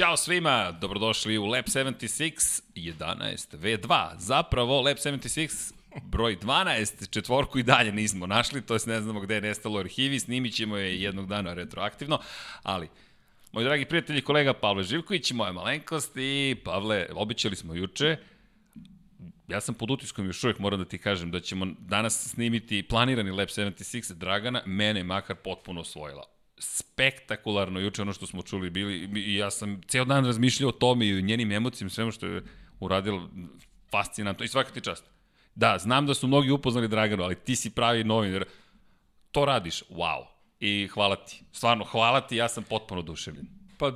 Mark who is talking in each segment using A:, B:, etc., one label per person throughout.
A: Ćao svima, dobrodošli u Lab 76 11 V2. Zapravo, Lab 76 broj 12, četvorku i dalje nismo našli, to jest ne znamo gde je nestalo arhivi, snimit ćemo je jednog dana retroaktivno, ali Moji dragi prijatelji, kolega Pavle Živković, moja malenkost i Pavle, običali smo juče, ja sam pod utiskom još uvijek moram da ti kažem da ćemo danas snimiti planirani Lab 76 Dragana, mene makar potpuno osvojila spektakularno juče ono što smo čuli bili i ja sam ceo dan razmišljao o tome i o njenim emocijama, svemu što je uradila fascinantno i svaka ti čast. Da, znam da su mnogi upoznali Draganu, ali ti si pravi novinar. To radiš, wow. I hvala ti. Stvarno, hvala ti, ja sam potpuno oduševljen.
B: Pa,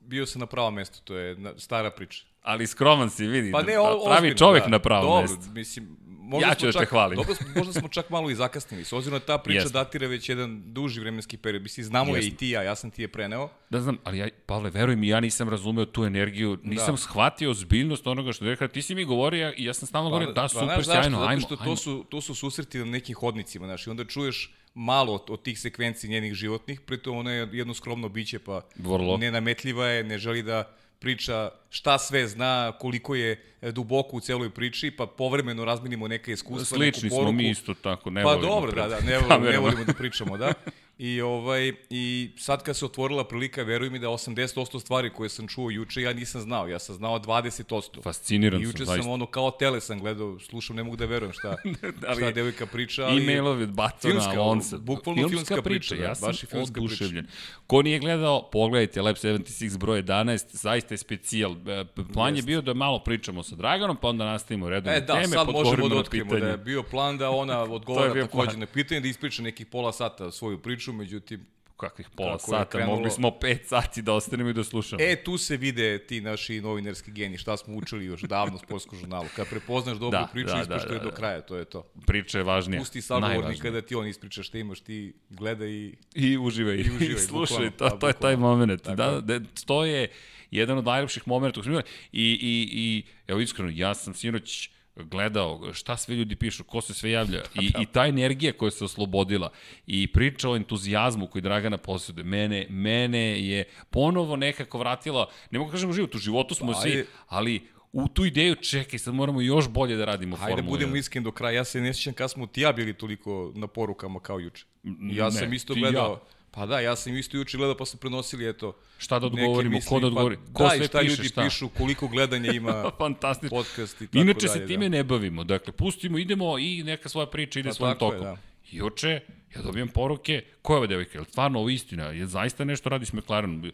B: bio sam na pravom mestu, to je stara priča.
A: Ali skroman si, vidi.
B: Pa ne,
A: pravi ozbiljno, čovek da. na pravom
B: Dobro,
A: mestu.
B: Dobro, mislim, možda
A: ja ću da te hvalim.
B: Dobro, možda smo čak malo i zakasnili. S obzirom da ta priča
A: Jeste.
B: datira već jedan duži vremenski period. Mislim, znamo je i ti ja, ja sam ti je preneo.
A: Da znam, ali ja, Pavle, veruj mi, ja nisam razumeo tu energiju, nisam da. shvatio ozbiljnost onoga što je rekao. Ti si mi govorio i ja sam stalno govorio, da, super,
B: pa,
A: sjajno, ajmo,
B: Zato što
A: ajmo.
B: to su, to su susreti na nekim hodnicima, znaš, i onda čuješ malo od, od tih sekvenci njenih životnih, pritom ona je jedno skromno biće, pa
A: Vrlo.
B: nenametljiva je, ne želi da priča šta sve zna, koliko je e, duboko u celoj priči, pa povremeno razminimo neka iskustva,
A: Slični
B: neku poruku.
A: smo mi isto tako, ne
B: Pa
A: volimo
B: dobro,
A: pred
B: da, da, ne volimo, ne volimo da pričamo, da. I, ovaj, I sad kad se otvorila prilika, veruj mi da 80% stvari koje sam čuo juče ja nisam znao, ja sam znao 20%.
A: Fasciniran
B: I
A: sam,
B: juče
A: zaista.
B: sam ono kao tele sam gledao, slušam, ne mogu da verujem šta,
A: Ali
B: šta devojka priča. Ali
A: E-mailovi od Batona,
B: filmska,
A: Alonso.
B: bukvalno filmska priča, da,
A: ja sam
B: baš filmska priča.
A: oduševljen. Ko nije gledao, pogledajte Lab 76 broj 11, zaista je specijal. E, Plan je
B: Jest.
A: bio da malo pričamo sa Draganom, pa onda nastavimo redovne
B: E, da,
A: teme,
B: sad možemo da otkrijemo da je bio plan da ona
A: je
B: odgovara takođe na pitanje, da ispriča nekih pola sata svoju priču, međutim,
A: Kakvih pola
B: Kako je
A: sata,
B: krenulo-
A: mogli smo 5 sati da ostanemo i da slušamo.
B: E, tu se vide ti naši novinarski geni, šta smo učili još davno u sportskom žurnalu. Kad prepoznaš dobru
A: Da,
B: priču,
A: da, da,
B: ispričaj
A: da,
B: do
A: da.
B: kraja, to je to.
A: Priča je važnija.
B: Pusti sagovornika da ti on ispriča šta imaš, ti gledaj i...
A: I uživaj. I,
B: uživaj,
A: slušaj,
B: bukvalno,
A: to,
B: da,
A: to je taj moment.
B: Tako
A: Da, da, to je jedan od najlepših momenta. I, i, I, evo iskreno, ja sam sinoć gledao šta sve ljudi pišu, ko se sve javlja i, i ta energija koja se oslobodila i priča o entuzijazmu koji Dragana posjeduje, mene, mene je ponovo nekako vratila, ne mogu kažem u životu, u životu smo
B: Pa,
A: svi, ali u tu ideju, čekaj, sad moramo još bolje da radimo
B: Hajde
A: Formulu
B: budemo
A: 1.
B: iskreni do kraja, ja se ne sjećam kad smo ti ja bili toliko na porukama kao juče. Ja
A: ne,
B: sam isto gledao,
A: ja.
B: Pa da, ja sam isto juče gledao pa su prenosili, eto,
A: Šta da odgovorimo,
B: misli,
A: ko da odgovori,
B: pa,
A: ko
B: da,
A: sve
B: šta
A: piše,
B: ljudi
A: šta?
B: pišu, koliko gledanja ima
A: Fantastično.
B: podcast i tako
A: Inače
B: dalje.
A: se time
B: da.
A: ne bavimo. Dakle, pustimo, idemo i neka svoja priča ide
B: Pa
A: svojim
B: tako je,
A: tokom.
B: da.
A: Juče ja dobijam poruke, ko je ova devojka? Je li stvarno ovo istina? Je zaista nešto radi s McLarenom?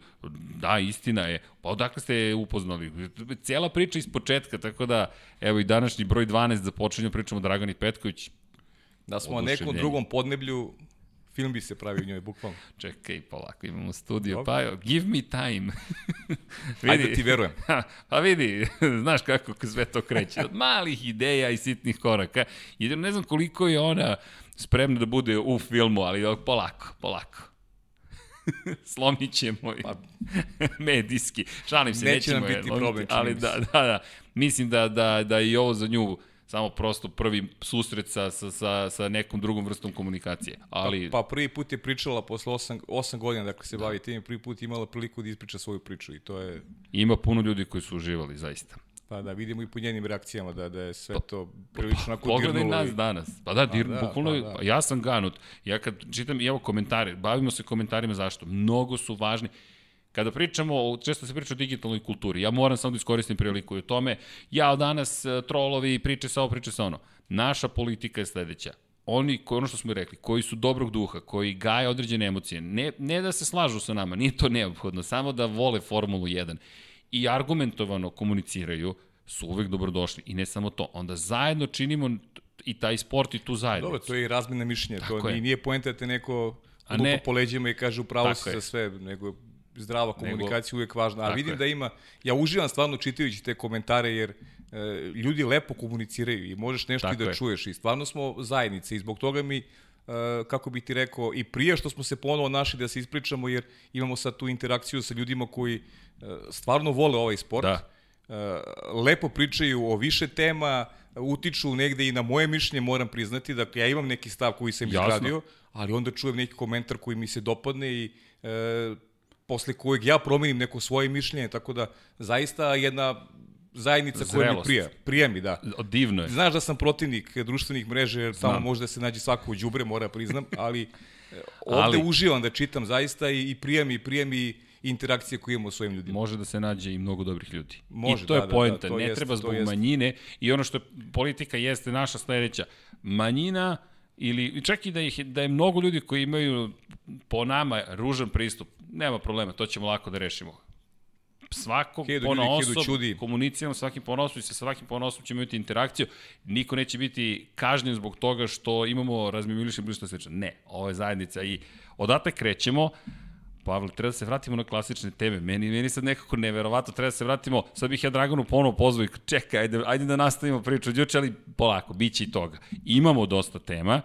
A: Da, istina je. Pa odakle ste je upoznali? Cijela priča iz početka, tako da, evo i današnji broj 12 započinjamo pričamo o Dragani Petković.
B: Da smo na nekom drugom podneblju, film bi se pravio u njoj, bukvalno.
A: Čekaj, polako, imamo studio.
B: Dobro.
A: Pa, evo, give me time.
B: Ajde da ti verujem.
A: Ha, pa vidi, znaš kako sve to kreće. Od malih ideja i sitnih koraka. I ne znam koliko je ona spremna da bude u filmu, ali polako, polako. Slomit ćemo i
B: Pa-
A: medijski. Šalim se,
B: Neće nam
A: nećemo je
B: biti
A: lomiti,
B: problem,
A: ali da, da, da. Mislim da, da, da je i ovo za nju samo prosto prvi susret sa, sa, sa, sa nekom drugom vrstom komunikacije. Ali,
B: Pa prvi put je pričala posle 8, 8 godina, dakle se bavi tim, prvi put imala priliku da ispriča svoju priču i to je,
A: ima puno ljudi koji su uživali, zaista.
B: pa da vidimo i po njenim reakcijama da, da je sve to prilično onako
A: Pogledaj
B: dirnulo.
A: nas
B: i-
A: danas. Pa da, dir,
B: da,
A: bukvalno,
B: pa
A: pa
B: da.
A: ja sam ganut. Ja kad čitam, evo komentare, bavimo se komentarima zašto. Mnogo su važni. Kada pričamo, često se priča o digitalnoj kulturi, ja moram samo da iskoristim priliku i o tome, ja danas e, trolovi, priče sa ovo, priče sa ono. Naša politika je sledeća. Oni, ono što smo rekli, koji su dobrog duha, koji gaje određene emocije, ne, ne da se slažu sa nama, nije to neophodno, samo da vole Formulu 1 i argumentovano komuniciraju, su uvek dobrodošli. I ne samo to, onda zajedno činimo i taj sport i tu zajednicu.
B: Dobro, to je i razmena mišljenja,
A: Tako
B: to
A: je.
B: nije, poenta da te neko lupa
A: ne.
B: po leđima i kaže upravo si za sve, nego zdrava komunikacija uvek važna. A vidim
A: je.
B: da ima, ja uživam stvarno čitajući te komentare jer e, ljudi lepo komuniciraju i možeš nešto
A: Tako
B: i da
A: je.
B: čuješ i stvarno smo zajednice i zbog toga mi e, kako bi ti rekao, i prije što smo se ponovo našli da se ispričamo, jer imamo sad tu interakciju sa ljudima koji e, stvarno vole ovaj sport.
A: Da.
B: E, lepo pričaju o više tema, utiču negde i na moje mišljenje, moram priznati. Dakle, ja imam neki stav koji sam
A: Jasno.
B: izgradio, ali onda čujem neki komentar koji mi se dopadne i e, posle kojeg ja promenim neko svoje mišljenje, tako da zaista jedna zajednica koja mi prija. Prija mi, da.
A: Divno je.
B: Znaš da sam protivnik društvenih mreža, jer tamo može da se nađe svako u đubre, mora priznam, ali ovde
A: Ali-
B: uživam da čitam zaista i, i prija mi, prija mi interakcije koje imamo s svojim ljudima.
A: Može da se nađe i mnogo dobrih ljudi.
B: Može,
A: I to
B: da,
A: je
B: da, da,
A: poenta.
B: to
A: ne
B: jeste,
A: treba zbog manjine i ono što politika jeste naša sledeća. Manjina ili čak i da, ih, da je mnogo ljudi koji imaju po nama ružan pristup, nema problema, to ćemo lako da rešimo. Svako
B: Hiljadu
A: pona
B: ljudi, hiljadu
A: osob,
B: ćudi.
A: komuniciramo svakim ponosom i sa svakim ponosom ćemo imati interakciju. Niko neće biti kažnjen zbog toga što imamo razmimilišni blišto slično. Ne, ovo je zajednica i odatle krećemo. Pavle, treba da se vratimo na klasične teme. Meni, meni sad nekako neverovatno, treba da se vratimo, sad bih ja Draganu ponovo pozvao i čekaj, ajde, ajde da nastavimo priču od juče, ali polako, bit će i toga. Imamo dosta tema,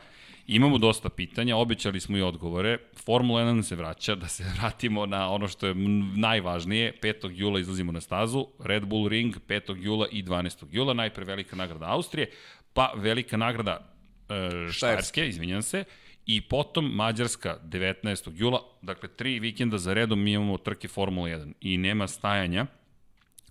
A: imamo dosta pitanja, obećali smo i odgovore. Formula 1 nam se vraća, da se vratimo na ono što je najvažnije. 5. jula izlazimo na stazu, Red Bull Ring 5. jula i 12. jula, najpre velika nagrada Austrije, pa velika nagrada e, Štajerske, izvinjam se, i potom Mađarska 19. jula, dakle tri vikenda za redom mi imamo trke Formula 1 i nema stajanja,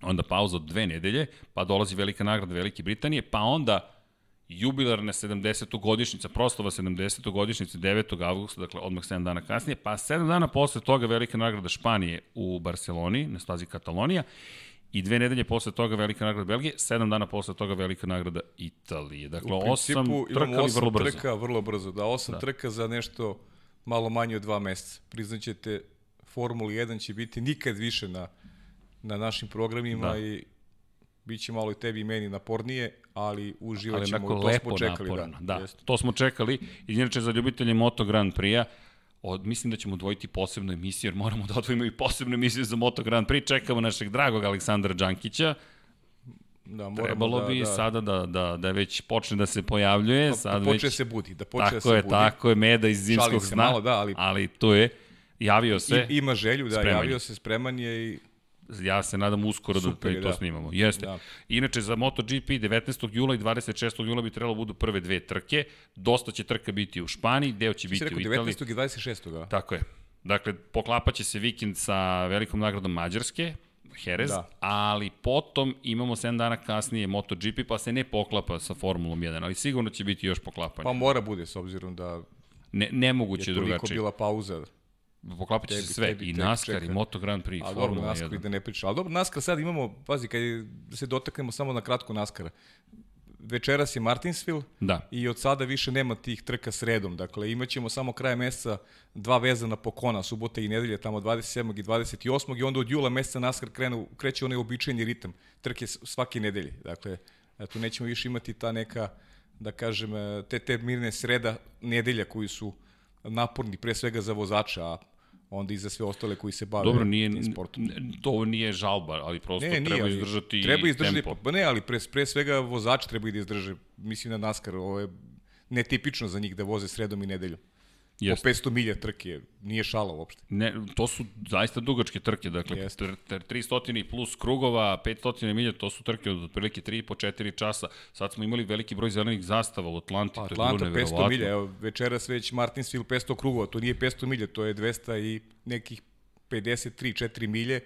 A: onda pauza od dve nedelje, pa dolazi velika nagrada Velike Britanije, pa onda jubilarna 70. godišnjica, proslava 70. godišnjice 9. avgusta, dakle odmah 7 dana kasnije, pa 7 dana posle toga velika nagrada Španije u Barceloni, na stazi Katalonija, i dve nedelje posle toga velika nagrada Belgije, 7 dana posle toga velika nagrada Italije. Dakle,
B: U
A: osam
B: principu
A: trka,
B: imamo
A: ali
B: osam
A: vrlo brzo.
B: trka vrlo brzo. Da, osam da. trka za nešto malo manje od dva meseca. Priznaćete, Formula 1 će biti nikad više na, na našim programima
A: Da.
B: i bit će malo i tebi i meni napornije, ali uživat
A: ali
B: ćemo,
A: onako
B: to smo čekali.
A: naporno.
B: Da,
A: Da, to smo čekali. Inače za ljubitelje Moto Grand Prix-a, od, mislim da ćemo odvojiti posebnu emisiju, jer moramo da odvojimo i posebnu emisiju za Moto Grand Prix. Čekamo našeg dragog Aleksandra Đankića.
B: Da,
A: Trebalo
B: da,
A: bi
B: da,
A: sada da, da, da već počne da se pojavljuje.
B: da,
A: sad
B: da počne
A: već,
B: se budi, da počne
A: tako
B: da se
A: je,
B: budi.
A: tako je, Meda iz zimskog sna.
B: malo, da, ali-
A: ali tu je. Javio se.
B: I, ima želju, da,
A: Spreman je.
B: javio se, spreman je i
A: ja se nadam uskoro
B: Super
A: da
B: je,
A: to
B: da.
A: snimamo. Jeste.
B: Da.
A: Inače, za MotoGP 19. jula i 26. jula bi trebalo budu prve dve trke. Dosta će trka biti u Španiji, deo će
B: ti
A: biti
B: rekao
A: u Italiji.
B: 19. i 26. a?
A: Tako je. Dakle, poklapaće se vikend sa velikom nagradom Mađarske, Jerez, da.
B: Da.
A: ali potom imamo 7 dana kasnije MotoGP, pa se ne poklapa sa Formulom 1, ali sigurno će biti još poklapanje.
B: Pa mora bude, s obzirom da
A: Ne, nemoguće
B: je
A: je
B: toliko
A: drugačije.
B: bila pauza.
A: Poklapat će se sve,
B: tebi
A: i NASCAR, i. Moto Grand Prix, i
B: A dobro,
A: Formula
B: NASCAR
A: 1.
B: da ne pričam. Ali dobro, NASCAR sad imamo, pazi, kad je- se dotaknemo samo na kratko NASCAR-a. Večeras je Martinsville
A: Da.
B: i od sada više nema tih trka sredom. Dakle, imaćemo samo kraje meseca dva vezana pokona, subota i nedelje, tamo 27. i 28. i onda od jula meseca NASCAR krenu, kreće onaj običajni ritam, trke svake nedelje. Dakle, eto, nećemo više imati ta neka, da kažem, e, te, te mirne sreda, nedelja koji su naporni, pre svega za vozača, a onda i za sve ostale koji se bave
A: Dobro, nije,
B: sportom.
A: to nije žalba, ali prosto
B: Ne, ne, nije,
A: treba izdržati
B: treba izdržati,
A: tempo.
B: Pa ne, ali pre, pre svega vozači treba i da izdrže. Mislim na NASCAR, ovo je netipično za njih da voze sredom i nedeljom.
A: Jeste.
B: Po 500 milja trke, nije šala uopšte.
A: Ne, to su zaista dugačke trke, dakle
B: Jeste.
A: tr, tr, 300 i plus krugova, 500 milja, to su trke od otprilike 3 po 4 časa. Sad smo imali veliki broj zelenih zastava u Atlanti,
B: Pa,
A: to je
B: Atlanta
A: bilo
B: 500
A: neverovatno.
B: milja, evo večeras već Martinsville 500 krugova, to nije 500 milja, to je 200 i nekih 53-4 milje,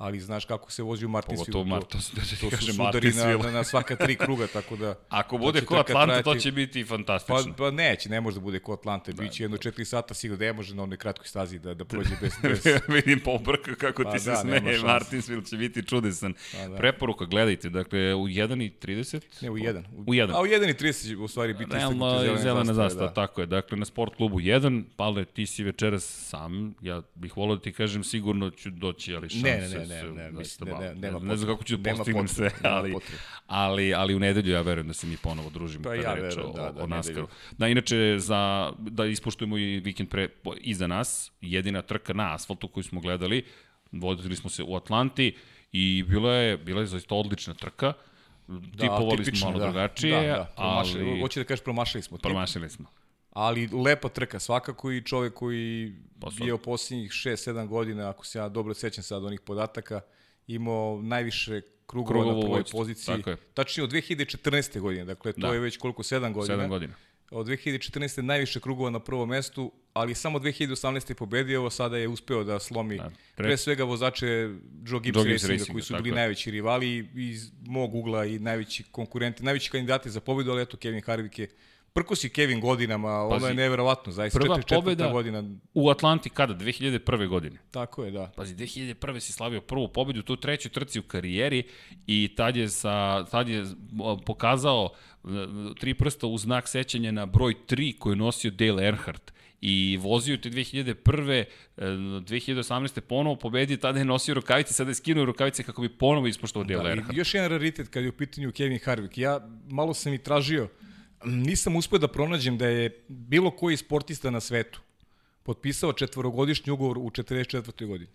B: ali znaš kako se vozi u Martinsville.
A: Pogotovo Mar- to su- da
B: to su sudari na, na, na svaka tri kruga, tako da...
A: Ako
B: da
A: bude
B: će
A: ko Atlanta, to
B: trajati-
A: će biti
B: Pa,
A: fantastično.
B: pa neće, ne može da bude ko Atlante,
A: Da,
B: biće jedno 4 sata sigurno, ne može na onoj kratkoj stazi da, da prođe bez, bez
A: Vidim po brku kako
B: Pa
A: ti se
B: da,
A: smeje. Martinsville će biti čudesan.
B: Pa da.
A: Preporuka, gledajte, dakle, u 1.30?
B: Ne, u jedan.
A: U jedan.
B: A u 1.30 će u stvari biti
A: Realno
B: istaknute
A: je zelena zastava,
B: da.
A: tako je. Dakle, na sport klubu 1, Pavle, ti si večeras sam, ja bih volao da ti kažem, sigurno ću doći, ali šanse
B: Ne, ne, ne, ne, ne, mislim, ne,
A: male.
B: ne, nema
A: ne znam kako ću da postignem sve, ali, ali, ali u nedelju ja verujem da se mi ponovo družimo
B: Pa
A: kada
B: ja
A: reč o,
B: da, da,
A: o NASCARu.
B: nedelju.
A: Da, inače, za, da ispoštujemo i vikend pre, iza nas, jedina trka na asfaltu koju smo gledali, vodili smo se u Atlanti i bila je, bila je zaista odlična trka.
B: Da,
A: Tipovali smo
B: tipično,
A: malo
B: da.
A: drugačije,
B: da, da, promašili,
A: ali
B: Hoće da kažeš promašili smo. tip,
A: promašili smo.
B: Ali lepa trka, svakako i čovek koji
A: Pa sad-
B: je u posljednjih 6-7 godina, ako se ja dobro sećam sad onih podataka, imao najviše krugova na prvoj poziciji.
A: tako je.
B: Tačnije od 2014. godine, dakle to
A: Da.
B: je već koliko, 7 godina.
A: 7 godina.
B: od 2014. najviše krugova na prvom mestu, ali samo 2018. je pobedio, evo sada je uspeo da slomi da, pre... pre svega vozače Joe Gibbs, Joe Gibbs Racinga, Racinga, koji su bili najveći rivali iz mog ugla i najveći konkurenti, najveći kandidati za pobedu, ali eto Kevin Harvick je Prko si Kevin godinama, Pazi, ono je neverovatno, zaista
A: prva
B: 4,
A: pobeda godina. u Atlanti kada? 2001. godine.
B: Tako je, da.
A: Pazi, 2001. si slavio prvu pobedu, tu treću trci u karijeri i tad je, sa, tad je pokazao e, tri prsta u znak sećanja na broj 3 koji je nosio Dale Earnhardt i vozio te 2001. 2018. ponovo pobedio, tada je nosio rukavice, sada je skinuo rukavice kako bi ponovo ispoštovao Dale da, Earnhardt.
B: Još jedan raritet kad je u pitanju Kevin Harvick. Ja malo sam i tražio nisam uspeo da pronađem da je bilo koji sportista na svetu potpisao četvorogodišnji ugovor u 44. godini.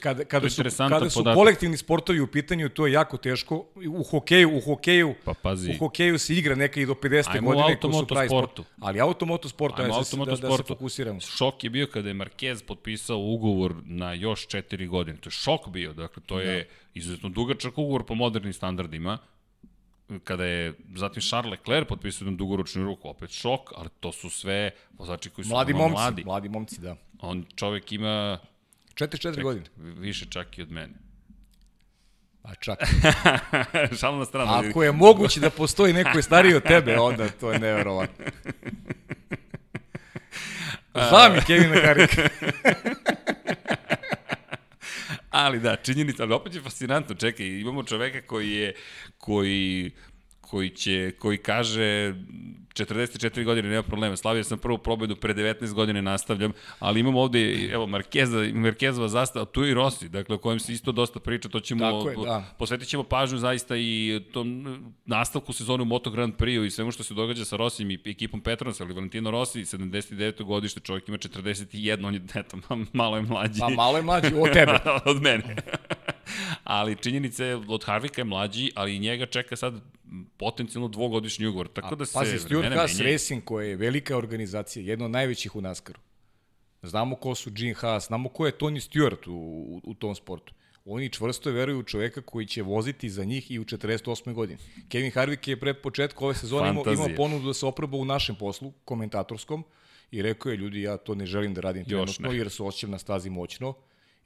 B: Kada, kada, su, kada su kolektivni sportovi u pitanju, to je jako teško. U hokeju, u hokeju,
A: pa pazi.
B: u hokeju se igra neka i do 50. Ajmo godine ko su pravi sportu. Ali automoto sportu, Ajmo ja se, da, da se fokusiramo.
A: Šok je bio kada je Marquez potpisao ugovor na još 4 godine. To je šok bio, dakle to je da. izuzetno dugačak ugovor po modernim standardima kada je zatim Charles Leclerc potpisao jednu dugoročnu ruku, opet šok, ali to su sve vozači koji su
B: mladi momci,
A: mladi.
B: Mladi momci, da.
A: On čovek ima
B: 44 godine.
A: Više čak i od mene.
B: A čak.
A: Šalno na stranu.
B: Ako je moguće da postoji neko stariji od tebe, onda to je neverovatno. Znam mi Kevin Harika.
A: Ali da, činjenica, ali opet je fascinantno, čekaj, imamo čoveka koji je, koji koji će, koji kaže 44 godine, nema problema, slavio sam prvu probedu pre 19 godine, nastavljam, ali imamo ovde, evo, Markeza, Markezova zastava, tu i Rossi, dakle, o kojem se isto dosta priča, to ćemo, je, da. posvetit ćemo pažnju zaista i tom nastavku sezone u Moto Grand Prix i svemu što se događa sa Rossijem i ekipom Petronas, ali Valentino Rossi, 79. godište, čovjek ima 41, on je, eto, malo je mlađi.
B: Pa malo je mlađi, od tebe.
A: od mene. ali činjenica je, od Harvika je mlađi, ali i njega čeka sad potencijalno dvogodišnji ugovor. Tako da se
B: pazi, Stuart Haas Racing koja je velika organizacija, jedna od najvećih u Naskaru. Znamo ko su Gene Haas, znamo ko je Tony Stewart u, u, u tom sportu. Oni čvrsto veruju u čoveka koji će voziti za njih i u 48. godini. Kevin Harvick je pre početka ove sezone imao, imao ponudu da se oproba u našem poslu, komentatorskom, i rekao je, ljudi, ja to ne želim da radim trenutno, jer se osjećam na stazi moćno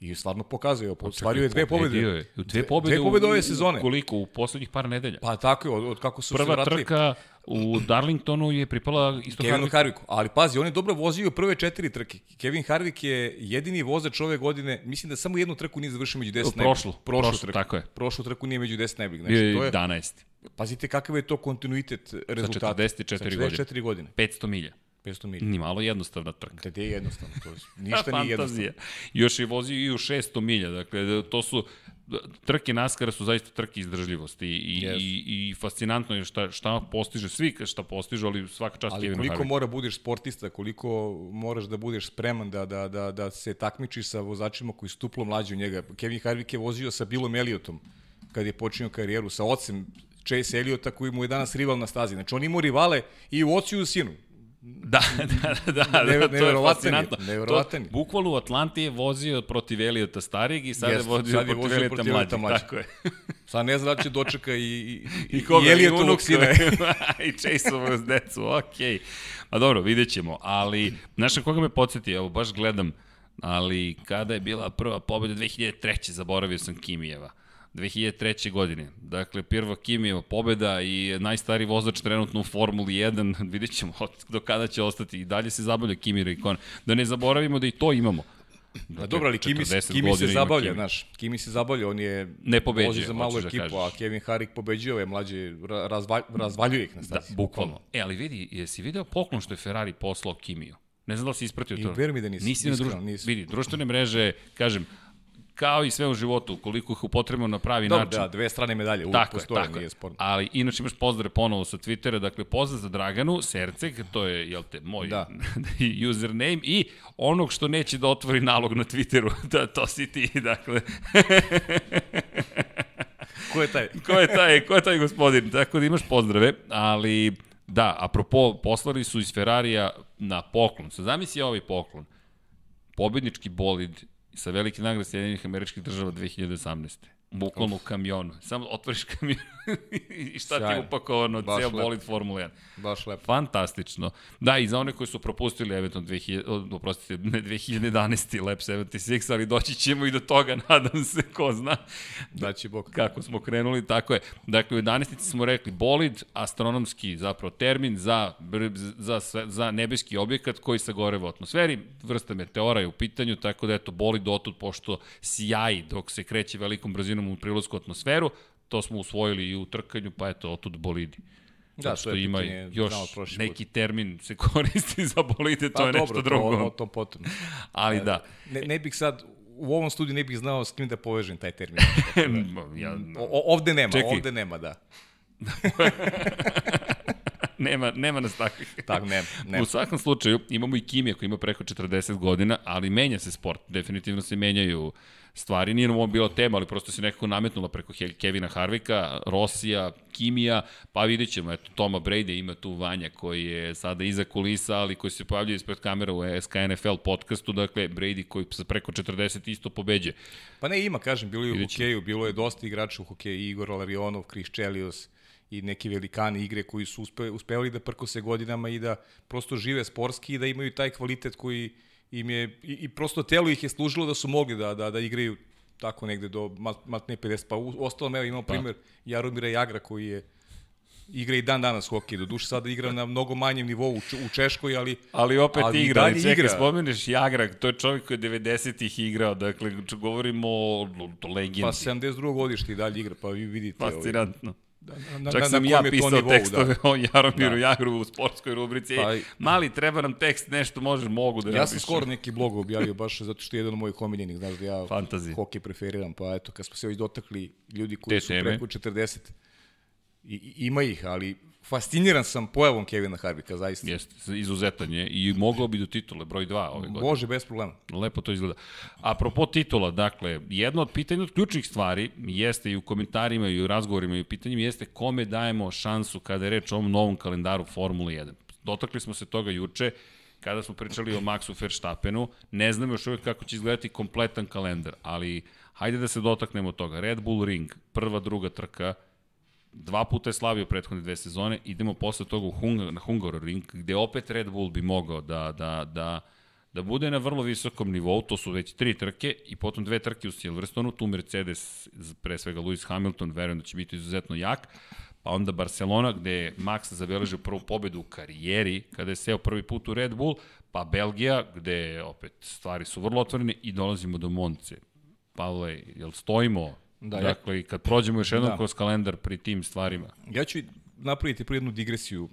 B: I stvarno pokazuje, ostvario je dve pobede. Je.
A: Dve pobede,
B: dve pobede ove sezone.
A: Koliko? U poslednjih par nedelja.
B: Pa tako je, od, od kako su
A: Prva se vratili. Prva trka u Darlingtonu je pripala isto
B: Kevinu Harvicku. Ali pazi, on je dobro vozio prve četiri trke. Kevin Harvick je jedini vozač ove godine, mislim da samo jednu trku nije završio među 10 najboljih.
A: Prošlu,
B: prošlu,
A: prošlu trku. tako je.
B: Prošlu trku nije među 10 najboljih.
A: Znači, to je 11.
B: Pazite kakav je to kontinuitet rezultata.
A: Za 44 godine. Za 44
B: godine.
A: 500 milja.
B: 500 milija.
A: Ni malo jednostavna trka.
B: Da je jednostavno, to je, ništa nije jednostavno.
A: Još je vozio i u 600 milja, dakle, to su, trke naskara su zaista trke izdržljivosti i, yes. i, i fascinantno je šta, šta postiže, svi šta postižu, ali svaka čast
B: ali koliko Harvick. mora budeš sportista, koliko moraš da budeš spreman da, da, da, da se takmičiš sa vozačima koji su tuplo mlađi od njega. Kevin Harvick je vozio sa Billom Elliotom kad je počinio karijeru, sa ocem Chase Elliota koji mu je danas rival na stazi. Znači on imao rivale i u ocu i u sinu.
A: Da, da, da, da,
B: ne, to je fascinantno. Nevjerovatan
A: je. Bukvalno u Atlanti je vozio protiv Eliota starijeg i sad je vozio sad je protiv Eliota mlađeg. Tako je.
B: sad ne zna da će dočeka i, i, i, i Eliotovog sina.
A: I Chase-ovog decu, okej. Okay. Pa dobro, vidjet ćemo. Ali, znaš koga me podsjeti, evo, baš gledam, ali kada je bila prva pobjeda 2003. zaboravio sam Kimijeva 2003. godine. Dakle, Pirva Kimijeva pobeda i najstariji vozač trenutno u Formuli 1. Vidjet ćemo do kada će ostati. I dalje se zabavlja Kimi Raikkonen. Da ne zaboravimo da i to imamo.
B: Dakle, da dobro, ali Kimi, Kimi se zabavlja, Kimi. znaš, Kimi se zabavlja, on je
A: ne pobeđuje,
B: za malu da ekipu, da a Kevin Harik pobeđuje ove mlađe, razvalj, razvaljuje ih na stazi.
A: Da, bukvalno. E, ali vidi, jesi video poklon što je Ferrari poslao Kimiju? Ne znam da li si ispratio to.
B: I verujem mi da nisi.
A: Nisi na druž... Vidi, društvene mreže, kažem, kao i sve u životu, koliko ih upotrebimo na pravi
B: Dobre,
A: način.
B: Da, dve strane medalje, uvijek tako postoje, tako nije sporno.
A: Ali inače imaš pozdrave ponovo sa Twittera, dakle pozdrav za Draganu, Serceg, to je, jel te, moj da. username, i onog što neće da otvori nalog na Twitteru, da to si ti, dakle.
B: ko je taj?
A: ko je taj, ko je taj gospodin? Tako da imaš pozdrave, ali da, apropo, poslali su iz Ferrarija na poklon. Sad zamisli ovaj poklon. Pobednički bolid sa velike nagrade Sjedinjenih američkih država 2018. Bukvalno u kamionu. Samo otvoriš kamion i šta ti je
B: Sjajno.
A: upakovano,
B: Baš
A: ceo bolid Formula 1.
B: Baš lepo.
A: Fantastično. Da, i za one koji su propustili eventualno 2000, o, oprostite, ne 2011. Lab 76, ali doći ćemo i do toga, nadam se, ko zna
B: Da će Bog.
A: kako smo krenuli, tako je. Dakle, u 11. smo rekli bolid, astronomski zapravo termin za, za, sve- za nebeski objekat koji sagoreva u atmosferi, vrsta meteora je u pitanju, tako da eto, bolid otud, pošto sjaji dok se kreće velikom brzinom u prilasku atmosferu, to smo usvojili i u trkanju, pa eto, otud bolidi.
B: Da,
A: Zato
B: to
A: što
B: je
A: ima
B: pitanje,
A: još
B: prošli put.
A: neki termin se koristi za bolide, to
B: Pa
A: je nešto
B: dobro,
A: drugo.
B: To, o, o tom potom.
A: Ali da,
B: Ne, ne bih sad, u ovom studiju ne bih znao s kim da povežem taj termin.
A: ja,
B: O, ovde nema,
A: Čekaj.
B: ovde nema, da.
A: nema, nema nas takvih.
B: Tak, nema, nema.
A: U svakom slučaju, imamo i Kimija koji ima preko 40 godina, ali menja se sport. Definitivno se menjaju stvari. Nije nam ovo bila tema, ali prosto se nekako nametnula preko Kevina Harvika, Rosija, Kimija, pa vidjet ćemo, eto, Toma Brady ima tu Vanja koji je sada iza kulisa, ali koji se pojavljuje ispred kamera u SKNFL podcastu, dakle, Brady koji sa preko 40 isto pobeđe.
B: Pa ne, ima, kažem, bilo je u hokeju, bilo je dosta igrača u hokeju, Igor Larionov, Chris Chelios i neki velikani igre koji su uspe, uspevali da prkose godinama i da prosto žive sportski i da imaju taj kvalitet koji im je, i, i prosto telo ih je služilo da su mogli da, da, da igraju tako negde do mat, matne 50, pa u, ostalo evo imamo primer Jaromira Jagra koji je igra i dan danas hokej, do duše sada igra na mnogo manjem nivou u, Češkoj, ali
A: Ali opet
B: Ali
A: igra, ali čekaj,
B: igra.
A: spomeneš Jagrag, to je čovjek koji je 90-ih igrao, dakle, govorimo o, o legendi.
B: pa 72. godište i dalje igra, pa vi vidite. ovaj,
A: Fascinantno.
B: Na,
A: Čak
B: na,
A: sam
B: na
A: ja pisao
B: nivou,
A: tekstove
B: da.
A: o Jaromiru
B: Da.
A: Jagru u sportskoj rubrici.
B: Pa
A: mali, treba nam tekst, nešto možeš, mogu da
B: Ja sam
A: napišem.
B: skoro neki blog objavio baš zato što je jedan od mojih omiljenih, znaš da ja
A: Fantasy.
B: hokej preferiram, pa eto, kad smo se već dotakli ljudi koji
A: Te
B: su
A: teme.
B: preko 40, i, i- ima ih, ali fasciniran sam pojavom Kevina Harvika, zaista.
A: Jeste, izuzetan je i moglo bi do titule, broj 2 ove godine.
B: Može, bez problema.
A: Lepo to izgleda. Apropo titula, dakle, jedno od pitanja, od ključnih stvari jeste i u komentarima i u razgovorima i u pitanjima jeste kome dajemo šansu kada je reč o ovom novom kalendaru Formule 1. Dotakli smo se toga juče, kada smo pričali o Maxu Verstappenu, ne znamo još uvijek kako će izgledati kompletan kalendar, ali hajde da se dotaknemo toga. Red Bull Ring, prva, druga trka, dva puta je slavio prethodne dve sezone, idemo posle toga u Hung, na Hungaroring, gde opet Red Bull bi mogao da, da, da, da bude na vrlo visokom nivou, to su već tri trke i potom dve trke u Silverstonu, tu Mercedes, pre svega Lewis Hamilton, verujem da će biti izuzetno jak, pa onda Barcelona gde je Max zabeležio prvu pobedu u karijeri kada je seo prvi put u Red Bull, pa Belgija gde opet stvari su vrlo otvorene i dolazimo do Monce. Pavle, jel stojimo?
B: Da,
A: Da, dakle, i kad prođemo još jednom
B: Da.
A: kroz kalendar pri tim stvarima.
B: Ja ću napraviti prvo jednu digresiju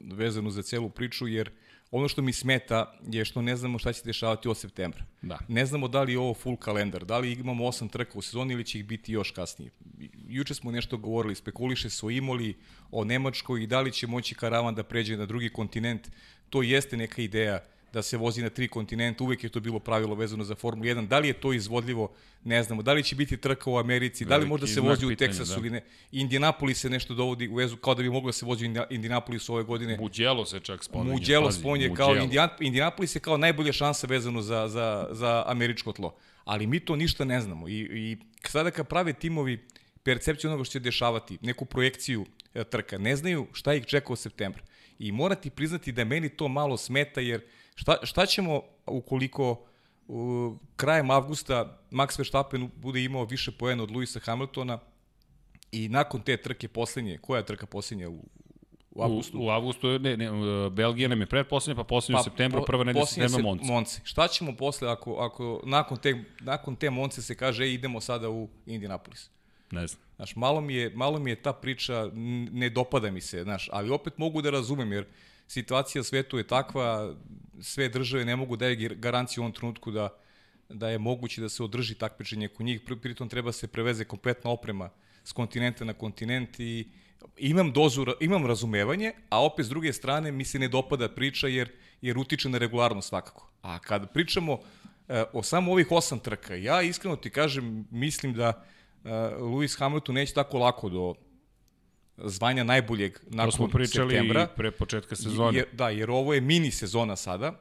B: vezanu za celu priču, jer ono što mi smeta je što ne znamo šta će dešavati od septembra.
A: Da.
B: Ne znamo da li je ovo full kalendar, da li imamo osam trka u sezoni ili će ih biti još kasnije. Juče smo nešto govorili, spekuliše su o Imoli, o Nemačkoj i da li će moći karavan da pređe na drugi kontinent. To jeste neka ideja da se vozi na tri kontinenta, uvek je to bilo pravilo vezano za Formulu 1. Da li je to izvodljivo, ne znamo. Da li će biti trka u Americi, da li možda se vozi u Teksasu
A: da.
B: ili ne. Indianapolis se nešto dovodi u vezu kao da bi moglo da se vozi u Indi- Indianapolisu ove godine.
A: Muđelo se čak spominje.
B: Muđelo
A: pazi,
B: spominje kao. Indian, Indianapolis je kao najbolja šansa vezano za, za, za američko tlo. Ali mi to ništa ne znamo. I, i sada kad prave timovi percepciju onoga što će dešavati, neku projekciju e, trka, ne znaju šta ih čeka u septembru. I morati priznati da meni to malo smeta, jer šta, šta ćemo ukoliko u, krajem avgusta Max Verstappen bude imao više poena od Luisa Hamiltona i nakon te trke poslednje, koja je trka poslednja u, u avgustu?
A: U, u avgustu, ne, ne, uh, Belgija nam je predposlednja, pa poslednja u septembru,
B: po-
A: prva nedelja septembra
B: se-
A: Monci.
B: Monci. Šta ćemo posle ako, ako nakon, te, nakon te Monce se kaže ej, idemo sada u Indianapolis?
A: Ne znam.
B: Znaš, malo mi, je, malo mi je ta priča, ne dopada mi se, znaš, ali opet mogu da razumem, jer situacija svetu je takva, sve države ne mogu da je garanciju u ovom trenutku da, da je moguće da se održi takmičenje kod njih, pri- pritom treba se preveze kompletna oprema s kontinenta na kontinent i imam dozu, imam razumevanje, a opet s druge strane mi se ne dopada priča jer, jer utiče na regularnost svakako. A kad pričamo e, o samo ovih osam trka, ja iskreno ti kažem, mislim da uh, Lewis Hamilton neće tako lako do zvanja najboljeg nakon
A: To smo pričali
B: septembra.
A: i pre početka sezone.
B: Jer, da, jer ovo je mini sezona sada.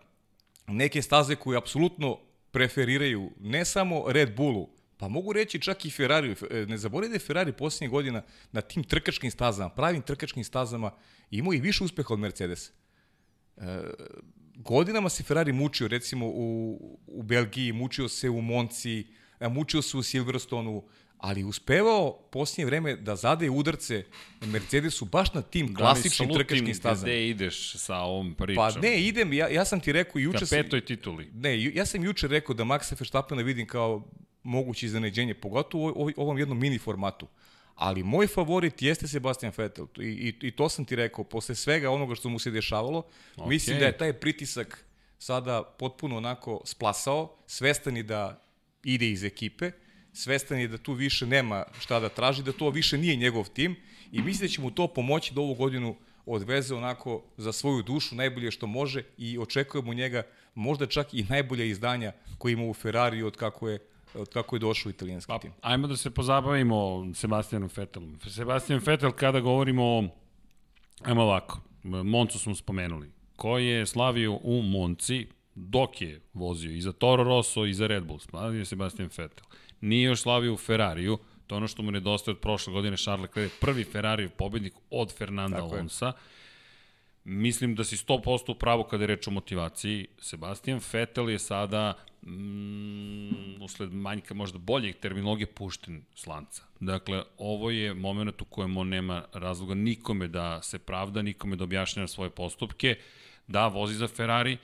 B: Neke staze koje apsolutno preferiraju ne samo Red Bullu Pa mogu reći čak i Ferrari. E, ne zaboravite da je Ferrari posljednjih godina na tim trkačkim stazama, pravim trkačkim stazama, imao i više uspeha od Mercedesa. E, godinama se Ferrari mučio, recimo u, u Belgiji, mučio se u Monci, mučio se u Silverstonu, ali uspevao posljednje vreme da zade udarce Mercedesu baš na tim da klasičnim trkačkim stazama.
A: Gde ideš sa ovom pričom?
B: Pa ne, idem, ja, ja sam ti rekao juče...
A: Ka petoj tituli.
B: Ne, ja sam juče rekao da Maxa Verstappena vidim kao moguće iznenađenje, pogotovo u ovom jednom mini formatu. Ali moj favorit jeste Sebastian Vettel i, i, i to sam ti rekao, posle svega onoga što mu se dešavalo, okay. mislim da je taj pritisak sada potpuno onako splasao, svestan je da ide iz ekipe, svestan je da tu više nema šta da traži, da to više nije njegov tim i mislim da će mu to pomoći da ovu godinu odveze onako za svoju dušu najbolje što može i očekujemo njega možda čak i najbolje izdanja koje ima u Ferrari od kako je od kako je došao italijanski pa, tim.
C: Ajmo da se pozabavimo Sebastianom Vettelom. Sebastian Vettel kada govorimo ajmo ovako, Moncu smo spomenuli. Ko je slavio u Monci dok je vozio i za Toro Rosso i za Red Bull, slavio je Sebastian Vettel. Nije još slavio u Ferrariju, to je ono što mu nedostaje od prošle godine Charles Leclerc, prvi Ferrari pobednik od Fernanda Tako Alonsa. Je. Mislim da si 100% u pravu kada je reč o motivaciji. Sebastian Vettel je sada, mm, usled manjka možda boljih terminologije, pušten slanca. Dakle, ovo je moment u kojem on nema razloga nikome da se pravda, nikome da objašnjava svoje postupke, da vozi za Ferrari,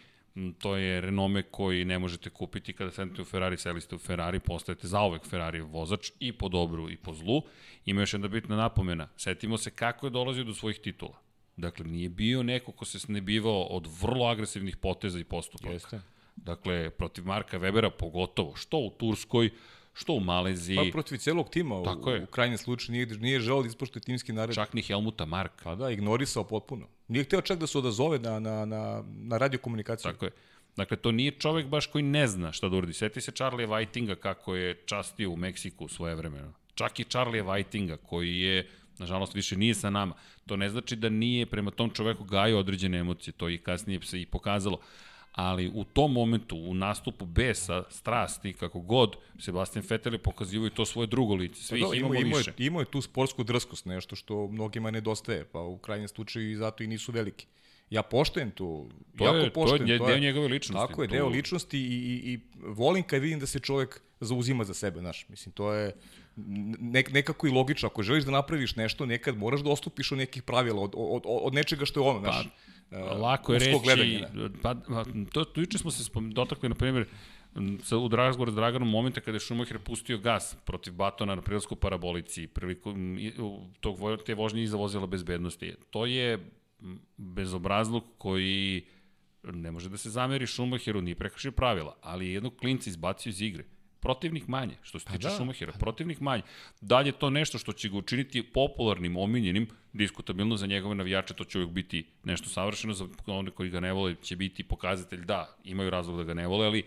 C: to je renome koji ne možete kupiti kada sedete u Ferrari, seli ste u Ferrari, postajete zaovek Ferrari vozač i po dobru i po zlu. Ima još jedna bitna napomena, setimo se kako je dolazio do svojih titula. Dakle, nije bio neko ko se snebivao od vrlo agresivnih poteza i postupaka. Jeste. Dakle, protiv Marka Webera pogotovo, što u Turskoj, što u Maleziji. Pa
B: protiv celog tima, Tako u, je. u krajnjem slučaju nije, nije želeo da ispoštuje timski nared.
A: Čak ni Helmuta Marka.
B: Pa da, ignorisao potpuno. Nije hteo čak da se odazove na, na, na, na radiokomunikaciju.
A: Tako je. Dakle, to nije čovek baš koji ne zna šta da uradi. Seti se Charlie Whitinga kako je častio u Meksiku svoje vremeno. Čak i Charlie Whitinga koji je nažalost više nije sa nama. To ne znači da nije prema tom čoveku gajao određene emocije, to i kasnije se i pokazalo. Ali u tom momentu, u nastupu besa, strasti, kako god, Sebastian Vettel je pokazivao i to svoje drugo lice. Sve pa ih imamo ima, više.
B: Ima, ima je tu sportsku drskost, nešto što mnogima nedostaje, pa u krajnjem slučaju i zato i nisu veliki. Ja poštujem tu,
A: to
B: jako
A: je,
B: poštujem.
A: To je, to je deo njegove ličnosti.
B: Tako je, deo ličnosti i, i, i volim kad vidim da se čovjek zauzima za sebe, znaš. Mislim, to je nek, nekako i logično. Ako želiš da napraviš nešto, nekad moraš da ostupiš od nekih pravila, od, od, od nečega što je ono, znaš.
A: Pa, lako je reći, gledanje, pa, to, to juče smo se spom, dotakli, na primjer, sa, u razgovoru s Draganom momenta kada je Schumacher pustio gas protiv Batona na prilazku parabolici, priliku tog, te vožnje iza vozila bezbednosti. To je bezobrazluk koji ne može da se zameri Schumacheru, nije prekršio pravila, ali je jednog klinca izbacio iz igre. Protivnik manje, što se pa tiče da, Schumachera, pa protivnik manje. Dalje to nešto što će ga učiniti popularnim, omiljenim, diskutabilno za njegove navijače, to će uvijek biti nešto savršeno, za one koji ga ne vole će biti pokazatelj da, imaju razlog da ga ne vole, ali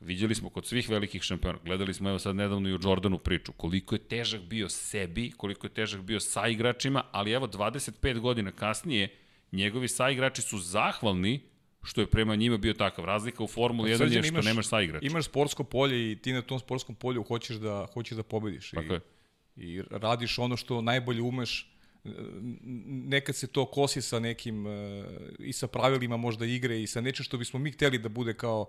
A: Viđali smo kod svih velikih šampiona, gledali smo evo sad nedavno i u Jordanu priču, koliko je težak bio sebi, koliko je težak bio sa igračima, ali evo 25 godina kasnije njegovi saigrači su zahvalni što je prema njima bio takav. Razlika u Formuli 1 je što imaš, nemaš saigrača.
B: Imaš sportsko polje i ti na tom sportskom polju hoćeš da, hoćeš da pobediš.
A: Tako I, je.
B: I radiš ono što najbolje umeš, nekad se to kosi sa nekim i sa pravilima možda igre i sa nečim što bismo mi hteli da bude kao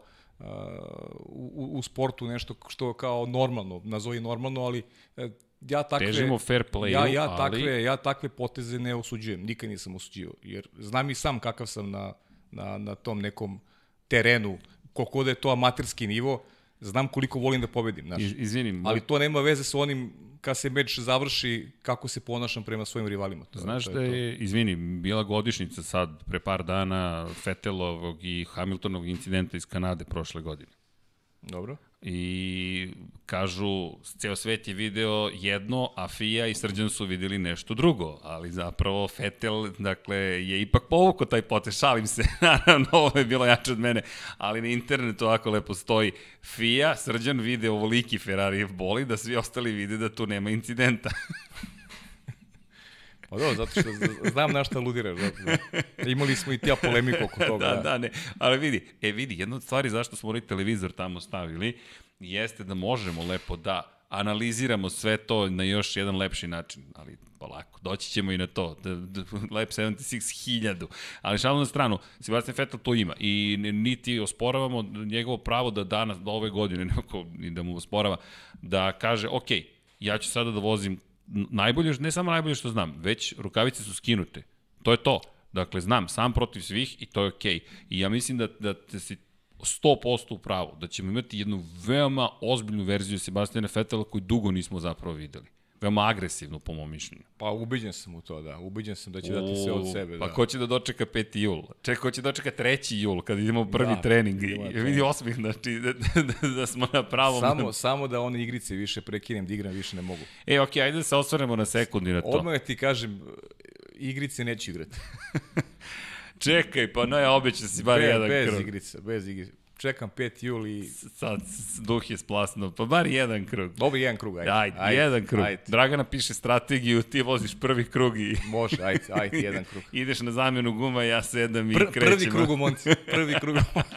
B: u, u sportu nešto što kao normalno, nazovi normalno, ali e, ja takve
A: Težimo fair play
B: ja ja takve ali... ja takve poteze ne osuđujem, nikad nisam osuđivao jer znam i sam kakav sam na na na tom nekom terenu, koliko da je to amaterski nivo, znam koliko volim da pobedim, znaš.
A: Izvinim.
B: Ali to nema veze sa onim kad se meč završi, kako se ponašam prema svojim rivalima.
A: To, Znaš to da je, to. izvini, bila godišnica sad, pre par dana, Fetelovog i Hamiltonovog incidenta iz Kanade prošle godine.
B: Dobro
A: i kažu ceo svet je video jedno, a FIA i Srđan su videli nešto drugo, ali zapravo Fetel, dakle, je ipak povukao taj pote, šalim se, naravno, ovo je bilo jače od mene, ali na internetu ovako lepo stoji FIA, Srđan vide ovoliki Ferrari boli, da svi ostali vide da tu nema incidenta.
B: Pa dobro, zato što znam na šta aludiraš. Zato, da. Imali smo i tija polemiku oko toga.
A: da, da, ne. Ali vidi, e vidi, jedna od stvari zašto smo onaj televizor tamo stavili, jeste da možemo lepo da analiziramo sve to na još jedan lepši način, ali polako, doći ćemo i na to, da, da, Lab 76.000, ali šalno na stranu, Sebastian Vettel to ima i niti osporavamo njegovo pravo da danas, do ove godine, neko ni da mu osporava, da kaže, ok, ja ću sada da vozim najbolje, ne samo najbolje što znam, već rukavice su skinute, to je to. Dakle, znam, sam protiv svih i to je okej. Okay. I ja mislim da, da te si 100% u pravu, da ćemo imati jednu veoma ozbiljnu verziju Sebastijana Fetela koju dugo nismo zapravo videli. Veoma agresivnu, po mom mišljenju.
B: Pa ubeđen sam u to, da. Ubeđen sam da će dati sve od sebe.
A: Pa
B: da.
A: ko će da dočeka 5. jul? Čekaj, ko će da dočeka 3. jul, kad idemo u prvi
B: Da,
A: trening?
B: na
A: I,
B: to.
A: vidi osmih, znači, da, da, da smo na pravom...
B: Samo, samo da one igrice više prekinem, da igram više ne mogu.
A: E, okej, ajde da se osvaremo na sekundi na to.
B: Odmah ti kažem, igrice neću igrati.
A: Čekaj, pa ne, obeća si bar
B: Be,
A: jedan
B: bez
A: krug.
B: igrica, bez igrica. Čekam 5 jul i...
A: Sad, duh je splasno, pa bar jedan krug.
B: Dobro, jedan krug, ajde.
A: Ajde, ajde jedan krug.
B: Ajde.
A: Dragana piše strategiju, ti voziš prvi krug i
B: Može, ajde, ajde, jedan krug.
A: ideš na zamjenu guma, ja sedam i
B: Pr
A: krećemo.
B: prvi krug u Monci, prvi krug u Monci.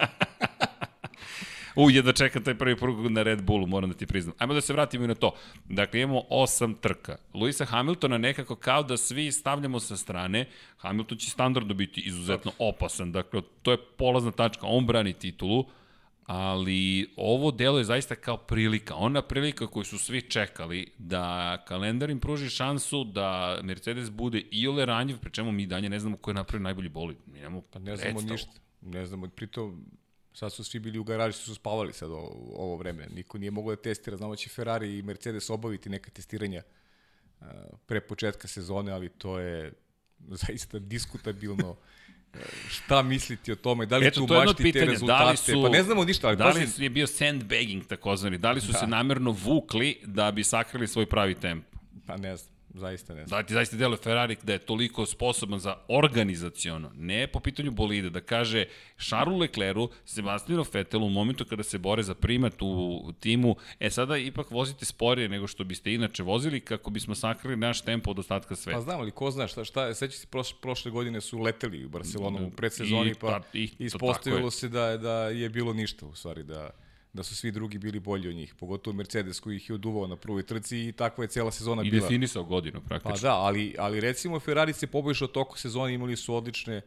A: U, jedva čekam taj prvi krug na Red Bullu, moram da ti priznam. Ajmo da se vratimo i na to. Dakle, imamo osam trka. Luisa Hamiltona nekako kao da svi stavljamo sa strane. Hamilton će standardno biti izuzetno opasan. Dakle, to je polazna tačka. On brani titulu, ali ovo delo je zaista kao prilika. Ona prilika koju su svi čekali da kalendar im pruži šansu da Mercedes bude i ole ranjiv, pri čemu mi danje ne znamo ko je napravio najbolji bolid. Mi nemamo
B: Pa ne znamo
A: predstavu.
B: ništa. Ne znamo, pritom sad su svi bili u garaži, su spavali sad ovo, ovo vreme. Niko nije mogao da testira. Znamo da će Ferrari i Mercedes obaviti neka testiranja uh, pre početka sezone, ali to je zaista diskutabilno uh, šta misliti o tome, da li
A: Eto,
B: tu
A: to je jedno od
B: baštite
A: pitanja.
B: rezultate,
A: Da li su,
B: pa ne znamo ništa, ali
A: da li
B: pazi,
A: su, je bio sandbagging takozvani, da li su da. se namerno vukli da bi sakrili svoj pravi temp?
B: pa ne znam, zaista ne znam.
A: Da ti zaista deluje Ferrari da je toliko sposoban za organizaciono, ne po pitanju bolide, da kaže Charlesu Leclercu, Sebastianu Vettelu u momentu kada se bore za primat u timu, e sada ipak vozite sporije nego što biste inače vozili kako bismo sakrili naš tempo od ostatka sveta.
B: Pa znam, ali ko zna šta, šta seća se prošle, prošle godine su leteli u Barcelonu u predsezoni, pa
A: i tako
B: ispostavilo se da, da je bilo ništa u stvari, da, da su svi drugi bili bolji od njih, pogotovo Mercedes koji ih je oduvao na prvoj trci i takva je cela sezona
A: I
B: bila.
A: definisao godinu
B: Pa
A: praktično.
B: da, ali, ali recimo Ferrari se poboljšao toku sezone, imali su odlične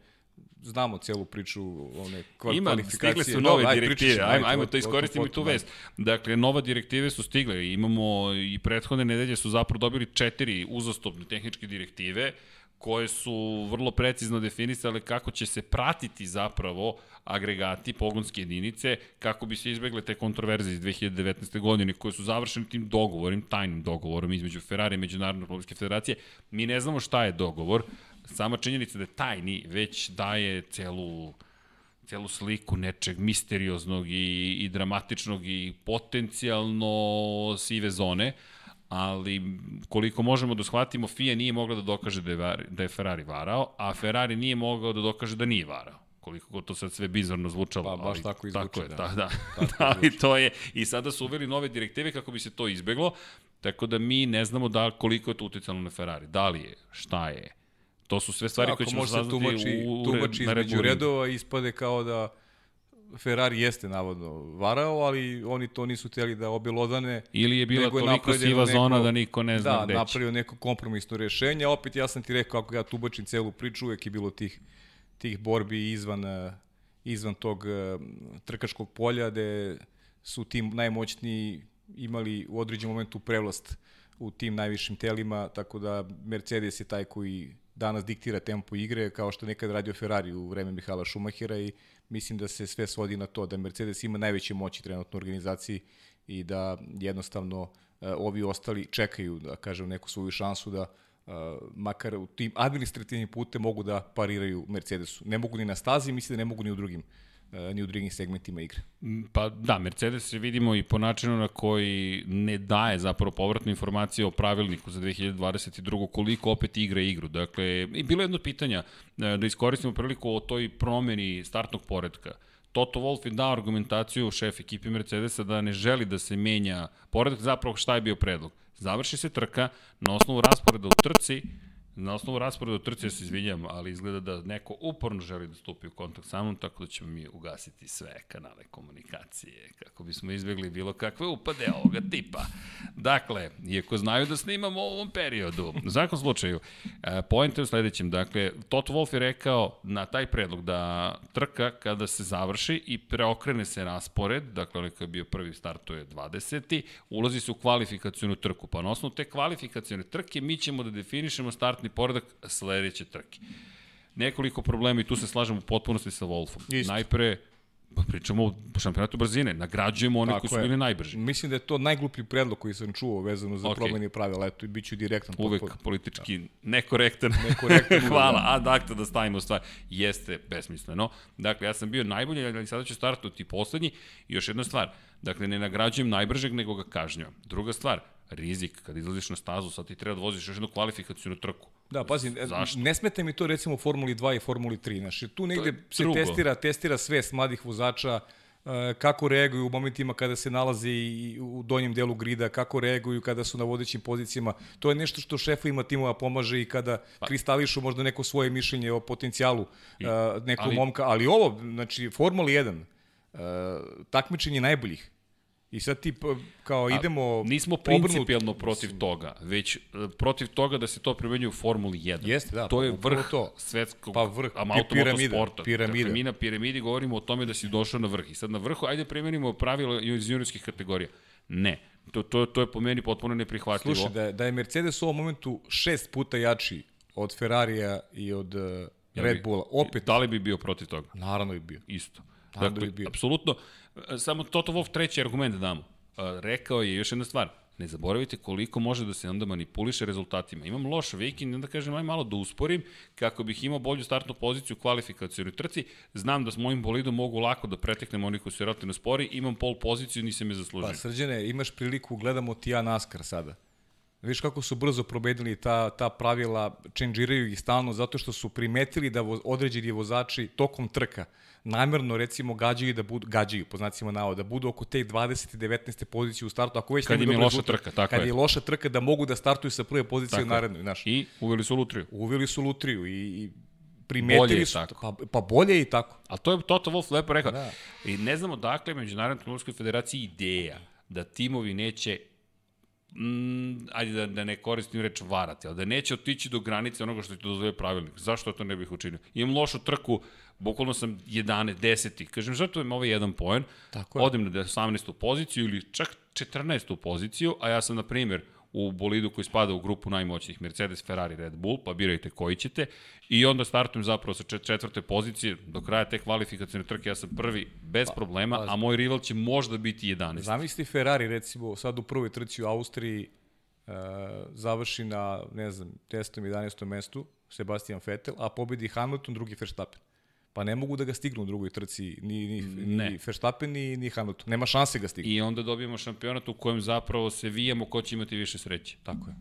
B: znamo celu priču one kval-
A: Ima,
B: kvalifikacije.
A: stigle su nove
B: ajde,
A: direktive, ajmo, ajmo
B: o-
A: to iskoristimo i tu vest. Dakle, nova direktive su stigle, imamo i prethodne nedelje su zapravo dobili četiri uzastopne tehničke direktive, koje su vrlo precizno definisale kako će se pratiti zapravo agregati, pogonske jedinice, kako bi se izbegle te kontroverze iz 2019. godine, koje su završene tim dogovorim, tajnim dogovorom između Ferrari i Međunarodne automobilske federacije. Mi ne znamo šta je dogovor, sama činjenica da je tajni već daje celu celu sliku nečeg misterioznog i, i dramatičnog i potencijalno sive zone, ali koliko možemo da shvatimo, FIA nije mogla da dokaže da je, da je Ferrari varao, a Ferrari nije mogao da dokaže da nije varao koliko god to sad sve bizarno zvučalo.
B: Pa, baš
A: ali
B: tako i zvuči,
A: tako je,
B: da.
A: da. da,
B: Tako
A: da ali to je, i sada su uveli nove direktive kako bi se to izbeglo, tako da mi ne znamo da koliko je to uticalo na Ferrari. Da li je, šta je, to su sve stvari
B: Ako
A: koje ćemo saznati
B: tumači,
A: u, u,
B: tumači između redova, ispade kao da Ferrari jeste navodno varao, ali oni to nisu hteli da obelodane.
A: Ili je bila
B: je
A: toliko siva
B: neko-
A: zona da niko ne zna
B: da,
A: gde će.
B: napravio neko kompromisno rešenje, opet ja sam ti rekao kako ja tubačim celu priču, uvek je bilo tih, tih borbi izvan, eh, izvan tog eh, trkačkog polja, gde su tim najmoćniji imali u određenom momentu prevlast u tim najvišim telima, tako da Mercedes je taj koji danas diktira tempo igre, kao što nekad radio Ferrari u vreme Mihala Šumahira i mislim da se sve svodi na to da Mercedes ima najveće moći trenutno u organizaciji i da jednostavno e, ovi ostali čekaju, da kažem, neku svoju šansu da e, makar u tim administrativnim putem mogu da pariraju Mercedesu. Ne mogu ni na stazi, mislim da ne mogu ni u drugim e, ni u drugim segmentima igre.
A: Pa da, Mercedes je vidimo i po načinu na koji ne daje zapravo povratnu informaciju o pravilniku za 2022. koliko opet igra igru. Dakle, i bilo je jedno pitanja e, da iskoristimo priliku o toj promeni startnog poredka. Toto Wolff je dao argumentaciju šef ekipi Mercedesa da ne želi da se menja poredak, zapravo šta je bio predlog. Završi se trka, na osnovu rasporeda u trci, Na osnovu rasporeda trci ja se izvinjam, ali izgleda da neko uporno želi da stupi u kontakt sa mnom, tako da ćemo mi ugasiti sve kanale komunikacije, kako bismo izbjegli bilo kakve upade ovoga tipa. Dakle, iako znaju da snimamo u ovom periodu, u svakom slučaju, e, point je u sledećem, dakle, Toto Wolf je rekao na taj predlog da trka kada se završi i preokrene se raspored, dakle, onaj koji je bio prvi startuje 20. ulazi se u kvalifikacijonu trku, pa na osnovu te kvalifikacijone trke mi ćemo da definišemo startni poredak sledeće trke. Nekoliko problema i tu se slažem u potpunosti sa Wolfom.
B: Isto.
A: Najpre, pa pričamo o šampionatu brzine, nagrađujemo one
B: Tako
A: koji su bili najbrži.
B: Mislim da je to najgluplji predlog koji sam čuo vezano za
A: Ok.
B: okay. promeni pravila. Eto, i bit ću direktan.
A: Uvek
B: potpuno.
A: politički nekorektan.
B: Nekorektan,
A: Hvala,
B: da.
A: ad acta da stavimo stvar. Jeste besmisleno. Dakle, ja sam bio najbolji, ali sada ću startovati poslednji. I još jedna stvar, dakle, ne nagrađujem najbržeg, nego ga kažnjam. Druga stvar, rizik, kad izlaziš na stazu, sad ti treba da voziš još jednu kvalifikacijonu trku.
B: Da, pazi, e,
A: Zašto?
B: ne smete mi to recimo u Formuli 2 i Formuli 3. Znaš, tu negde se
A: drugo.
B: testira, testira svest mladih vozača, e, kako reaguju u momentima kada se nalaze i u donjem delu grida, kako reaguju kada su na vodećim pozicijama. To je nešto što šefovima timova pomaže i kada pa. kristališu možda neko svoje mišljenje o potencijalu I, nekog
A: ali-
B: momka. Ali ovo, znači, Formula 1, uh, takmičenje najboljih. I sad ti kao idemo
A: Nismo
B: obrnut-
A: principijalno protiv toga, već e, protiv toga da se to primenjuje u Formuli 1.
B: Jeste, da,
A: To
B: pa
A: je
B: upravo
A: vrh
B: to.
A: svetskog
B: Pa vrh,
A: am-
B: pi- piramida,
A: automotosporta.
B: piramida.
A: Dakle, mi na piramidi govorimo o tome da si došao na vrh. I sad na vrhu, ajde primenimo pravila iz juniorskih kategorija. Ne. To, to, to je po meni potpuno neprihvatljivo.
B: Slušaj, da je, da je Mercedes u ovom momentu šest puta jači od Ferrarija i od uh, Red
A: bi-
B: Bulla, opet,
A: Da li bi bio protiv toga?
B: naravno je bio.
A: Isto.
B: Naravno
A: Dakle,
B: bi bio.
A: apsolutno, e, samo Toto Wolff treći argument da damo. E, Rekao je još jedna stvar, ne zaboravite koliko može da se onda manipuliše rezultatima. Imam loš vikend, onda kažem, aj malo da usporim, kako bih imao bolju startnu poziciju u kvalifikacijonoj trci. Znam da s mojim bolidom mogu lako da preteknem onih koji su relativno spori, imam pol poziciju, nisam je zaslužio.
B: Pa srđene, imaš priliku, gledamo ti ja NASCAR sada. Viš kako su brzo probedili ta, ta pravila, čenđiraju ih stalno zato što su primetili da vo, određeni vozači tokom trka namjerno recimo gađaju da budu, gađaju po znacima navoda, da budu oko te 20. i 19. pozicije u startu, ako već
A: Kad im je loša
B: rezultat,
A: trka, tako
B: kad
A: je.
B: je loša trka da mogu da startuju sa prve pozicije
A: Tako
B: u narednoj, znaš.
A: I uveli su lutriju.
B: Uveli su lutriju i, i
A: Bolje
B: primetili
A: je
B: su,
A: tako.
B: pa, pa bolje je i tako.
A: A to je Toto Wolff lepo rekao.
B: Da.
A: I ne znamo dakle Međunarodnoj automobilskoj federaciji ideja da timovi neće mm, ajde da, da ne koristim reč varati, ali da neće otići do granice onoga što ti dozvoje pravilnik. Zašto to ne bih učinio? Imam lošu trku, bukvalno sam 11, 10. Kažem, žrtvujem ovaj jedan poen,
B: Tako je.
A: odem na 18. poziciju ili čak 14. poziciju, a ja sam, na primjer, u bolidu koji spada u grupu najmoćnijih Mercedes, Ferrari, Red Bull, pa birajte koji ćete i onda startujem zapravo sa čet- četvrte pozicije do kraja te kvalifikacijne trke ja sam prvi bez problema, a moj rival će možda biti 11.
B: Zamisli Ferrari recimo sad u prvoj trci u Austriji uh, završi na, ne znam, 10. 11. mestu Sebastian Vettel, a pobedi Hamilton, drugi Verstappen. Pa ne mogu da ga stignu u drugoj trci ni, ni,
A: Ne.
B: ni Verstappen ni, ni Hamilton. Nema šanse ga stignu.
A: I onda dobijemo šampionat u kojem zapravo se vijemo ko će imati više sreće.
B: Tako je.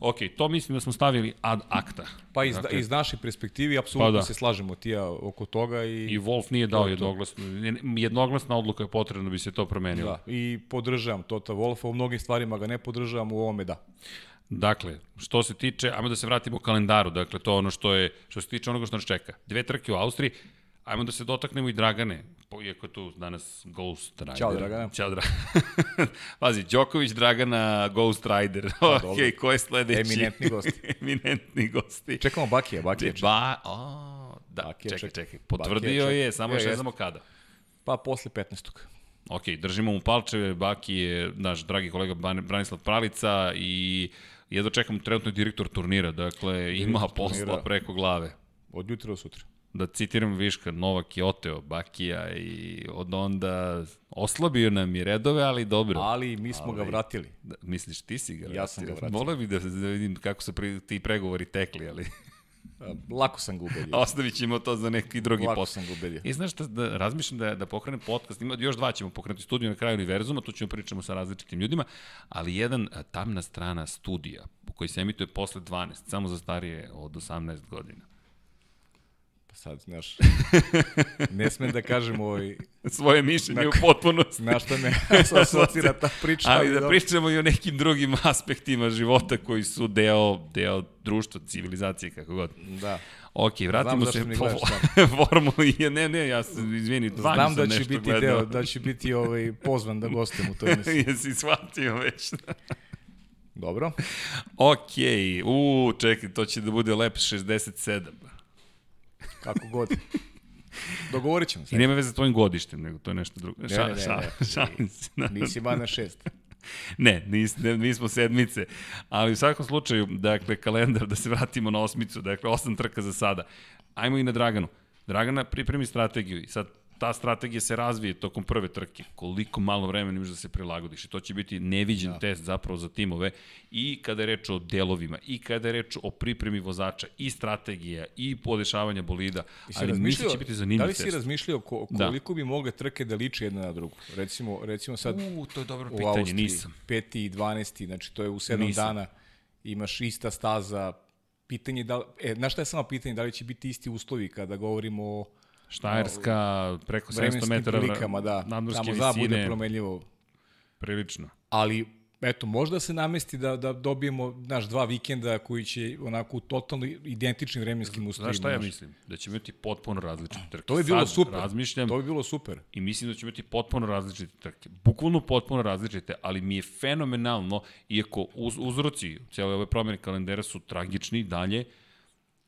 A: Ok, to mislim da smo stavili ad acta.
B: Pa iz,
A: Dakle,
B: iz naše perspektive apsolutno
A: Pa da.
B: se slažemo ti ja oko toga i,
A: I Wolf nije dao
B: to.
A: jednoglasno. Jednoglasna odluka je potrebna da bi se to promenilo.
B: da, i podržavam Tota Wolfa, u mnogim stvarima ga ne podržavam, u ovome da.
A: Dakle, što se tiče, ajmo da se vratimo kalendaru, dakle to ono što je, što se tiče onoga što nas čeka. Dve trke u Austriji, ajmo da se dotaknemo i Dragane, iako je tu danas Ghost Rider.
B: Ćao, Dragana.
A: Ćao Dragana. Pazi, Đoković, Dragana, Ghost Rider. ok,
B: dobro.
A: ko je sledeći?
B: Eminentni gosti.
A: Eminentni gosti.
B: Čekamo Bakija, Bakija.
A: Ba, o, da,
B: Bakija
A: čekaj,
B: čeka.
A: čekaj. Potvrdio
B: Bakija
A: je, samo još ne
B: jeste.
A: znamo kada.
B: Pa posle 15.
A: Ok, držimo mu palčeve, Baki je naš dragi kolega Branislav Pralica i jedva čekam trenutno je direktor turnira, dakle ima posla
B: turnira.
A: preko glave.
B: Od jutra do sutra.
A: Da citiram Viška, Novak je oteo Bakija i od onda oslabio nam je redove, ali dobro.
B: Ali mi smo ga vratili.
A: Da, misliš, ti si ga
B: Ja sam ga vratio.
A: Voleo bih da, da vidim kako su pri, ti pregovori tekli, ali
B: Lako sam ga ubedio.
A: ostavit ćemo to za neki drugi
B: Lako
A: posao.
B: sam ga ubedio.
A: I znaš šta, da, razmišljam da, da pokrenem podcast, ima, još dva ćemo pokrenuti studiju na kraju univerzuma, tu ćemo pričamo sa različitim ljudima, ali jedan tamna strana studija, koji se emituje posle 12, samo za starije od 18 godina.
B: Sad, znaš, ne smem da kažem ovaj,
A: Svoje mišljenje u potpunosti.
B: na šta me asocira ta priča.
A: Ali da
B: dobro.
A: pričamo i o nekim drugim aspektima života koji su deo, deo društva, civilizacije, kako god.
B: Da.
A: Ok, vratimo
B: zašto
A: se po Formuli 1. Ne, ne, ja sam, izvini, dva
B: Znam da će
A: nešto
B: biti
A: gledao.
B: deo, da će biti ovaj, pozvan da gostujem u toj emisiji.
A: Jesi shvatio već.
B: Dobro.
A: ok, u, čekaj, to će da bude lep 67.
B: Kako god. Dogovorit ćemo
A: I
B: se.
A: nema veze sa tvojim godištem, nego to je nešto drugo.
B: Ne,
A: Ša,
B: ne, ne,
A: ša,
B: ne.
A: šalim se.
B: Nisi van na šest.
A: Ne, nis, ne, nismo sedmice, ali u svakom slučaju, dakle, kalendar, da se vratimo na osmicu, dakle, osam trka za sada. Ajmo i na Draganu. Dragana pripremi strategiju i sad ta strategija se razvije tokom prve trke. Koliko malo vremena imaš da se prilagodiš i to će biti neviđen da. test zapravo za timove i kada je reč o delovima i kada je reč o pripremi vozača i strategija i podešavanja bolida, ali mislim
B: razmišljao-
A: će biti zanimljiv
B: Da li si
A: test.
B: razmišljao ko,
A: Da.
B: koliko bi mogle trke da liče jedna na drugu? Recimo, recimo sad
A: U, to je dobro pitanje,
B: Austriji,
A: nisam.
B: 5. i 12. znači to je u 7
A: Nisam.
B: dana, imaš ista staza, pitanje da e, znaš šta je samo pitanje, da li će biti isti uslovi kada govorimo o
A: Štajerska, preko 700
B: vremenskim
A: metara
B: prilikama, da,
A: nadmorske
B: bude
A: visine,
B: promenljivo.
A: prilično.
B: Ali, eto, možda se namesti da, da dobijemo, znaš, dva vikenda koji će onako u totalno identičnim vremenskim uslovima.
A: Znaš šta ja mislim? Da ćemo imati potpuno različite trke.
B: To bi bilo
A: Sad
B: super.
A: Razmišljam
B: To bi bilo super.
A: i mislim da ćemo imati potpuno različite trke. Bukvalno potpuno različite, ali mi je fenomenalno, iako uz, uzroci cijele ove promjene kalendara su tragični dalje,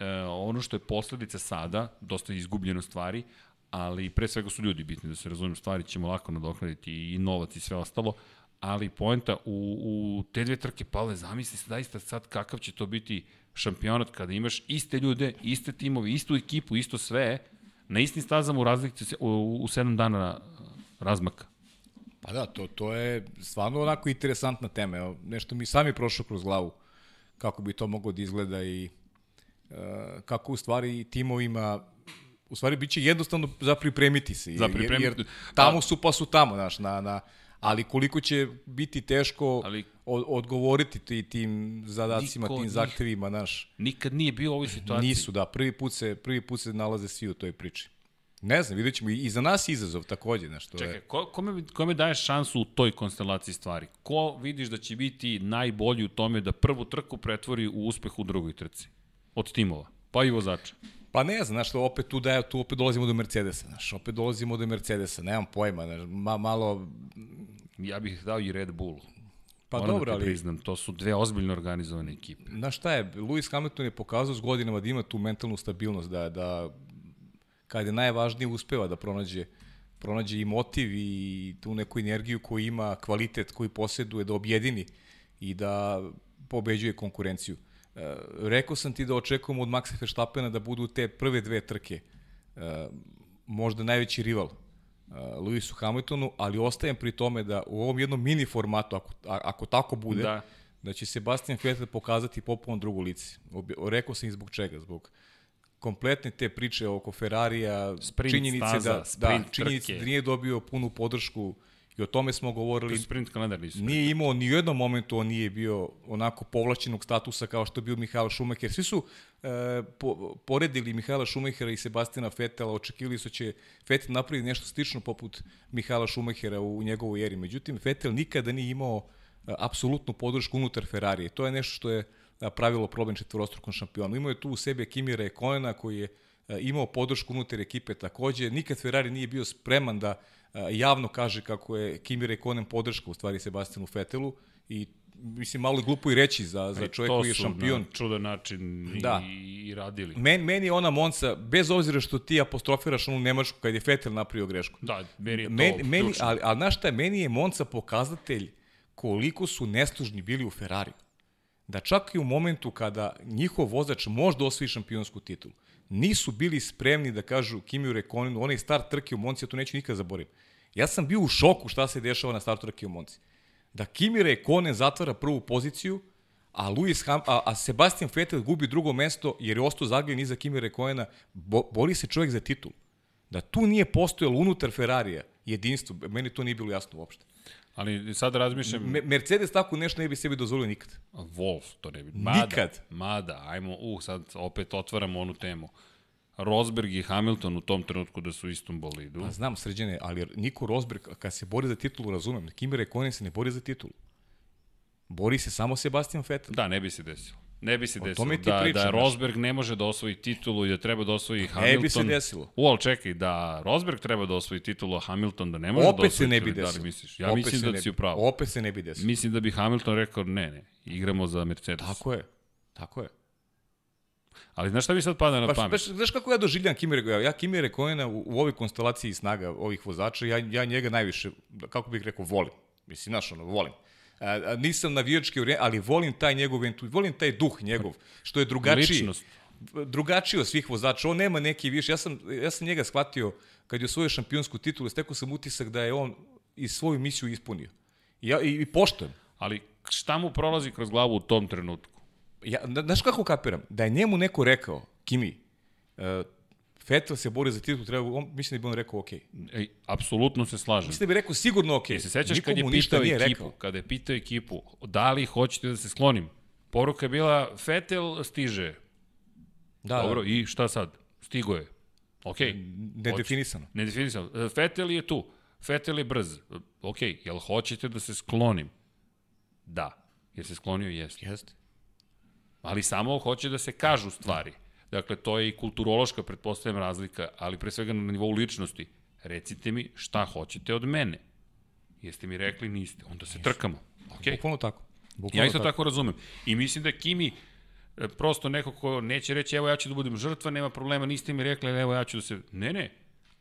A: e, ono što je posledica sada, dosta je izgubljeno stvari, ali pre svega su ljudi bitni, da se razumijem, stvari ćemo lako nadoknaditi i novac i sve ostalo, ali poenta u, u te dve trke, Pavle, zamisli se zaista sad kakav će to biti šampionat kada imaš iste ljude, iste timove, istu ekipu, isto sve, na istim stazama u razlici u, u sedam dana razmaka.
B: Pa da, to, to je stvarno onako interesantna tema. Nešto mi sami prošlo kroz glavu kako bi to moglo da izgleda i kako u stvari timovima u stvari biće jednostavno za pripremiti se.
A: Za pripremiti.
B: Jer, jer tamo su pa su tamo, znaš, na, na, ali koliko će biti teško
A: Ali-
B: od, odgovoriti ti, tim zadacima,
A: Niko
B: tim zahtevima, znaš.
A: Nikad nije bio u ovoj situaciji.
B: Nisu, da, prvi put, se, prvi put se nalaze svi u toj priči. Ne znam, vidjet ćemo, i za nas izazov takođe, znaš, to
A: Čekaj,
B: je...
A: ko, kome, kome daješ šansu u toj konstelaciji stvari? Ko vidiš da će biti najbolji u tome da prvu trku pretvori u uspeh u drugoj trci? Od timova, pa i vozača.
B: Pa ne znam, znaš, to opet tu, da, tu opet dolazimo do Mercedesa, znaš, opet dolazimo do Mercedesa, nemam pojma, znaš, ma, malo,
A: Ja bih dao i Red Bull.
B: pa
A: Moram
B: dobro,
A: da
B: ali,
A: priznam, to su dve ozbiljno organizovane ekipe.
B: znaš šta je, Lewis Hamilton je pokazao s godinama da ima tu mentalnu stabilnost, da, da kad je najvažnije uspeva da pronađe pronađe i motiv i tu neku energiju koju ima, kvalitet koji posjeduje, da objedini i da pobeđuje konkurenciju. E, rekao sam ti da očekujemo od Maxa Verstappena da budu te prve dve trke e, možda najveći rival uh, Lewisu Hamiltonu, ali ostajem pri tome da u ovom jednom mini formatu, ako, a, ako tako bude,
A: Da.
B: da. da će Sebastian Vettel pokazati popuno drugo lice. Rekao sam i zbog čega, zbog kompletne te priče oko Ferrarija,
A: Sprint
B: činjenice
A: staza,
B: da, da,
A: sprint
B: činjenice
A: trke.
B: da nije dobio punu podršku i o tome smo govorili.
A: Sprint kalendar nisu.
B: Nije imao ni u jednom momentu on nije bio onako povlačenog statusa kao što je bio Mihael Schumacher. Svi su e, po, poredili Mihaela Schumachera i Sebastiana Vettela, očekivali su da će Vettel napraviti nešto slično poput Mihaela Schumachera u, njegovoj eri. Međutim, Vettel nikada nije imao e, apsolutnu podršku unutar Ferrarije. To je nešto što je a, pravilo problem četvorostrukom šampionu. Imao je tu u sebi Kimira Ekonena koji je a, imao podršku unutar ekipe takođe. Nikad Ferrari nije bio spreman da javno kaže kako je Kimi Rekonen podrška u stvari Sebastianu Fetelu i mislim malo je glupo i reći za, za čovjek koji je šampion.
A: na čudan način i,
B: Da.
A: i, radili.
B: Men, meni je ona Monca, bez obzira što ti apostrofiraš onu Nemačku kad je Fetel napravio grešku.
A: Da, meni je to
B: Men, meni,
A: ključno.
B: ali, ali znaš šta je, meni je Monca pokazatelj koliko su neslužni bili u Ferrari. Da čak i u momentu kada njihov vozač možda osvoji šampionsku titulu, nisu bili spremni da kažu Kimi Rekonenu, onaj start trke u Monci, ja to neću nikad zaboraviti. Ja sam bio u šoku šta se dešava na startu trke u Monci. Da Kimi Rekonen zatvara prvu poziciju, a, Lewis Ham, a, a Sebastian Vettel gubi drugo mesto jer je ostao zagljen iza Kimi Rekonena, bo, bori se čovjek za titul. Da tu nije postojalo unutar Ferrarija jedinstvo, meni to nije bilo jasno uopšte.
A: Ali sad razmišljam,
B: Me, Mercedes tako nešto ne bi sebi dozvolio nikad.
A: Wolf to ne bi. Mada,
B: Nikad.
A: Mada, ajmo, uh, sad opet otvaramo onu temu. Rosberg i Hamilton u tom trenutku da su u istom bolidu.
B: Pa znam, sređene, ali Niko Rosberg, kad se bori za titulu, razumem, Kimi Rekonen se ne bori za titulu. Bori se samo Sebastian Vettel.
A: Da, ne bi se desilo. Ne bi se
B: O
A: desilo da,
B: pričam,
A: da. Rosberg ne može da osvoji titulu i da treba da osvoji Hamilton.
B: Ne bi se desilo.
A: U, ali čekaj, da Rosberg treba da osvoji titulu, a Hamilton da ne može da
B: Opet
A: osvoji
B: se ne bi
A: titulu, da li
B: desilo.
A: misliš? Ja
B: Opet
A: mislim da si
B: bi-
A: u pravu.
B: Opet se ne bi desilo.
A: Mislim da bi Hamilton rekao, ne, ne, igramo za Mercedes.
B: Tako je. Tako je.
A: Ali znaš šta mi sad pada na
B: Baš,
A: pamet?
B: baš, znaš kako ja doživljam Kimi Rekoena? Ja Kimi Rekoena u, u ovoj konstelaciji snaga ovih vozača, ja, ja njega najviše, kako bih rekao, volim. Mislim, znaš, ono, volim. A, a, nisam navijački, orije- ali volim taj njegov entu, volim taj duh njegov, što je drugačiji.
A: Ličnost.
B: drugačiji od svih vozača. On nema neki više. Ja sam, ja sam njega shvatio kad je osvojio šampionsku titulu, stekao sam utisak da je on i svoju misiju ispunio. I, ja, i, i poštojem.
A: Ali šta mu prolazi kroz glavu u tom trenutku?
B: Ja, zna- znaš kako kapiram? Da je njemu neko rekao, Kimi, uh, Vettel se bori za titul, treba, on, mislim da bi on rekao ok.
A: Ej, apsolutno se slažem.
B: Mislim da bi rekao sigurno ok.
A: Jel se sećaš kad je pitao ekipu,
B: rekao.
A: kada je pitao ekipu, da li hoćete da se sklonim? Poruka je bila, Fetel stiže.
B: Da,
A: Dobro,
B: da,
A: i šta sad? Stigo je. Ok.
B: nedefinisano.
A: Nedefinisano. E, Fetel je tu. Fetel je brz. Ok, jel hoćete da se sklonim? Da. Jer se sklonio, jeste.
B: Jeste.
A: Ali samo hoće da se kažu stvari. Dakle, to je i kulturološka, pretpostavljam, razlika, ali pre svega na nivou ličnosti. Recite mi šta hoćete od mene. Jeste mi rekli niste, onda se trkamo. Okay.
B: Bukvalno tako. Bukvalno
A: Ja isto tako razumem. I mislim da Kimi e, prosto neko ko neće reći evo ja ću da budem žrtva, nema problema, niste mi rekli, evo ja ću da se... Ne, ne.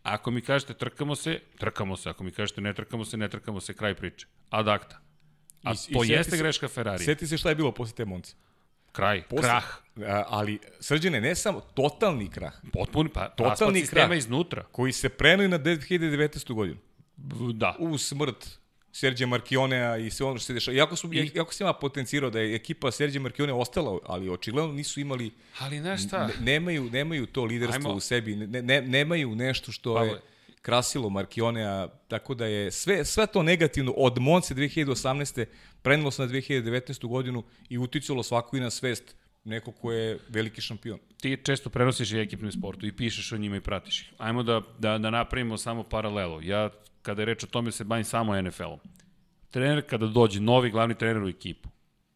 A: Ako mi kažete trkamo se, trkamo se. Ako mi kažete ne trkamo se, ne trkamo se, kraj priče. Ad acta. A
B: I- i
A: to
B: sjeti
A: jeste
B: se-
A: greška Ferrari.
B: Sjeti se šta je bilo posle te Monce.
A: Kraj,
B: Posle,
A: krah.
B: Ali, srđene, ne samo, totalni krah,
A: Potpuni, pa
B: Totalni
A: raspad sistema
B: krah.
A: iznutra.
B: koji se prenoj na 2019. godinu.
A: Da.
B: u smrt Serđe Markionea i sve ono što se dešava. Iako, su, I... iako sam ja potencirao da je ekipa Serđe Markionea ostala, ali očigledno nisu imali,
A: Ali znaš šta?
B: ne, nemaju, nemaju to liderstvo
A: Ajmo.
B: u sebi, ne, ne, nemaju nešto što
A: Pavle.
B: je krasilo Markionea, tako da je sve, sve to negativno od Monce 2018. prenelo se na 2019. godinu i uticalo svako i na svest neko ko je veliki šampion.
A: ti često prenosiš i ekipnu sportu i pišeš o njima i pratiš ih. Ajmo da, da, da napravimo samo paralelu. Ja, kada je reč o tome, se bavim samo NFL-om. Trener, kada dođe novi glavni trener u ekipu,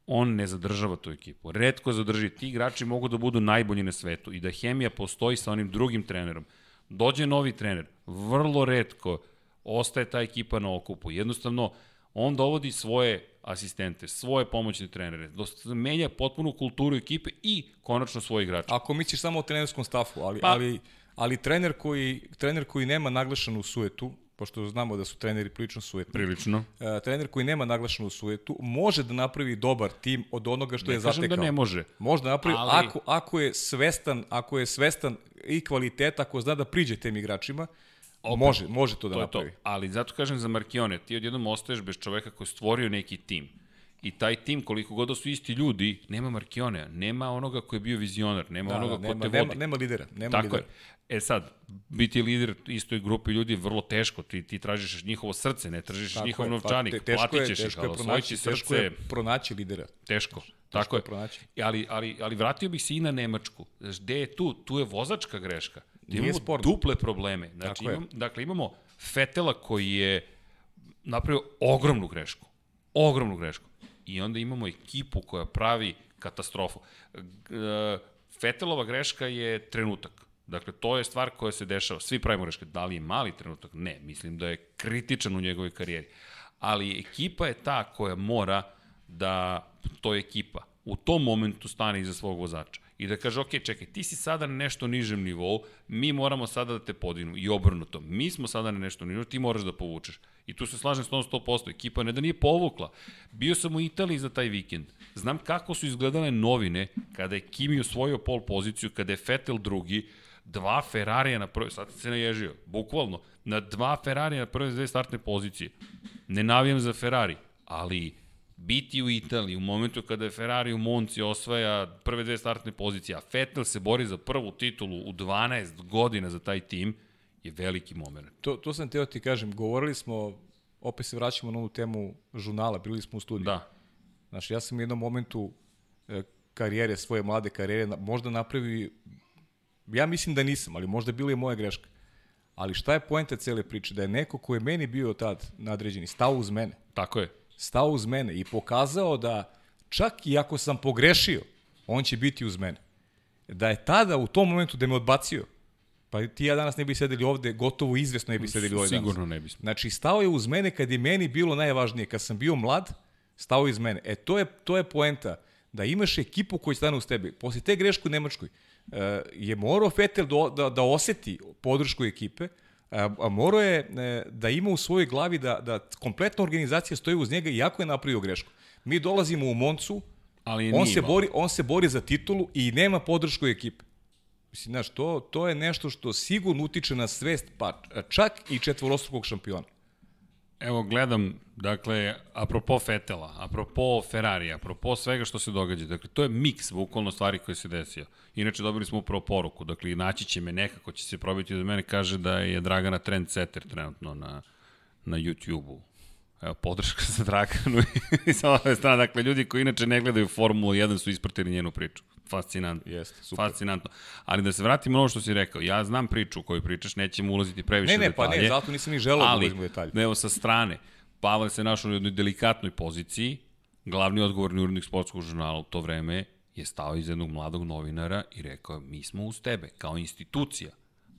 A: on ne zadržava tu ekipu. Redko zadrži. Ti igrači mogu da budu najbolji na svetu i da hemija postoji sa onim drugim trenerom. Dođe novi trener, vrlo redko ostaje ta ekipa na okupu. Jednostavno, on dovodi svoje asistente, svoje pomoćne trenere, dosta- menja potpunu kulturu ekipe i konačno svoje igrače.
B: Ako misliš samo o trenerskom stafu, ali,
A: Pa-
B: ali, ali trener, koji, trener koji nema naglašenu sujetu, pošto znamo da su treneri prilično sujetni,
A: Prilično.
B: e, trener koji nema naglašenu sujetu može da napravi dobar tim od onoga što
A: Ne
B: je
A: kažem
B: zatekao.
A: da ne može.
B: Može da napravi
A: Ali-
B: ako, ako je svestan, ako je svestan i kvaliteta, ako zna da priđe tem igračima, može, može to da
A: To je to.
B: napravi.
A: Ali zato kažem za Markione, ti odjednom ostaješ bez čoveka koji je stvorio neki tim. I taj tim, koliko god da su isti ljudi, nema Markionea, nema onoga koji je bio vizionar, nema
B: Da,
A: onoga
B: da,
A: ko
B: nema,
A: te
B: nema,
A: vodi.
B: nema lidera. Nema
A: Tako
B: lidera.
A: je. E sad, biti lider istoj grupi ljudi je vrlo teško. Ti, ti tražiš njihovo srce, ne tražiš
B: Tako
A: njihov
B: je,
A: novčanik.
B: te- teško
A: Platit
B: je,
A: ćeš ih,
B: teško je
A: ali osvojit
B: pronaći,
A: će
B: teško
A: srce
B: je pronaći lidera.
A: teško. Tako
B: je
A: je.
B: pronaći.
A: Ali, ali, ali vratio bih se i na Nemačku. Znaš, gde je tu? Tu je vozačka greška.
B: Nije
A: imamo
B: sporno.
A: duple probleme. Znači,
B: Tako je.
A: imam, dakle, imamo Fetela koji je napravio ogromnu grešku. Ogromnu grešku. I onda imamo ekipu koja pravi katastrofu. Fetelova greška je trenutak. Dakle, to je stvar koja se dešava. Svi pravimo greške. Da li je mali trenutak? Ne. Mislim da je kritičan u njegovoj karijeri. Ali ekipa je ta koja mora da, to je ekipa, u tom momentu stane iza svog vozača i da kaže, ok, čekaj, ti si sada na nešto nižem nivou, mi moramo sada da te podinu i obrnuto. Mi smo sada na nešto nižem, ti moraš da povučeš. I tu se slažem s tom 100%. Ekipa ne da nije povukla. Bio sam u Italiji za taj vikend. Znam kako su izgledale novine kada je Kimi osvojio pol poziciju, kada je Vettel drugi, dva Ferrarija na prvoj, sad se naježio, bukvalno, na dva Ferrarija na prve dve startne pozicije. Ne navijam za Ferrari, ali biti u Italiji u momentu kada je Ferrari u Monci osvaja prve dve startne pozicije, a Vettel se bori za prvu titulu u 12 godina za taj tim, je veliki moment.
B: To, to sam teo ti kažem, govorili smo, opet se vraćamo na onu temu žurnala, bili smo u studiju.
A: Da,
B: Znaš, ja sam u jednom momentu e, karijere, svoje mlade karijere, možda napravi Ja mislim da nisam, ali možda bila je moja greška. Ali šta je poenta cele priče? Da je neko ko je meni bio tad nadređeni, stao uz mene.
A: Tako je.
B: Stao uz mene i pokazao da čak i ako sam pogrešio, on će biti uz mene. Da je tada u tom momentu da me odbacio, pa ti ja danas ne bi sedeli ovde, gotovo izvesno ne bi sedeli ovde danas.
A: Sigurno ne bismo.
B: Znači, stao je uz mene kad je meni bilo najvažnije. Kad sam bio mlad, stao je iz mene. E, to je, to je poenta. Da imaš ekipu koja stane uz tebe. Posle te greške u Nemačkoj e, je morao Fetel da, da, da oseti podršku ekipe, a, a morao je e, da ima u svojoj glavi da, da kompletna organizacija stoji uz njega iako je napravio grešku. Mi dolazimo u Moncu,
A: Ali
B: on se,
A: imao.
B: bori, on se bori za titulu i nema podršku ekipe. Mislim, znaš, to, to je nešto što sigurno utiče na svest, pa čak i četvorostrukog šampiona.
A: Evo gledam, dakle, apropo Fetela, apropo Ferrari, apropo svega što se događa, dakle, to je miks bukvalno stvari koje se desio. Inače, dobili smo upravo poruku, dakle, naći će me nekako, će se probiti do mene, kaže da je Dragana trendsetter trenutno na, na YouTube-u. Evo, podrška za Draganu i sa ove strane. Dakle, ljudi koji inače ne gledaju Formulu 1 su ispratili njenu priču. Fascinantno.
B: Jeste, super.
A: Fascinantno. Ali da se vratimo na ovo što si rekao, ja znam priču koju pričaš, nećemo ulaziti previše
B: Ne, ne,
A: u detalje.
B: pa ne, zato nisam ni želeo da
A: ali,
B: ulazim u detalje.
A: evo sa strane, Pavel se našao u jednoj delikatnoj poziciji, glavni odgovorni urednik sportskog žurnala u to vreme je stao iz jednog mladog novinara i rekao, mi smo uz tebe, kao institucija.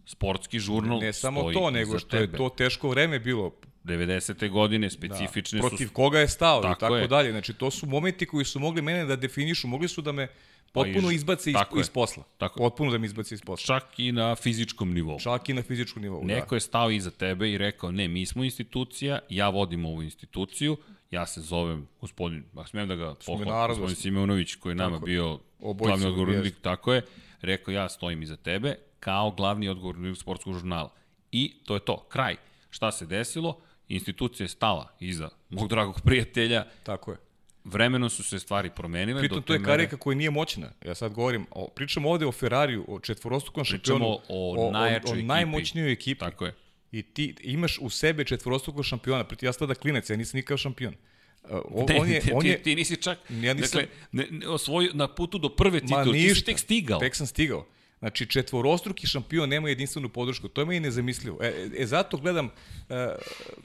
A: Sportski žurnal
B: Ne samo
A: stoji
B: to, nego što je
A: tebe.
B: to teško vreme bilo.
A: 90. godine specifične
B: Protiv
A: su...
B: koga je stao
A: Tako
B: i tako
A: je.
B: dalje. Znači, to su momenti koji su mogli mene da definišu, mogli su da me potpuno
A: i-
B: izbace iz,
A: tako
B: iz posla.
A: Tako.
B: Potpuno da me izbace iz posla.
A: Čak i na fizičkom nivou.
B: Čak i na fizičkom nivou.
A: Neko je stao iza tebe i rekao, ne, mi smo institucija, ja vodim ovu instituciju, ja se zovem gospodin, ako smijem da ga pohvalim, gospodin Simeunović, koji je nama
B: Tako
A: bio
B: Obojica,
A: glavni odgovornik, tako je, rekao, ja stojim iza tebe, kao glavni odgovornik sportskog žurnala. I to je to, kraj. Šta se desilo? Institucija je stala iza mog dragog prijatelja,
B: tako je.
A: vremenom su se stvari promenile.
B: Pritom to je
A: mere-
B: karika koja nije moćna. Ja sad govorim, o, pričam ovde o Ferrariju, o četvorostrukom šampionu,
A: o najjačoj
B: o,
A: ekipi.
B: najmoćnijoj ekipi.
A: Tako je.
B: I ti imaš u sebe četvorostrukog šampiona, pritom ja sam tada klinac, ja nisam nikakav šampion. Uh, o-
A: Ne,
B: on je, on je,
A: ti, ti nisi čak,
B: Ja nisam-
A: dakle, ne, ne, osvojio na putu do prve titule, ti si tek stigao.
B: Tek sam stigao. Znači, četvorostruki šampion nema jedinstvenu podršku. To je meni nezamislivo. E, e, e zato gledam... E,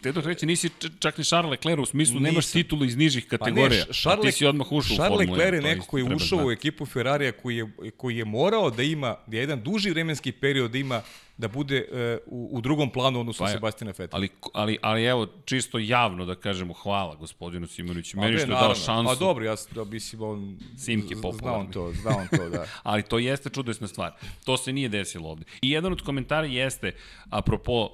A: Te dok reći nisi čak ni Charles Leclerc u smislu nemaš
B: Nisam.
A: titulu iz nižih
B: pa
A: kategorija.
B: ne, Charles,
A: ti si odmah ušao u
B: Charles
A: Formulu 1.
B: Leclerc je neko koji je ušao u ekipu Ferrarija koji je, koji je morao da ima, da je jedan duži vremenski period da ima, da bude e, u, u drugom planu odnosno
A: Pa je.
B: Sebastiana Vettel.
A: Ali, ali, ali evo, čisto javno da kažemo hvala gospodinu Simoniću. Meni što je dao šansu.
B: A dobro, ja da mislim, on...
A: Simke popularni.
B: Zna on to, zna on to, da.
A: Ali to jeste čudesna stvar. To se nije desilo ovde. I jedan od komentara jeste, apropo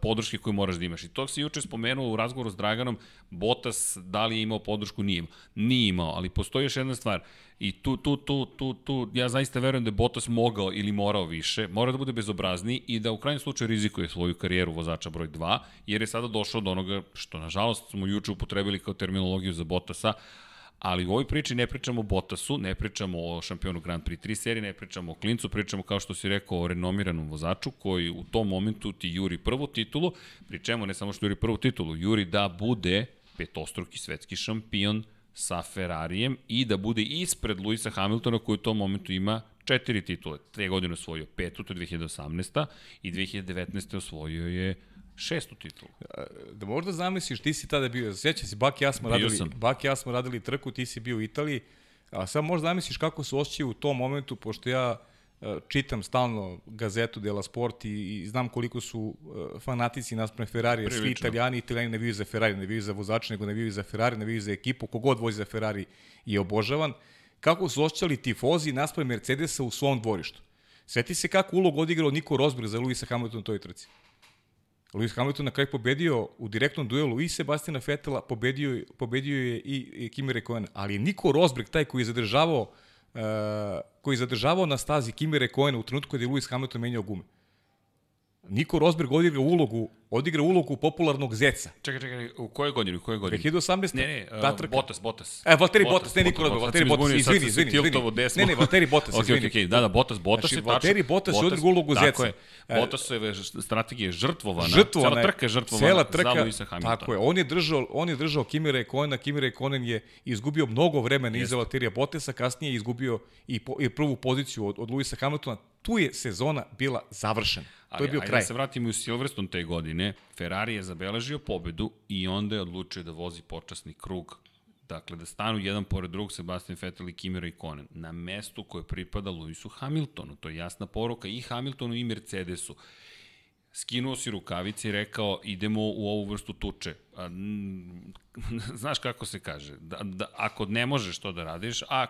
A: podrške koju moraš da imaš. I to si juče spomenuo u razgovoru s Draganom, Botas da li je imao podršku, nije imao. Nije imao, ali postoji još jedna stvar. I tu, tu, tu, tu, tu, ja zaista verujem da je Botas mogao ili morao više, mora da bude bezobrazniji i da u krajnjem slučaju rizikuje svoju karijeru vozača broj 2, jer je sada došao do onoga što, nažalost, smo juče upotrebili kao terminologiju za Botasa, Ali u ovoj priči ne pričamo o Bottasu, ne pričamo o šampionu Grand Prix 3 serije, ne pričamo o Klincu, pričamo kao što si rekao o renomiranom vozaču koji u tom momentu ti juri prvu titulu, pri čemu ne samo što juri prvu titulu, juri da bude petostruki svetski šampion sa Ferrarijem i da bude ispred Luisa Hamiltona koji u tom momentu ima četiri titule. Te godine osvojio petu, to je 2018. i 2019. osvojio je šestu titulu.
B: da možda zamisliš, ti si tada bio, sjeća si, Bak i ja smo
A: Bio
B: radili,
A: sam.
B: Bak i ja smo radili trku, ti si bio u Italiji, a sad možda zamisliš kako se osjećaju u tom momentu, pošto ja e, čitam stalno gazetu Dela Sport i, i znam koliko su e, fanatici naspram Ferrarija, svi italijani, italijani ne navijaju za Ferrari, ne navijaju za vozača, nego ne navijaju za Ferrari, ne navijaju za ekipu, kogod vozi za Ferrari je obožavan. Kako su osjećali tifozi naspram Mercedesa u svom dvorištu. Sveti se kako ulog odigrao Niko Rosberg za Luisa Hamiltona u toj trci. Lewis Hamilton na kraju pobedio u direktnom duelu i Sebastiana Vettela, pobedio, pobedio je i, i Kimi Rekoena, ali je Niko Rosberg taj koji je zadržavao uh, koji je zadržavao na stazi Kimi Rekoena u trenutku kada je Lewis Hamilton menjao gume. Niko Rosberg odigrao ulogu odigra ulogu popularnog zeca.
A: Čekaj, čekaj, u kojoj godini, u kojoj godini?
B: 2018.
A: Ne, ne, uh,
B: trka.
A: Botas, Botas.
B: E, Valtteri Bottas, ne Nikola Valtteri
A: sad
B: izvini, izvini, izvini.
A: tiltovo desno.
B: Ne, ne, Valtteri Bottas,
A: Ok,
B: izvini.
A: ok, ok, da, da, Botas, Botas
B: Znači,
A: je tačno.
B: Valtteri Bottas je odigrao ulogu
A: Tako
B: zeca.
A: je,
B: E,
A: strategija je žrtvovana.
B: žrtvovana
A: Cela trka je žrtvovana
B: Cela
A: za
B: trka,
A: Luisa Hamiltona.
B: Tako je, on je držao, on je držao Kimira i Konena, Kimira i Konen je izgubio mnogo vremena iza Valterija Bottasa, kasnije je izgubio i, po, i prvu poziciju od, od Luisa Hamiltona. Tu je sezona bila završena. To je bio
A: ajde
B: kraj.
A: da se vratimo u Silverstone te godine. Ferrari je zabeležio pobedu i onda je odlučio da vozi počasni krug. Dakle, da stanu jedan pored drugog Sebastian Vettel i Kimi Raikkonen na mestu koje pripada Lewisu Hamiltonu. To je jasna poruka i Hamiltonu i Mercedesu. Skinuo si rukavice i rekao idemo u ovu vrstu tuče. A, znaš kako se kaže? Da, da, ako ne možeš to da radiš, a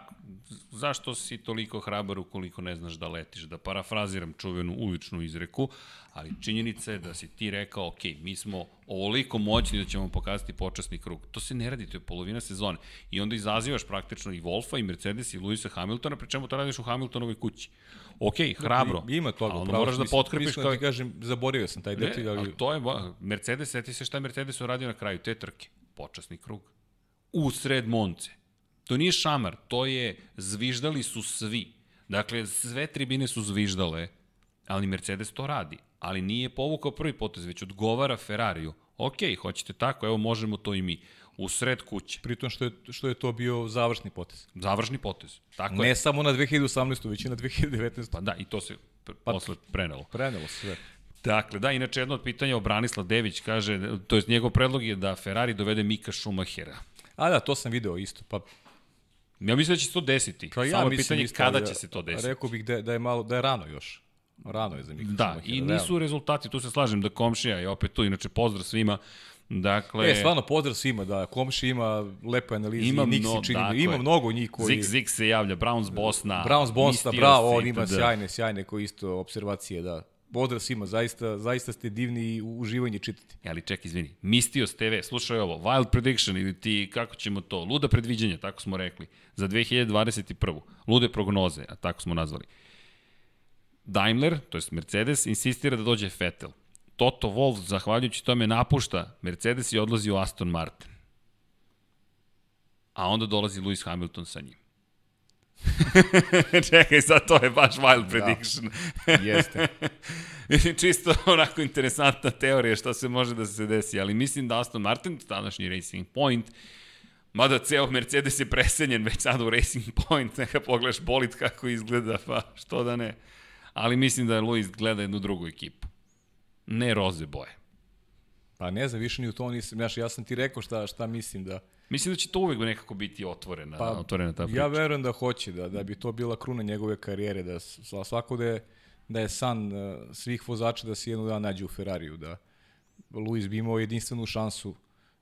A: zašto si toliko hrabar ukoliko ne znaš da letiš? Da parafraziram čuvenu uličnu izreku, ali činjenica je da si ti rekao, ok, mi smo ovoliko moćni da ćemo pokazati počasni krug. To se ne radi, to je polovina sezone. I onda izazivaš praktično i Wolfa, i Mercedes, i Luisa Hamiltona, pri čemu to radiš u Hamiltonovoj kući. Ok, hrabro.
B: I- Ima toga,
A: ali
B: pravo
A: moraš da potkrepiš
B: mislim
A: kao...
B: da ti kažem, zaboravio sam taj detalj, ali...
A: to je, Mercedes, seti se šta je Mercedes uradio na kraju te trke. Počasni krug. U sred Monce. To nije šamar, to je, zviždali su svi. Dakle, sve tribine su zviždale, ali Mercedes to radi. Ali nije povukao prvi potez, već odgovara Ferrariju. Ok, hoćete tako, evo možemo to i mi. U sred kuće.
B: Pritom što je, što je to bio završni potez.
A: Završni potez. Tako
B: Ne
A: je.
B: samo na 2018. već i na 2019.
A: Pa da, i to se pr- posle prenelo.
B: Prenelo se sve.
A: Dakle, da, inače jedno od pitanja o Branislav Dević kaže, to je njegov predlog je da Ferrari dovede Mika Schumachera.
B: A da, to sam video isto. Pa,
A: Ja mislim da će se to desiti.
B: pa ja
A: Samo je pitanje
B: isto,
A: kada će se to desiti.
B: Rekao bih da, da je malo, da je rano još. Rano je za Mika
A: Da,
B: Schumachera,
A: i
B: realno.
A: nisu rezultati, tu se slažem da komšija je opet tu, inače pozdrav svima. Dakle,
B: E, stvarno, pozdrav svima, da komši ima lepe analize,
A: Ima
B: ima, Nixi
A: mno-
B: čini,
A: tako
B: ima
A: je.
B: mnogo njih koji...
A: Zik Zik se javlja, Browns Bosna.
B: Browns Bosna, bravo, on ima sjajne, sjajne koji isto observacije, da. Pozdrav svima, zaista, zaista ste divni i uživanje čitati.
A: Ali ček, izvini, Mistios TV, slušaj ovo, Wild Prediction ili ti, kako ćemo to, luda predviđanja, tako smo rekli, za 2021. Lude prognoze, a tako smo nazvali. Daimler, to jest Mercedes, insistira da dođe Vettel. Toto Wolff, zahvaljujući tome, napušta Mercedes i odlazi u Aston Martin. A onda dolazi Lewis Hamilton sa njim. Čekaj, sad to je baš wild prediction.
B: Jeste.
A: Čisto onako interesantna teorija šta se može da se desi, ali mislim da Aston Martin, današnji Racing Point, mada ceo Mercedes je presenjen već sada u Racing Point, neka pogledaš bolid kako izgleda, pa što da ne. Ali mislim da Luis gleda jednu drugu ekipu. Ne roze boje.
B: Pa ne znam, više ni u to nisam. Znaš, ja sam ti rekao šta, šta mislim da...
A: Mislim da će to uvek nekako biti otvorena,
B: Pa,
A: otvorena ta priča.
B: Ja verujem da hoće, da, da bi to bila kruna njegove karijere, da svako da je, da je san uh, svih vozača da se jednog dana nađe u Ferrariju, da Luis bi imao jedinstvenu šansu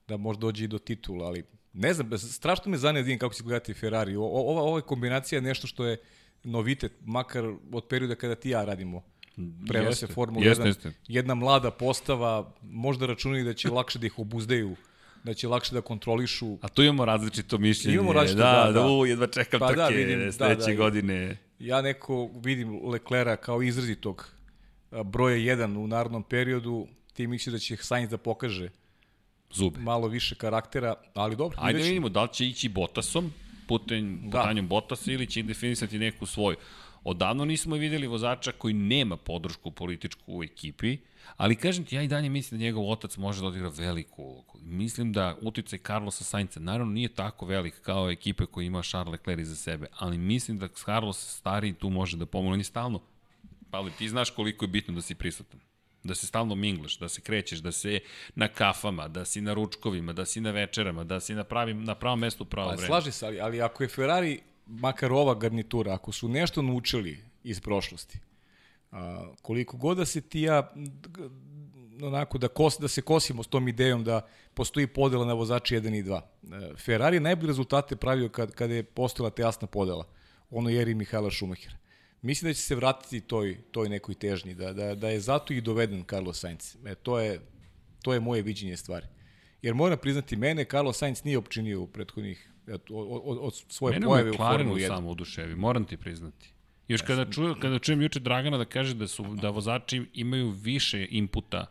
B: da možda dođe i do titula, ali ne znam, strašno me zanima da kako će gledati Ferrari. O, ova, ova kombinacija je nešto što je novitet, makar od perioda kada ti ja radimo prenose
A: Jeste,
B: Formulu
A: jeste,
B: 1.
A: jeste.
B: Jedna mlada postava, možda računaju da će lakše da ih obuzdaju, da će lakše da kontrolišu.
A: A tu imamo različito mišljenje.
B: Imamo različito,
A: da,
B: da, da.
A: u, jedva čekam
B: Pa
A: trke
B: da, vidim, da,
A: sledeće
B: da.
A: godine.
B: Ja neko vidim Leclera kao izrazitog broja 1 u narodnom periodu, ti misli da će Sainz da pokaže
A: Zube.
B: malo više karaktera, ali dobro.
A: Ajde da vidimo da li će ići Bottasom, putem,
B: Da.
A: Bottasa ili će definisati neku svoju. Odavno nismo videli vozača koji nema podršku političku u ekipi, ali kažem ti, ja i dalje mislim da njegov otac može da odigra veliku ulogu. Mislim da uticaj Carlosa Sainca, naravno nije tako velik kao ekipe koji ima Charles Leclerc iza sebe, ali mislim da Carlos stari tu može da pomogne. On je stalno, Pavle, ti znaš koliko je bitno da si prisutan. Da se stalno minglaš, da se krećeš, da se na kafama, da si na ručkovima, da si na večerama, da si na, pravim, na pravom mestu u pravo
B: Pa,
A: vreme.
B: slaži se, ali, ali ako je Ferrari, makar ova garnitura, ako su nešto naučili iz prošlosti, a, koliko god da se ti ja onako da, kos, da se kosimo s tom idejom da postoji podela na vozači 1 i 2. E, Ferrari je najbolje rezultate pravio kad, je postojala ta jasna podela. Ono jeri Mihajla Šumahira. Mislim da će se vratiti toj, toj nekoj težnji, da, da, da je zato i doveden Carlos Sainz. E, to, je, to je moje viđenje stvari. Jer moram priznati, mene Carlos Sainz nije opčinio u prethodnih eto, od, od, od svoje
A: Mene
B: pojave u Formuli 1.
A: samo oduševi, moram ti priznati. Još kada, čujem, kada čujem juče Dragana da kaže da su da vozači imaju više inputa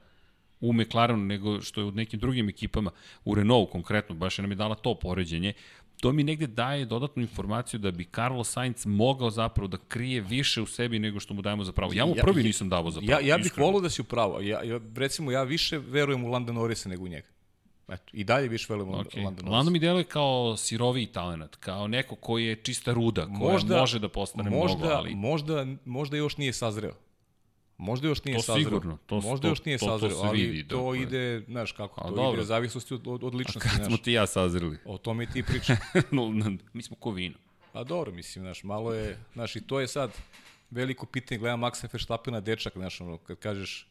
A: u McLarenu nego što je u nekim drugim ekipama, u Renault konkretno, baš je nam je dala to poređenje, to mi negde daje dodatnu informaciju da bi Carlos Sainz mogao zapravo da krije više u sebi nego što mu dajemo za pravo. Ja mu prvi nisam davo za pravo.
B: Ja, ja bih volio da si u pravo. Ja, ja, recimo, ja više verujem u Landa Norrisa nego u njega. Eto, i dalje više verujem okay. u Norrisa.
A: Lando mi deluje kao siroviji talent, kao neko koji je čista ruda, koja možda, može da postane
B: možda,
A: mnogo, ali...
B: Možda, možda još nije sazreo. Možda još nije
A: to
B: sazreo.
A: Sigurno, to,
B: Možda
A: to,
B: još nije
A: to,
B: sazreo,
A: to, to
B: ali
A: vidi,
B: to
A: dakle.
B: ide, znaš kako,
A: A,
B: to
A: dobro.
B: ide zavisnosti od, od, od ličnosti.
A: A kad
B: znaš.
A: smo ti ja sazreli?
B: O tome ti pričaš.
A: No, mi smo ko vino.
B: Pa dobro, mislim, znaš, malo je, znaš, i to je sad veliko pitanje, gledam Maxa Verstappena, dečak, znaš, ono, kad kažeš,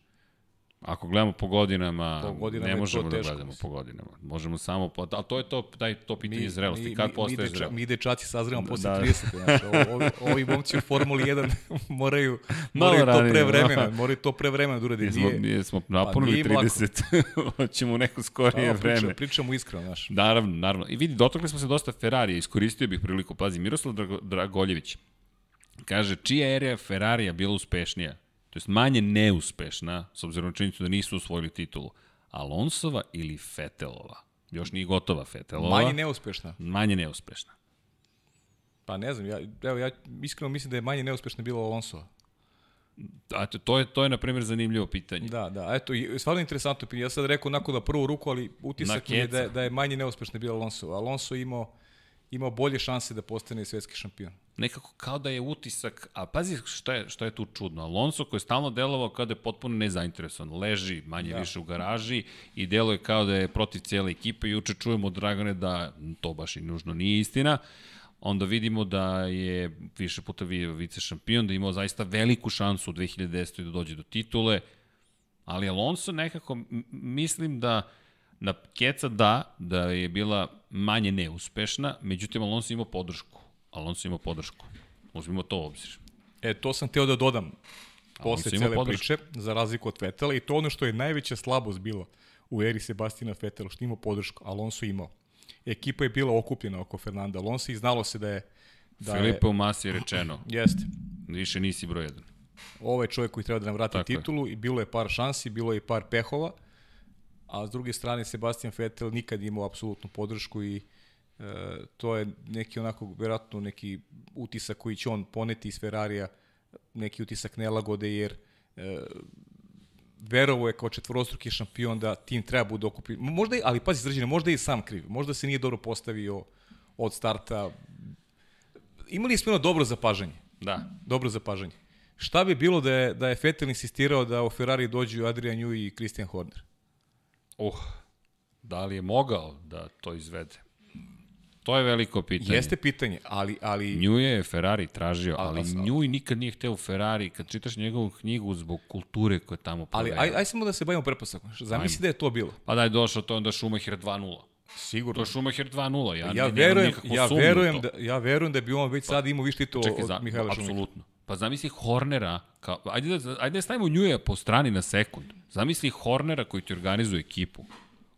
A: Ako gledamo po godinama,
B: Po godinama
A: ne možemo da gledamo po godinama. Možemo samo, po, ali to je to, daj, to pitanje zrelosti.
B: mi,
A: Kad
B: mi,
A: postaješ
B: mi,
A: zreo?
B: mi dečaci sazremo posle
A: Da.
B: 30, znaš, o- ovi, ovi momci u Formuli 1 moraju,
A: Malo
B: moraju to
A: ranije,
B: pre
A: da.
B: vremena, moraju to pre vremena da urade.
A: Mi smo,
B: Nije,
A: mi smo napunili
B: lako.
A: 30, hoćemo u neko skorije
B: da,
A: vreme.
B: pričam, pričamo iskreno, znaš.
A: Naravno, naravno. I vidi, dotakli smo se dosta Ferrarija, iskoristio bih priliku. Pazi, Miroslav Drago, Dragoljević kaže, čija erija Ferrarija bila uspešnija? To jest manje neuspešna, s obzirom na činjenicu da nisu osvojili titulu. Alonsova ili Fetelova? Još nije gotova Fetelova.
B: Manje neuspešna.
A: Manje neuspešna.
B: Pa ne znam, ja, evo, ja iskreno mislim da je manje neuspešna bila Alonsova.
A: A to, to je, to je, na primjer, zanimljivo pitanje.
B: Da, da, eto, stvarno interesantno pitanje. Ja sad rekao onako da prvu ruku, ali utisak je da, je- da je manje neuspešna bila Alonso. Alonso imao, imao bolje šanse da postane svetski šampion.
A: Nekako kao da je utisak, a pazi što je, što je tu čudno, Alonso koji je stalno delovao kao da je potpuno nezainteresovan, leži manje da. više u garaži i deluje kao da je protiv cijele ekipe i juče čujemo od Dragane da to baš i nužno nije istina, onda vidimo da je više puta bio vice šampion, da je imao zaista veliku šansu u 2010. da dođe do titule, ali Alonso nekako, mislim da na Keca da, da je bila manje neuspešna, međutim Alonso imao podršku. Alonso imao podršku. Uzmimo to u obzir.
B: E, to sam teo da dodam posle
A: ima
B: cele
A: podršku.
B: priče, za razliku od Vetela, i to ono što je najveća slabost bila u eri Sebastina Vetela, što je imao podršku, Alonso je imao. Ekipa je bila okupljena oko Fernanda Alonso i znalo se da je da
A: Filipe u masi je rečeno,
B: je, jeste.
A: više nisi broj jedan.
B: Ovo je čovjek koji treba da nam vrati
A: Tako je.
B: titulu i bilo je par šansi, bilo je i par pehova, a s druge strane Sebastian Vettel nikad imao apsolutnu podršku i e, to je neki onako, verovatno neki utisak koji će on poneti iz Ferrarija, neki utisak nelagode jer e, verovo je kao četvorostruki šampion da tim treba bude okupljen. Možda i, ali pazi srđene, možda i sam kriv. Možda se nije dobro postavio od starta. Imali smo jedno dobro zapažanje.
A: Da.
B: Dobro zapažanje. Šta bi bilo da je, da je Vettel insistirao da u Ferrari dođu Adrian Newey i Christian Horner?
A: Uh, da li je mogao da to izvede? To je veliko pitanje.
B: Jeste pitanje, ali... ali
A: Nju je Ferrari tražio, ali
B: a- a-
A: Nju nikad nije hteo Ferrari. Kad čitaš njegovu knjigu zbog kulture koja je tamo
B: ali
A: provera.
B: aj, aj samo da se bavimo pretpostavkom. Zamisli da je to bilo.
A: Pa daj došao to onda Schumacher 2-0.
B: Sigurno.
A: To je Schumacher 2-0. Ja,
B: Ja verujem, ja verujem da ja verujem da bi on već sad imao više titula od
A: za,
B: Mihajla Šumika.
A: apsolutno. Pa zamisli Hornera, kao, ajde, da, ajde da stavimo Njuja po strani na sekund. Zamisli Hornera koji ti organizuje ekipu.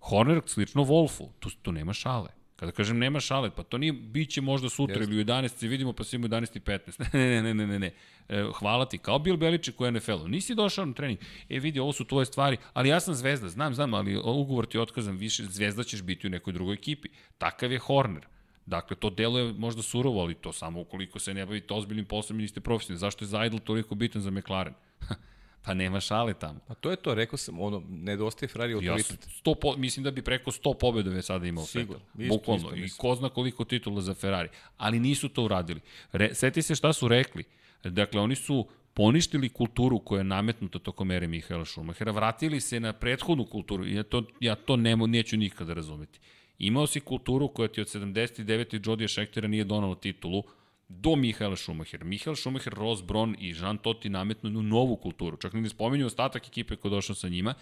A: Horner slično Wolfu, tu, tu nema šale. Kada kažem nema šale, pa to nije, bit će možda sutra
B: Jeste.
A: ili u 11 se vidimo pa svima u 11 i 15. ne, ne, ne, ne, ne, ne. E, hvala ti, kao Bill Beliček u NFL-u. Nisi došao na trening, e vidi, ovo su tvoje stvari, ali ja sam zvezda, znam, znam, ali ugovor ti je otkazan više, zvezda ćeš biti u nekoj drugoj ekipi. Takav je Horner. Dakle, to deluje možda surovo, ali to samo ukoliko se ne bavite ozbiljnim poslom i niste profesionalni. Zašto je Zajdl toliko bitan za McLaren? pa nema šale tamo.
B: A to je to, rekao sam, ono, nedostaje Ferrari
A: Ja
B: autoritet.
A: sam 100 po, mislim da bi preko 100 pobjeda već sada imao
B: Sigurno,
A: Vettel.
B: isto,
A: Bukvalno.
B: isto
A: I
B: mislim.
A: ko zna koliko titula za Ferrari. Ali nisu to uradili. Re, seti se šta su rekli. Dakle, oni su poništili kulturu koja je nametnuta tokom ere Mihaela Šumahera, vratili se na prethodnu kulturu i ja to, ja to nemo, neću nikada razumeti. Imao si kulturu koja ti od 79. Jodija Šektera nije donala titulu, do Mihaela Šumahera. Mihael Šumacher, Ross Brown i Jean Todt je nametnu jednu novu kulturu. Čak ne spominju ostatak ekipe koja je došla sa njima.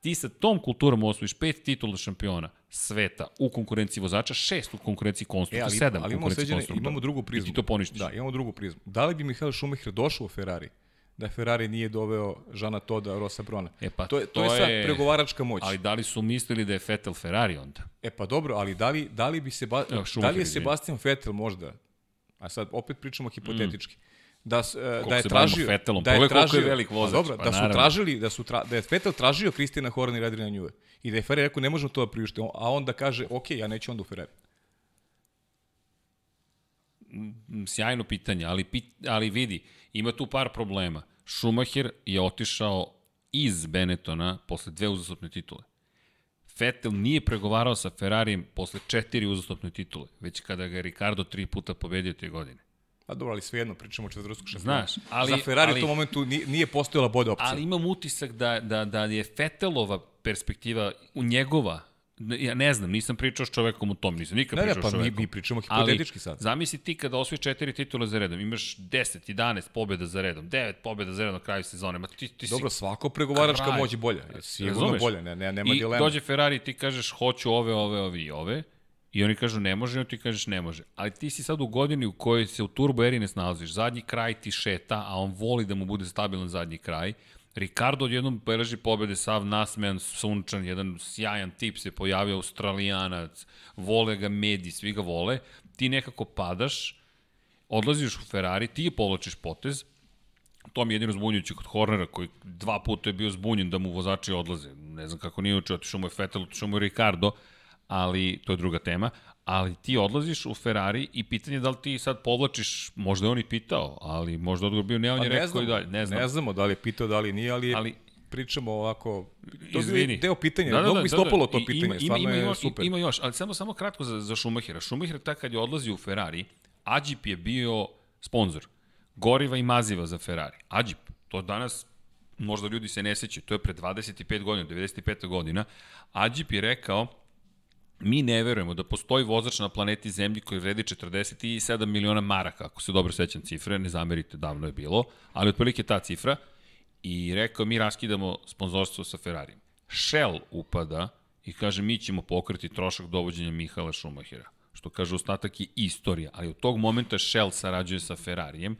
A: Ti sa tom kulturom osvojiš pet titula šampiona sveta u konkurenciji vozača, šest u konkurenciji
B: E,
A: konstruktora,
B: ali,
A: sedam u
B: ali imamo,
A: konkurenciji konstruktora.
B: imamo drugu prizmu.
A: I ti to poništiš.
B: Da, imamo drugu prizmu. Da li bi Mihael Schumacher došao u Ferrari da Ferrari nije doveo Žana Toda, Rosa Brona?
A: E pa,
B: to je, to, je sad pregovaračka moć.
A: Ali da li su mislili da je Vettel Ferrari onda?
B: E pa dobro, ali da li, da li bi Seba,
A: Evo,
B: da li je. Sebastian Vettel možda, a sad opet pričamo hipotetički, da, s- e, da je tražio
A: Vettelom,
B: da je
A: koliko je
B: tražio
A: velik vozač,
B: Pa dobro,
A: pa
B: da su
A: naravno.
B: tražili da su tra, da je Vettel tražio Kristina Horner i Adriana Njuve i da je Ferrari rekao ne možemo to da priuštimo a on da kaže ok ja neću onda u Ferrari
A: Mm, Sjajno pitanje, ali, pit, ali vidi, ima tu par problema. Schumacher je otišao iz Benettona posle dve uzastopne titule. Vettel nije pregovarao sa Ferrarijem posle četiri uzastopne titule, već kada ga je Ricardo tri puta pobedio te godine.
B: Pa dobro, ali svejedno, pričamo o četvrtskog šampiona.
A: Znaš, ali-
B: Za Ferrari
A: ali-
B: u tom momentu nije, nije postojala bolja opcija.
A: Ali imam utisak da, da, da je Vettelova perspektiva u njegova, ja ne znam, nisam pričao s čovekom u tom, nisam nikad
B: ne, ne,
A: pričao
B: pa
A: s
B: mi,
A: čovekom.
B: mi pričamo hipotetički sad.
A: Zamisli ti kada osvojiš četiri titula za redom, imaš 10, 11 pobjeda za redom, 9 pobjeda za redom na kraju sezone, ma ti, ti si
B: Dobro, svako pregovaračka
A: kralj.
B: moć je bolja. Sigurno
A: Razumeš?
B: bolja, ne, ne, nema
A: I
B: dilema.
A: dođe Ferrari i ti kažeš hoću ove, ove, ove i ove. I oni kažu ne može, i ti kažeš ne može. Ali ti si sad u godini u kojoj se u turbo eri ne snalaziš. Zadnji kraj ti šeta, a on voli da mu bude stabilan zadnji kraj. Ricardo odjednom beleži pobede, sav nasmejan, sunčan, jedan sjajan tip se pojavio, australijanac, vole ga mediji, svi ga vole. Ti nekako padaš, odlaziš u Ferrari, ti povlačiš potez, to mi je jedino zbunjujuće kod Hornera, koji dva puta je bio zbunjen da mu vozači odlaze. Ne znam kako nije učio, otišao mu je Vettel, otišao mu je Ricardo, ali to je druga tema. Ali ti odlaziš u Ferrari i pitanje je da li ti sad povlačiš, možda je on i pitao, ali možda odgovor bio ne, on
B: Pa
A: je
B: ne
A: rekao
B: znamo,
A: i dalje. Ne znam.
B: ne znamo da li je pitao, da li nije, ali,
A: Ali-
B: ali pričamo ovako, to
A: Izvini.
B: je deo pitanja, da, da, mnogo mi stopalo to
A: I-
B: pitanje,
A: ima, ima,
B: stvarno
A: ima,
B: je super.
A: Ima još, ali samo, samo kratko za, za Schumachera. Schumacher tak kad je odlazio u Ferrari, Ađip je bio sponsor. Goriva i maziva za Ferrari. Ađip, to danas možda ljudi se ne sećaju, to je pre 25 godina, 95. godina. Ađip je rekao, mi ne verujemo da postoji vozač na planeti Zemlji koji vredi 47 miliona maraka, ako se dobro sećam cifre, ne zamerite, davno je bilo, ali otprilike ta cifra, i rekao mi raskidamo sponzorstvo sa Ferrarijem. Shell upada i kaže mi ćemo pokriti trošak dovođenja Mihala Schumachera. Što kaže ostatak je istorija, ali od tog momenta Shell sarađuje sa Ferrarijem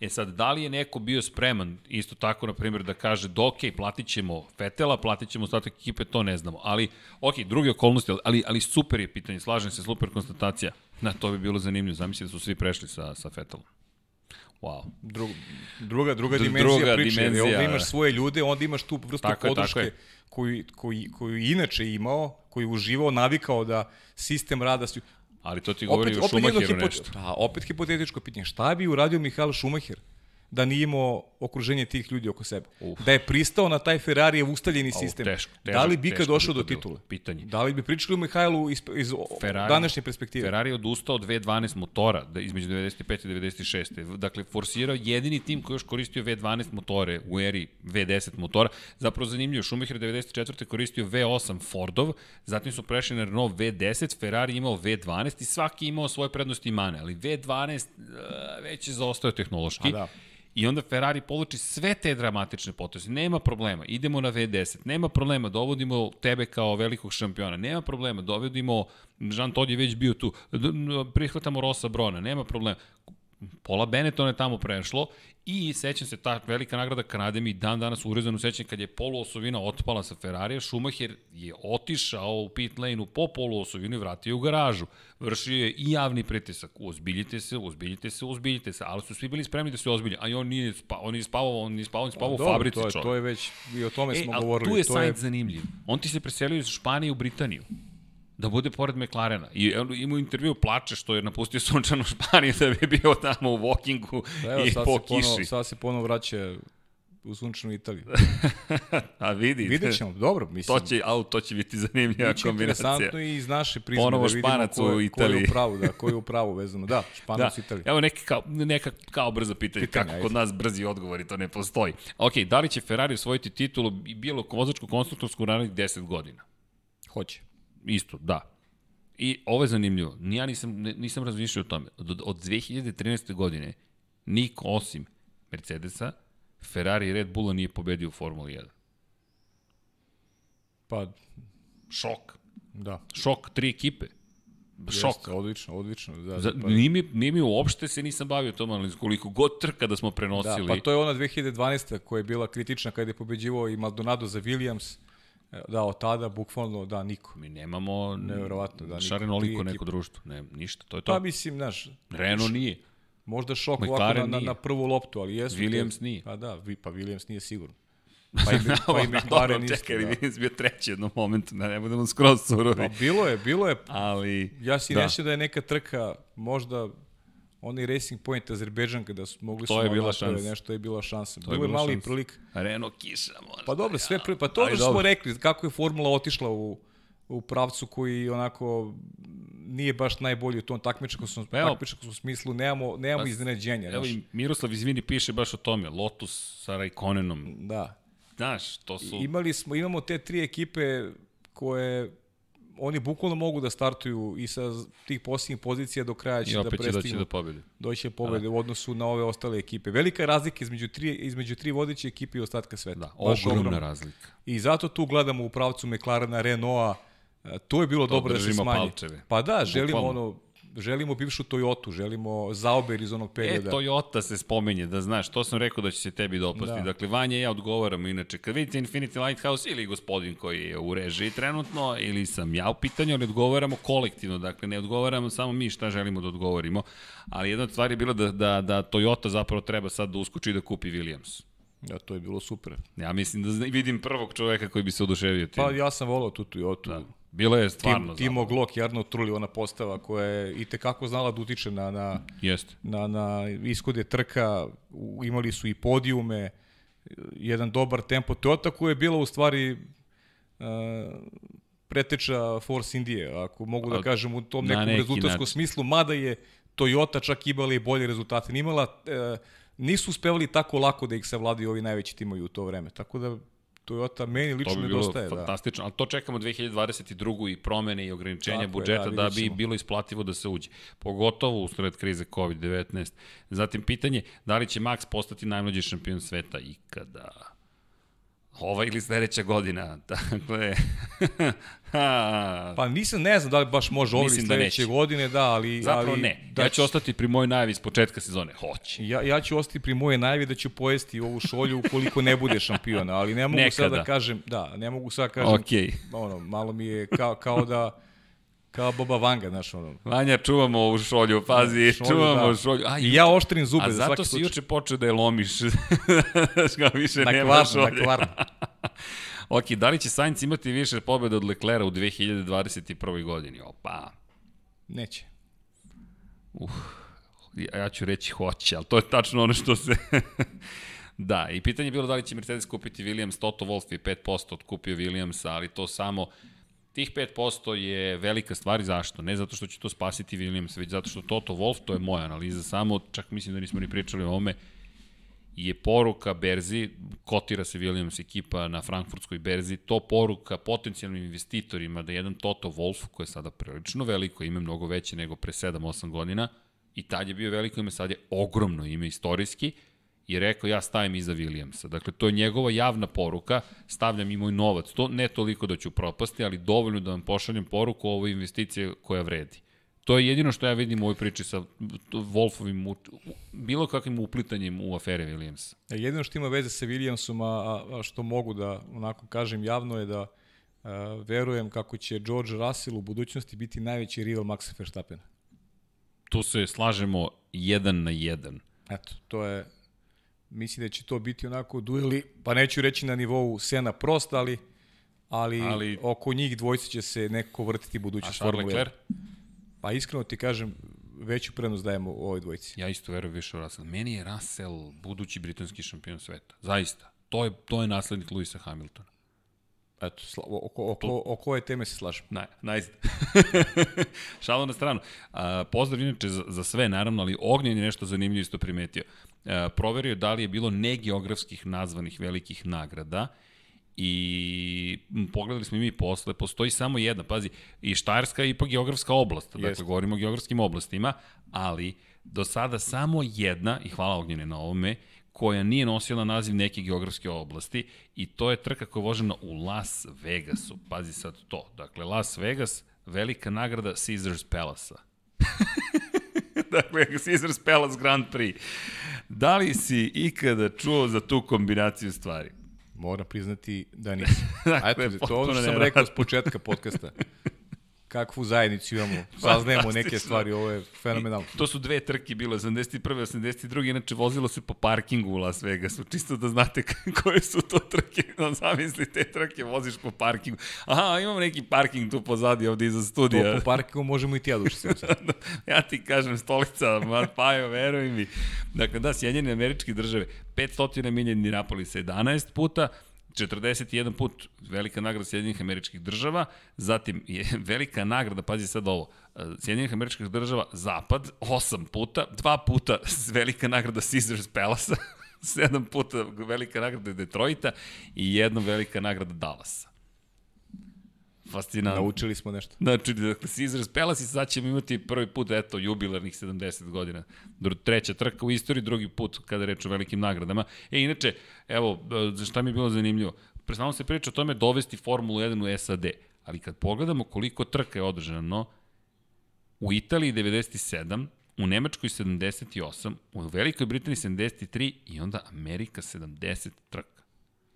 A: E sad, da li je neko bio spreman, isto tako, na primjer, da kaže, da ok, platit ćemo Fetela, platit ćemo ostatak ekipe, to ne znamo. Ali, ok, druge okolnosti, ali, ali super je pitanje, slažem se, super konstatacija. Na, to bi bilo zanimljivo, zamisli da su svi prešli sa, sa Fetelom. Wow.
B: Dru, druga, druga
A: Dru-
B: dimenzija
A: druga
B: priče.
A: dimenzija,
B: Ovde
A: da.
B: imaš svoje ljude, onda imaš tu vrstu
A: Tako je,
B: podrške
A: je.
B: koju, koju, koju je inače imao, koju je uživao, navikao da sistem rada...
A: Ali to ti govori o
B: jedno
A: Schumacheru
B: hipo-
A: nešto.
B: Da, opet hipotetičko pitanje. Šta bi uradio Mihael Schumacher da nije imao okruženje tih ljudi oko sebe?
A: Uf.
B: Da je pristao na taj Ferrarijev ustaljeni
A: Au,
B: sistem.
A: teško,
B: da li bi kad
A: teško
B: došao do titule?
A: Pitanje.
B: Da li bi pričali o Mihajlu iz, iz
A: Ferrari-
B: današnje perspektive?
A: Ferrari je odustao od V12 motora da, između 95 i 96. Dakle, forsirao jedini tim koji još koristio V12 motore u eri V10 motora. Zapravo zanimljivo, Schumacher 94. koristio V8 Fordov, zatim su prešli na Renault V10, Ferrari imao V12 i svaki imao svoje prednosti i mane, ali V12 uh, već je zaostao tehnološki.
B: A da.
A: I onda Ferrari poluči sve te dramatične poteze. Nema problema, idemo na V10. Nema problema, dovodimo tebe kao velikog šampiona. Nema problema, dovodimo, Jean Todt je već bio tu, prihvatamo Rosa Brona. Nema problema. Pola Benetton je tamo prešlo i sećam se ta velika nagrada Kanade mi dan danas urezano sećam kad je poluosovina otpala sa Ferrarija, Schumacher je otišao u pit lane-u po poluosovinu i vratio u garažu. Vršio je i javni pritisak. Ozbiljite se, ozbiljite se, ozbiljite se, ali su svi bili spremni da se ozbilje. A i on nije, spa, on nije spavao, on nije spavao, on je spavao u fabrici
B: to je,
A: čovjek.
B: to je već, i o tome
A: E,
B: smo govorili.
A: tu je
B: to
A: sajt zanimljiv. On ti se preselio iz Španije u Britaniju da bude pored McLarena. I evo, ima intervju plače što je napustio sunčanu Španiju da bi bio tamo u walkingu
B: Pa Evo,
A: i po
B: ponovo,
A: kiši.
B: sad se ponovo vraća u sunčanu Italiju.
A: A vidi,
B: Vidjet ćemo, dobro, mislim.
A: to će, au, to će biti zanimljiva
B: Biće
A: kombinacija.
B: interesantno i iz naše prizme
A: Ponovo
B: da vidimo ko,
A: u
B: je, ko je u pravu, da, ko je u pravu vezano. Da,
A: Da,
B: Španac u Italiji.
A: evo neka kao, neka kao brza pitanja,
B: Pitanja,
A: kako
B: ajde.
A: kod nas brzi odgovori, to ne postoji. Ok, da li će Ferrari osvojiti titulu i bilo vozačku konstruktorsku u narednih 10 godina?
B: Hoće.
A: Isto, da. I ovo je zanimljivo. Ni Ja nisam, nisam razmišljao o tome. Od, od 2013. godine nik osim Mercedesa, Ferrari i Red Bulla nije pobedio u Formuli 1.
B: Pa,
A: Šok.
B: da.
A: Šok, tri ekipe. Šok.
B: Jeste, odlično, odlično. Da,
A: Za,
B: pa,
A: nije, mi, nije mi uopšte se nisam bavio tom analizom. Koliko god trka da smo
B: da,
A: prenosili.
B: pa to je ona 2012. koja je bila kritična kada je pobeđivao i Maldonado za Williams. E, Da, od tada, bukvalno, da, niko.
A: Mi nemamo
B: Neverovatno, da,
A: šarenoliko neko društvo. Ne, ništa, to je to.
B: Pa mislim, znaš,
A: Renault nije.
B: Možda šok ovako na, na,
A: nije.
B: na prvu loptu, ali jesu.
A: Williams
B: te-
A: nije.
B: Pa da, vi, pa Williams nije sigurno. Pa i, pa i McLaren isto.
A: čekaj,
B: Da.
A: Williams bio treći jednom momentu, da ne budemo skroz surovi.
B: Pa bilo je, bilo je.
A: Ali,
B: Ja si
A: da.
B: da. da je neka trka, možda onaj Racing Point Azerbejdžan kada su mogli
A: To
B: su
A: je bila šansa.
B: Nešto je bila šansa.
A: je
B: bilo je mali prilik.
A: Renault kiša možda.
B: Pa dobro, sve pri... pa to što smo rekli, kako je formula otišla u, u pravcu koji onako nije baš najbolji u tom takmičarskom takmičarskom smislu, nemamo, nemamo
A: Pa,
B: iznenađenja.
A: Evo i Miroslav, izvini, piše baš o tome. Lotus sa Raikkonenom.
B: Da.
A: Znaš, to su...
B: Imali smo, imamo te tri ekipe koje oni bukvalno mogu da startuju i sa tih posljednjih pozicija do kraja
A: I
B: će da
A: opet će doći
B: prestignu.
A: do pobjede.
B: doći će pobede u odnosu na ove ostale ekipe. Velika je razlika između tri, između tri vodeće ekipe i ostatka sveta.
A: Da,
B: Baš
A: ogromna razlika.
B: I zato tu gledamo u pravcu McLarena, Renaulta, E, to je bilo
A: To
B: dobro da se smanji.
A: palčeve.
B: Pa da, želimo
A: Bukvalno.
B: ono, želimo bivšu Toyotu, želimo Zauber iz onog
A: E,
B: perioda.
A: Toyota se spomenje, da znaš, to sam rekao da će se tebi dopasti.
B: Da.
A: Dakle, Vanja i ja odgovaramo, inače, kad vidite Infinity Lighthouse ili gospodin koji je u režiji trenutno, ili sam ja u pitanju, ali odgovaramo kolektivno, dakle, ne odgovaramo samo mi šta želimo da odgovorimo, ali jedna od stvari je bila da, da, da Toyota zapravo treba sad da uskoči i da kupi Williams.
B: Ja, to je bilo super.
A: Ja mislim da vidim prvog čoveka koji bi se oduševio tim.
B: Pa ja sam volao tu Toyotu.
A: da. Bilo je stvarno
B: Tim, Timo Glock, Jarno Trulli, ona postava koja je i tekako znala da utiče na, na,
A: Jeste.
B: na, na ishode trka, imali su i podijume, jedan dobar tempo. Toyota koja je bila u stvari uh, preteča Force Indije, ako mogu da kažem u tom nekom
A: neki
B: rezultatskom
A: način.
B: smislu, mada je Toyota čak imala i bolje rezultate. Nije Imala, uh, nisu uspevali tako lako da ih savladaju ovi najveći timovi u to vreme. Tako da Toyota meni
A: To
B: lično
A: bi bilo
B: nedostaje. Da.
A: fantastično, ali to čekamo 2022. i promene i ograničenja
B: Tako je,
A: budžeta
B: da,
A: da,
B: vidjet
A: bi
B: ćemo.
A: bilo isplativo da se uđe. Pogotovo u sred krize COVID-19. Zatim pitanje, da li će Max postati najmlađi šampion sveta ikada? Ova ili sledeća godina. Dakle,
B: Pa nisam, ne znam da li baš može ovo ili
A: da
B: sledeće
A: neće.
B: godine, da, ali...
A: zapravo
B: ali,
A: ne.
B: Da
A: Ja ću ostati pri mojoj najavi iz početka sezone. Hoće.
B: Ja, ja ću ostati pri moje najavi da ću pojesti ovu šolju ukoliko ne bude šampiona, ali ne mogu sad
A: Nekada.
B: da kažem, da, ne mogu sad da kažem,
A: Okej.
B: ono, malo mi je kao, kao da, kao Boba Vanga, znaš, ono.
A: Vanja, čuvamo ovu šolju, pazi,
B: Šolju,
A: čuvamo
B: da.
A: šolju. A,
B: I ja oštrim zube
A: A
B: za
A: zato
B: svaki
A: si
B: slučaj.
A: juče počeo da je lomiš. Znaš kao više
B: Na
A: nema
B: kvarnu, na
A: šolje.
B: kvarnu.
A: ok, da li će Sainz imati više pobjeda od Leclerca u 2021. godini? Opa.
B: Neće.
A: Ja, ja ću reći hoće, ali to je tačno ono što se... da, i pitanje je bilo da li će Mercedes kupiti Williams, Toto Wolff je 5% otkupio Williamsa, ali to samo Tih 5% je velika stvar i zašto? Ne zato što će to spasiti Williams, već zato što Toto Wolff, to je moja analiza samo, čak mislim da nismo ni pričali o ovome, je poruka berzi, kotira se Williams ekipa na frankfurtskoj berzi, to poruka potencijalnim investitorima da jedan Toto Wolff, koji je sada prilično veliko ime, mnogo veće nego pre 7-8 godina, i tad je bio veliko ime, sad je ogromno ime istorijski, i rekao ja stavim iza Williamsa. Dakle, to je njegova javna poruka, stavljam i moj novac. To ne toliko da ću propasti, ali dovoljno da vam pošaljem poruku o ovoj investicije koja vredi. To je jedino što ja vidim u ovoj priči sa Wolfovim, bilo kakvim uplitanjem u afere Williamsa.
B: E, Jedino što ima veze sa Williamsom, a- a što mogu da onako kažem javno je da a, verujem kako će George Russell u budućnosti biti najveći rival Maxa Verstappena.
A: Tu se slažemo jedan na jedan.
B: Eto, to je, mislim da će to biti onako dueli, pa neću reći na nivou Sena Prost, ali, ali,
A: Ali-
B: oko njih dvojice će se nekako vrtiti budućnost
A: Charles
B: Formule 1.
A: Leclerc?
B: Pa iskreno ti kažem, veću prednost dajemo u ovoj dvojici.
A: Ja isto verujem više u Russell. Meni je Russell budući britanski šampion sveta. Zaista. To je, to je naslednik Luisa Hamiltona.
B: Eto, sla, oko, oko, oko ove teme se slažem.
A: Ne, najzad. Šalo na stranu. A, pozdrav inače za, za sve, naravno, ali Ognjen je nešto zanimljivo isto primetio. A, proverio da li je bilo negeografskih nazvanih velikih nagrada i pogledali smo i mi posle, postoji samo jedna, pazi, i Štajerska je ipak geografska oblast, dakle
B: Jeste.
A: govorimo o geografskim oblastima, ali do sada samo jedna, i hvala Ognjene na ovome, koja nije nosila naziv neke geografske oblasti i to je trka koja je vožena u Las Vegasu. Pazi sad to. Dakle, Las Vegas, velika nagrada Caesars Palace-a. dakle, Caesars Palace Grand Prix. Da li si ikada čuo za tu kombinaciju stvari?
B: Moram priznati da nisam. A
A: Dakle,
B: eto, to ono što sam rekao s početka podcasta. Kakvu zajednicu imamo. Saznajemo neke stvari, ovo je fenomenalno.
A: I to su dve trke bilo, 81. 82. Inače, vozilo se po parkingu u Las Vegasu, čisto da znate koje su to trke. No, zamisli te trke, voziš po parkingu. Aha, imamo neki parking tu pozadi ovde iza studija.
B: To po parkingu možemo i ti ja dušiti.
A: ja ti kažem, stolica, Pajo, veruj mi. Dakle, da, Sjedinjene američke države, 500 milija Indianapolisa 11 puta, 41 put velika nagrada Sjedinjenih američkih država, zatim je velika nagrada, pazi sad ovo, Sjedinjenih američkih država Zapad, 8 puta, 2 puta velika nagrada Caesars Palace, 7 puta velika nagrada Detroita i jedna velika nagrada Dallasa fascinantno.
B: Naučili smo nešto.
A: Znači, dakle, Caesars Palace i sad ćemo imati prvi put, eto, jubilarnih 70 godina. Treća trka u istoriji, drugi put kada reč o velikim nagradama. E, inače, evo, za šta mi je bilo zanimljivo, predstavno se priča o tome dovesti Formulu 1 u SAD, ali kad pogledamo koliko trka je održano, u Italiji 97, u Nemačkoj 78, u Velikoj Britaniji 73 i onda Amerika 70 trka.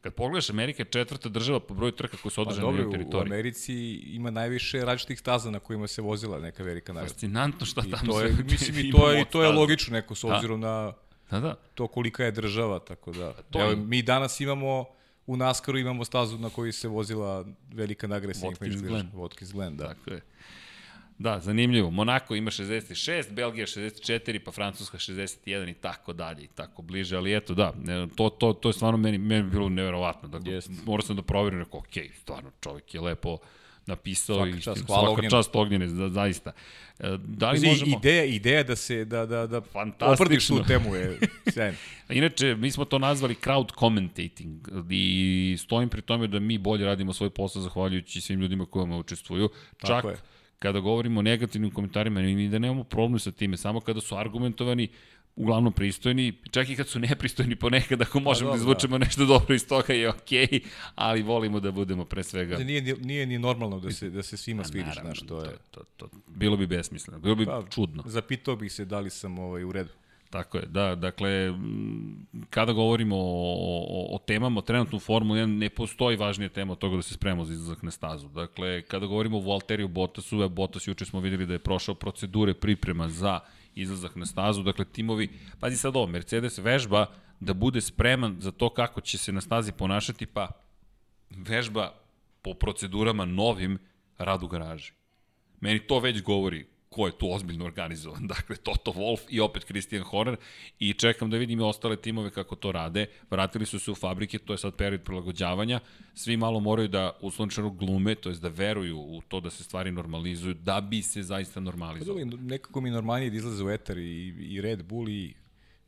A: Kad pogledaš, Amerika je četvrta država po broju trka koje su održane pa, na teritoriji.
B: u Americi ima najviše različitih staza na kojima se vozila neka velika nagrada.
A: Fascinantno šta
B: I
A: tamo
B: to je, mislim, i to je, to je logično neko s da. obzirom da. na
A: da, da.
B: to kolika je država, tako da. To Evo, je... mi danas imamo u Naskaru imamo stazu na kojoj se vozila velika nagrada
A: Watkins Glen.
B: Watkins Glen, da.
A: Tako je. Da, zanimljivo. Monako ima 66, Belgija 64, pa Francuska 61 i tako dalje i tako bliže, ali eto da, to, to, to je stvarno meni, meni bilo neverovatno. Dakle, yes. morao sam da proverim, rekao, ok, stvarno čovjek je lepo napisao
B: svaka i čast,
A: svaka ognjene. čast ognjene, za, zaista. E, da li možemo...
B: Ideja, ideja da se, da, da, da obrdiš tu temu je sjajno.
A: Inače, mi smo to nazvali crowd commentating i stojim pri tome da mi bolje radimo svoj posao zahvaljujući svim ljudima kojima učestvuju. Čak, Tako je kada govorimo o negativnim komentarima, mi da nemamo problem sa time, samo kada su argumentovani, uglavnom pristojni, čak i kad su nepristojni ponekad, ako možemo pa, da izvučemo da. nešto dobro iz toga je okej, okay, ali volimo da budemo pre svega...
B: Da nije, nije ni normalno da se, da se svima pa svidiš, znaš, to je...
A: To, to, to, bilo bi besmisleno, bilo bi pa, čudno.
B: Zapitao bih se da li sam ovaj, u redu.
A: Tako je, da, dakle, kada govorimo o, o, o temama, trenutno u Formuli 1 ne postoji važnija tema od toga da se spremamo za izlazak na stazu. Dakle, kada govorimo o Valteriju Bottasu, a Bottas juče smo videli da je prošao procedure priprema za izlazak na stazu, dakle, timovi, pazi sad ovo, Mercedes vežba da bude spreman za to kako će se na stazi ponašati, pa vežba po procedurama novim rad u garaži. Meni to već govori ko je tu ozbiljno organizovan. Dakle, Toto Wolf i opet Christian Horner i čekam da vidim i ostale timove kako to rade. Vratili su se u fabrike, to je sad period prilagođavanja. Svi malo moraju da uslovničaru glume, to je da veruju u to da se stvari normalizuju, da bi se zaista normalizovali.
B: Pa nekako mi normalnije da izlaze u etar i, i Red Bull i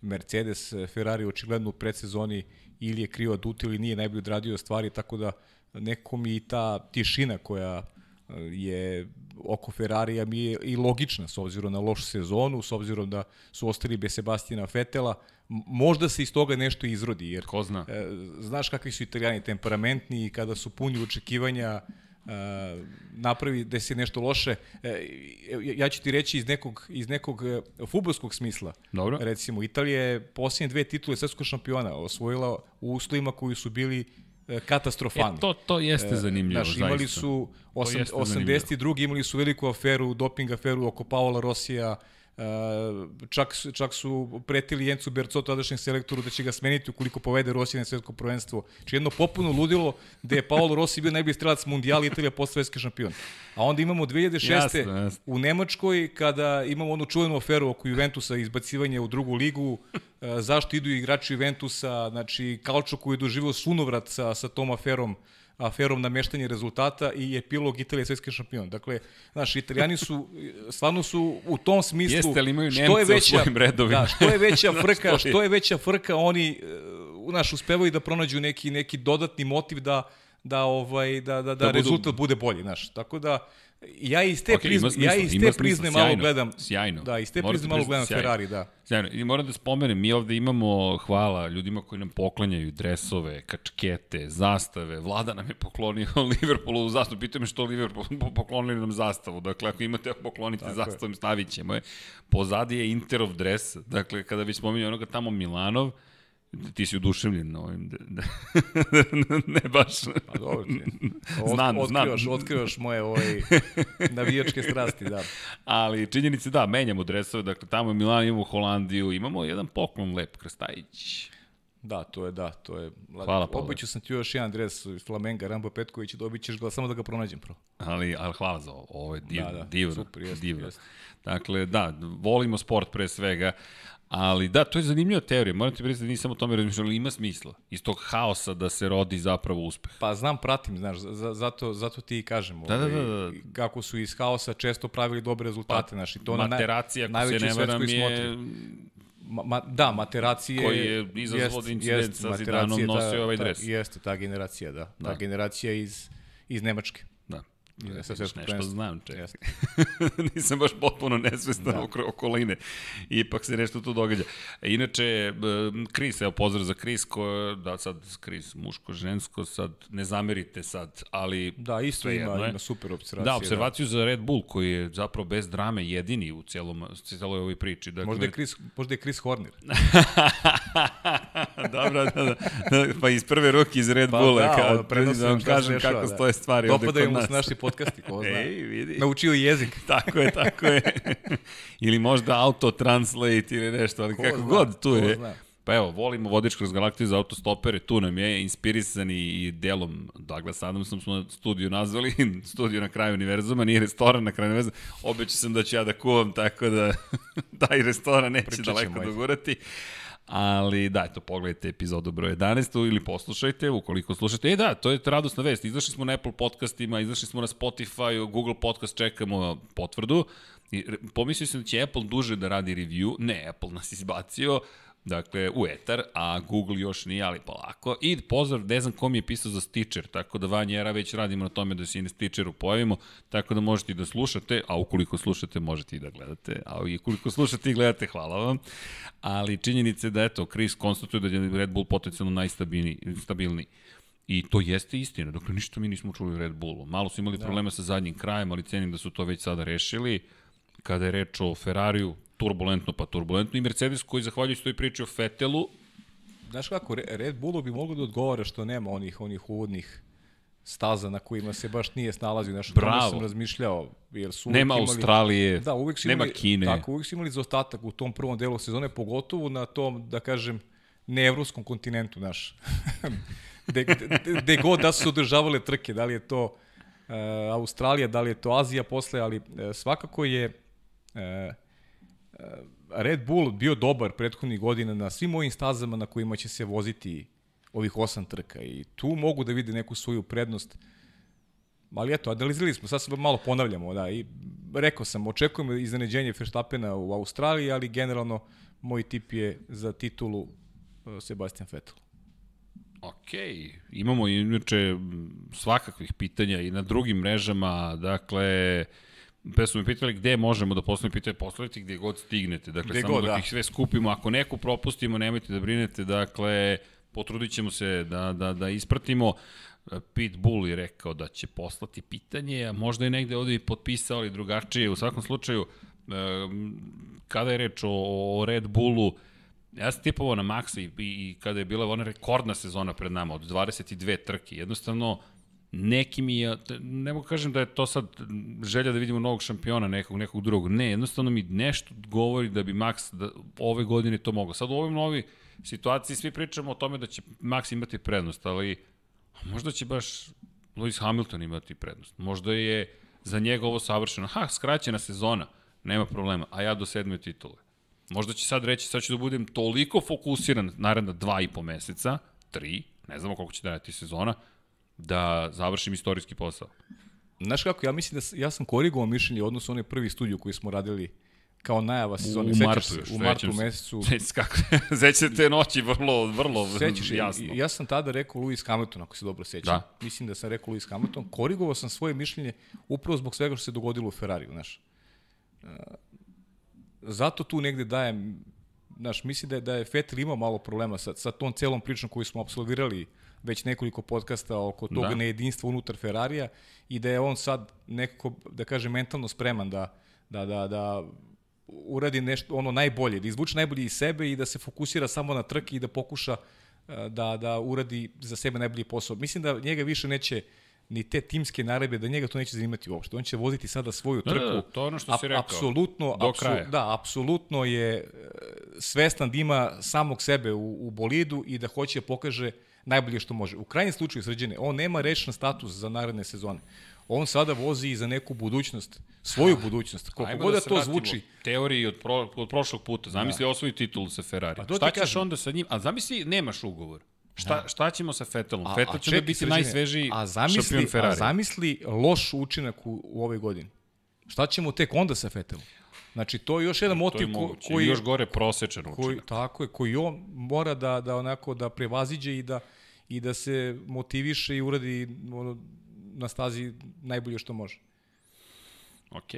B: Mercedes, Ferrari očigledno u predsezoni ili je krivo adut ili nije najbolje odradio stvari, tako da nekako mi ta tišina koja je oko Ferrarija mi je i logična s obzirom na lošu sezonu, s obzirom da su ostali bez Sebastina Fetela, možda se iz toga nešto izrodi, jer
A: Ko zna?
B: E, znaš kakvi su italijani temperamentni i kada su puni očekivanja e, napravi da se nešto loše. E, ja ću ti reći iz nekog, iz nekog e, futbolskog smisla.
A: Dobro.
B: Recimo, Italija je posljednje dve titule svetskog šampiona osvojila u uslovima koji su bili E, katastrofalni.
A: E, to, to jeste e, zanimljivo,
B: Znaš, imali su, osam, 82. imali su veliku aferu, doping aferu oko Paola Rosija, čak, čak su pretili Jencu Berco, tadašnjem selektoru, da će ga smeniti ukoliko povede Rosija na svetsko prvenstvo. Či jedno popuno ludilo da je Paolo Rossi bio najbolji strelac mundijala Italija post svetski šampion. A onda imamo 2006. Jasno, jasno. u Nemačkoj kada imamo onu čuvenu aferu oko Juventusa izbacivanje u drugu ligu, zašto idu igrači Juventusa, znači Kalčo koji je doživio sunovrat sa, sa tom aferom aferom nameštanje rezultata i epilog Italije svetski šampion. Dakle, znaš, Italijani su, stvarno su u tom smislu...
A: Jeste, ali imaju što je veća, u svojim redovima.
B: Da, što je veća frka, što je veća frka, oni, znaš, uspevaju da pronađu neki, neki dodatni motiv da da ovaj da da da, da rezultat budu... bude bolji, znaš. Tako da ja iz te okay, prizme, ja iz te prizme malo gledam.
A: Sjajno.
B: Da, iz te prizme malo gledam sjajno. Ferrari, da.
A: Sjajno. I moram da spomenem, mi ovde imamo hvala ljudima koji nam poklanjaju dresove, kačkete, zastave. Vlada nam je poklonio Liverpoolu zastavu. Pitaju me što Liverpool poklonili nam zastavu. Dakle, ako imate poklonite Tako zastavu, stavit ćemo je. Pozadi je Interov dres. Dakle, kada već spominju onoga tamo Milanov, Ti si oduševljen na ovim. ne baš.
B: Pa dobro ti. Od,
A: Znam,
B: otkrivaš,
A: znam.
B: otkrivaš moje ovaj, navijačke strasti, da.
A: Ali činjenice da, menjamo dresove, dakle tamo je Milan, imamo Holandiju, imamo jedan poklon lep, Krstajić.
B: Da, to je da, to je.
A: Hvala, Pavle.
B: Obiću sam ti još jedan dres iz Flamenga, Rambo Petković, dobit ćeš ga samo da ga pronađem prvo.
A: Ali, ali hvala za ovo, ovo je divno,
B: Da, da,
A: divno,
B: super, jeste,
A: divno.
B: jeste.
A: Dakle, da, volimo sport pre svega, ali da, to je zanimljiva teorija, moram ti priznati da nisam o tome razmišljao, ali ima smisla. Iz tog haosa da se rodi zapravo uspeh.
B: Pa znam, pratim, znaš, za, zato, zato ti i kažem.
A: Da, da,
B: ovaj,
A: da, da.
B: Kako su iz haosa često pravili dobre rezultate, znaš, i to na naj,
A: Materacija, ako se
B: najvećoj svetskoj
A: je
B: smotri. Ma, ma, da, materacije...
A: Koji je izazvao incident sa Zidanom, nosio ovaj
B: ta,
A: dres.
B: Jeste, ta generacija, da. Ta
A: Da.
B: generacija iz, iz Nemačke.
A: Da. Vidiš,
B: svetskog
A: nešto
B: prvenstva.
A: znam, čekaj. Nisam baš potpuno nesvestan
B: Da.
A: da. oko okoline. Ipak se nešto tu događa. Inače, Kris, evo pozdrav za Kris, ko, da sad Kris, muško, žensko, sad ne zamerite sad, ali
B: Da, isto ima,
A: jedno je.
B: ima super observacije.
A: Da, observaciju za Red Bull koji je zapravo bez drame jedini u celom, celoj ovoj priči. Dakle,
B: Možda je Chris, možda je Chris Horner.
A: Dobro, da, da, da, pa iz prve ruke iz Red
B: Pa
A: Bulla,
B: da, prenosimo
A: da vam
B: se
A: kažem kako
B: da.
A: stoje stvari
B: Dopadaju mu
A: nas.
B: se naši podcasti, ko zna.
A: Ej, vidi.
B: Naučio jezik.
A: Tako je, tako je. ili možda auto translate ili nešto, ali
B: Ko
A: kako
B: zna,
A: god tu je.
B: zna.
A: Pa evo, volimo Vodič kroz galaktiju za autostopere, tu nam je, inspirisani i delom Douglas Adamsom smo studiju nazvali, studiju na kraju univerzuma, nije restoran na kraju univerzuma, obećao sam da ću ja da kuvam, tako da taj restoran neće
B: Pričat
A: daleko
B: ćemo, ajde.
A: Ali da, eto, pogledajte epizodu broj 11 ili poslušajte, ukoliko slušate. E da, to je radosna vest. Izašli smo na Apple podcastima, izašli smo na Spotify, Google podcast, čekamo potvrdu. I pomislio sam da će Apple duže da radi review. Ne, Apple nas izbacio dakle, u etar, a Google još nije, ali polako. I pozdrav, ne znam kom je pisao za Stitcher, tako da Vanja Jera već radimo na tome da se i na Stitcheru pojavimo, tako da možete i da slušate, a ukoliko slušate, možete i da gledate, a ukoliko slušate i gledate, hvala vam. Ali činjenica je da, eto, Chris konstatuje da je Red Bull potencijalno najstabilniji. stabilniji. I to jeste istina, dakle ništa mi nismo čuli Red Bullu. Malo su imali da. problema sa zadnjim krajem, ali cenim da su to već sada rešili. Kada je reč o Ferrariju, turbulentno pa turbulentno i Mercedes koji zahvaljujući toj priči o Fetelu,
B: Znaš kako, Re- Red Bullu bi moglo da odgovara što nema onih onih uvodnih staza na kojima se baš nije snalazio. Znaš, o tome
A: Bravo.
B: sam razmišljao. Jer su
A: nema
B: imali,
A: Australije,
B: Da, uvek su
A: nema
B: imali,
A: Kine.
B: Tako, uvek su imali zaostatak u tom prvom delu sezone, pogotovo na tom, da kažem, neevropskom kontinentu, znaš. de, de, de god da su održavale trke, da li je to uh, Australija, da li je to Azija posle, ali uh, svakako je uh, Red Bull bio dobar prethodnih godina na svim ovim stazama na kojima će se voziti ovih osam trka i tu mogu da vide neku svoju prednost. Ali eto, analizirali smo, sad se malo ponavljamo, da, i rekao sam, očekujem iznenađenje Verstappena u Australiji, ali generalno moj tip je za titulu uh, Sebastian Vettel.
A: Ok, imamo inače svakakvih pitanja i na drugim mrežama, dakle, Pe su me pitali gde možemo da postavimo pitanje, postavite gde god stignete. Dakle,
B: Gde
A: samo
B: god,
A: dok
B: da.
A: ih sve skupimo. Ako neku propustimo, nemojte da brinete. Dakle, potrudit ćemo se da, da, da ispratimo. Pitbull je rekao da će poslati pitanje, a možda je negde ovde i potpisao, ali drugačije. U svakom slučaju, kada je reč o, o Red Bullu, ja sam tipovao na Maxa i, i, i kada je bila ona rekordna sezona pred nama od 22 trke, jednostavno neki mi je, ne mogu kažem da je to sad želja da vidimo novog šampiona nekog, nekog drugog, ne, jednostavno mi nešto govori da bi Max da, ove godine to mogao. Sad u ovoj novi situaciji svi pričamo o tome da će Max imati prednost, ali možda će baš Lewis Hamilton imati prednost. Možda je za njega ovo savršeno. Ha, skraćena sezona, nema problema, a ja do sedme titule. Možda će sad reći, sad ću da budem toliko fokusiran naredna dva i po meseca, tri, ne znamo koliko će trajati sezona, da završim istorijski posao.
B: Znaš kako, ja mislim da ja sam korigovao mišljenje na onaj prvi studiju koji smo radili kao najava sezone.
A: u
B: Sećaš
A: martu još,
B: U martu
A: sećam se.
B: mesecu.
A: Sećaš kako, sećate te noći vrlo, vrlo
B: Sećaš, se,
A: jasno.
B: i- ja sam tada rekao Lewis Hamilton, ako se dobro sećam.
A: Da.
B: Mislim da sam rekao Lewis Hamilton. Korigovao sam svoje mišljenje upravo zbog svega što se dogodilo u Ferrariju, znaš. E, Zato tu negde dajem, znaš, mislim da je, da je Vettel imao malo problema sa, sa tom celom pričom koju smo absolvirali već nekoliko podcasta oko tog
A: Da.
B: da. nejedinstva unutar Ferrarija i da je on sad nekako, da kažem, mentalno spreman da, da, da, da uradi nešto ono najbolje, da izvuče najbolje iz sebe i da se fokusira samo na trke i da pokuša e, da, da uradi za sebe najbolji posao. Mislim da njega više neće ni te timske naredbe, da njega to neće zanimati uopšte. On će voziti sada svoju
A: Da,
B: trku.
A: da, to je ono što si rekao.
B: Apsolutno,
A: Do
B: apsu,
A: kraja.
B: da, apsolutno je e, svestan da ima samog sebe u, u bolidu i da hoće da pokaže najbolje što može. U krajnjem slučaju, srđene, on nema rečan status za naredne sezone. On sada vozi za neku budućnost, svoju budućnost. Koliko god da
A: se
B: to zvuči.
A: Teoriji od, pro, od prošlog puta. Zamisli da. osvoji titulu sa Ferrari.
B: Pa
A: šta ćeš
B: kažem.
A: onda sa njim? A zamisli, nemaš ugovor. Šta, šta ćemo sa Vettelom?
B: A-
A: Vettel
B: a
A: će da biti
B: Srđane,
A: najsvežiji
B: a
A: šampion
B: zamisli,
A: Ferrari.
B: A zamisli loš učinak u, u ovoj godini. Šta ćemo tek onda sa Fetelom? Znači, to je još jedan
A: to je
B: motiv ko,
A: moguće.
B: koji,
A: I još gore prosečan
B: koji,
A: učinak.
B: tako je, koji on mora da, da onako da prevaziđe i da, i da se motiviše i uradi ono, na stazi najbolje što može.
A: Ok.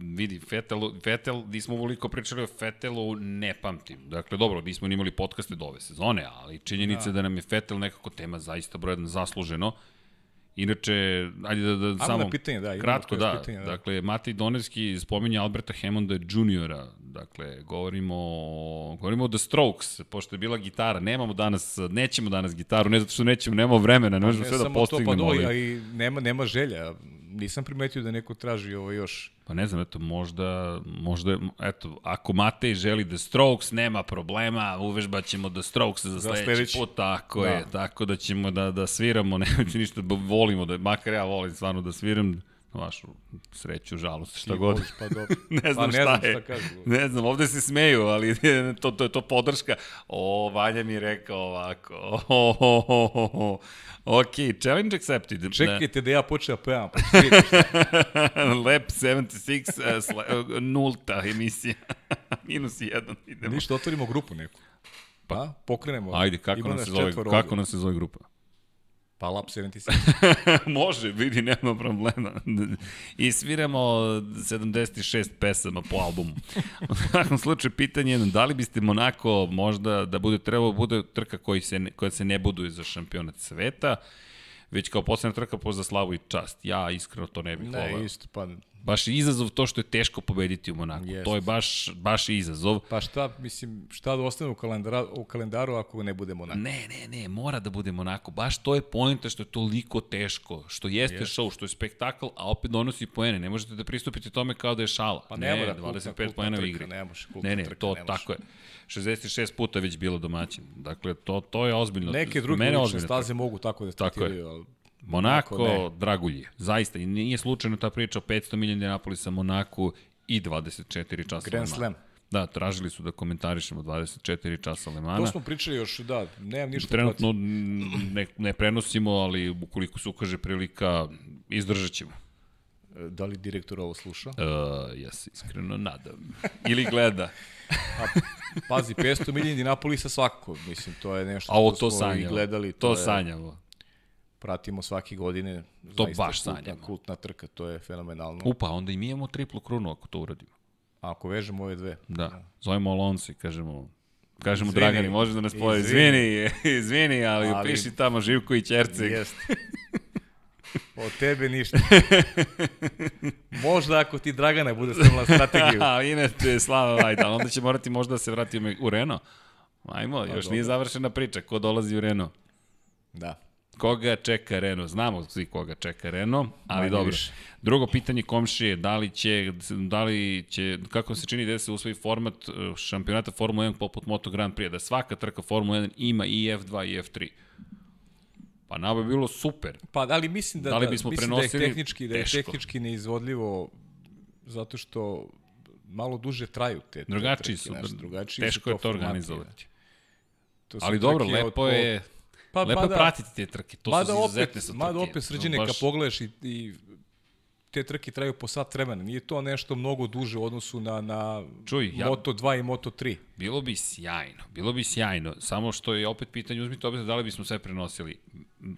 A: Vidi, Vettel, Vettel, nismo uvoliko pričali o Vettelu, ne pamtim. Dakle, dobro, nismo ni imali podcaste do ove sezone, ali činjenica da. da nam je Vettel nekako tema zaista broj jedan zasluženo. Inače, ajde da, da samo...
B: na pitanje, da,
A: Kratko, da.
B: pitanje, da.
A: Dakle, Matej Donevski spominja Alberta Hammonda juniora. Dakle, govorimo govorimo o The Strokes, pošto je bila gitara. Nemamo danas, nećemo danas gitaru, ne zato što nećemo, nemamo vremena, ne možemo
B: Ne
A: sve da
B: to, pa
A: postignemo.
B: do,
A: ali-
B: i nema, nema želja. Nisam primetio da neko traži ovo još.
A: Pa ne znam, eto, možda, možda, eto, ako Matej želi The Strokes, nema problema, uvežbat ćemo The Strokes za, sledeći,
B: sledeći.
A: put, tako
B: Da.
A: je, tako da ćemo da, da sviramo, nemojte ništa, volimo, da, makar ja volim stvarno da sviram, vašu sreću, žalost, šta god.
B: voliš, Pa dobro.
A: ne znam
B: pa,
A: šta
B: ne znam
A: je.
B: šta kažu.
A: Ne znam, ovde se smeju, ali to, to je to podrška. O, Vanja mi je rekao ovako. O, ho, ho, ho, ho. Ok, challenge accepted.
B: Čekajte da ja počnem da pevam, pa ću vidjeti šta.
A: Lab 76, uh, sla, uh, nulta emisija. Minus jedan, idemo.
B: Ništa, otvorimo grupu neku. Pa, pokrenemo.
A: Ajde, kako
B: Ima nas
A: se zove, kako nam se zove grupa?
B: Pa Lab 76.
A: Može, vidi, nema problema. I sviramo 76 pesama po albumu. U svakom slučaju, pitanje je da li biste Monako možda da bude trebao bude trka koji se, koja se ne buduje za šampionat sveta, već kao poslednja trka po za slavu i čast. Ja iskreno to ne bih voleo.
B: ne, isto, pa...
A: Baš je izazov to što je teško pobediti u Monaku.
B: Jest.
A: To je baš, baš izazov.
B: Pa šta, mislim, šta da ostane u kalendaru, u kalendaru ako ne budemo onako?
A: Ne, ne, ne, mora da bude Monako. Baš to je poenta što je toliko teško, što jeste yes. show, što je spektakl, a opet donosi poene. Ne možete da pristupite tome kao da je šala.
B: Pa
A: ne,
B: ne mora, kultna-
A: 25
B: kultna
A: poena u igri.
B: ne može,
A: ne, ne, to
B: ne
A: tako je. 66 puta već bilo domaćin. Dakle, to, to je ozbiljno.
B: Neke druge staze mogu tako da startiraju, ali
A: Monako, dragulje. Zaista, i nije slučajno ta priča o 500 milija Indianapolisa, Monaku i 24 časa
B: Grand. Slam.
A: Da, tražili su da komentarišemo 24 časa Le Mana.
B: To smo pričali još, da, nemam ništa
A: Trenutno ne, ne prenosimo, ali ukoliko se ukaže prilika, izdržat ćemo.
B: Da li direktor ovo sluša?
A: Uh, ja se iskreno nadam. Ili gleda.
B: Pazi, 500 milija Indianapolisa svakako, mislim, to je nešto
A: A o to sanjamo.
B: gledali.
A: To
B: je,
A: sanjamo.
B: Pratimo svake godine.
A: To baš
B: kultna,
A: sanjamo.
B: Kultna trka, to je fenomenalno.
A: Upa, onda i mi imamo triplu krunu ako to uradimo.
B: Ako vežemo ove dve.
A: Da. Zovemo Alonso i kažemo Kažemo
B: Izvini.
A: Dragani, može da nas poje.
B: Izvini.
A: Izvini, izvini, ali, ali... Piši tamo Živko i Ćerceg.
B: Jeste. Od tebe ništa. Možda ako ti Dragana bude stavila strategiju.
A: A, inače, slava, ali onda će morati možda da se vrati u, Renault. Ajmo, još
B: dobro.
A: nije završena priča. Ko dolazi u Renault?
B: Da.
A: Koga čeka Renault? Znamo svi koga čeka Renault, ali
B: Manje
A: dobro.
B: više.
A: Drugo pitanje komšije, da li će, da li će, kako se čini da se usvoji format eh, šampionata Formula 1 poput Moto Grand Prix, da svaka trka Formula 1 ima i F2 i F3. Pa nama bi bilo super.
B: Pa, ali mislim da,
A: Da li
B: da,
A: bismo
B: mislim da je
A: prenosili?
B: tehnički, da je
A: Teško.
B: tehnički neizvodljivo zato što malo duže traju te, te
A: Drugačiji su,
B: znaš, drugačiji su
A: teško je to organizovati.
B: To
A: Ali dobro,
B: od
A: lepo
B: po-
A: je,
B: Pa,
A: lepo
B: mada-
A: pratiti te trke, to
B: mada
A: su izuzetne
B: Mada
A: trke.
B: opet srđene,
A: To
B: kad pogledaš i, i te trke traju po sat vremena. Nije to nešto mnogo duže u odnosu na, na
A: Čuj, ja-
B: Moto 2 i Moto 3.
A: Bilo bi sjajno, bilo bi sjajno, samo što je opet pitanje, uzmite obzir da li bismo sve prenosili,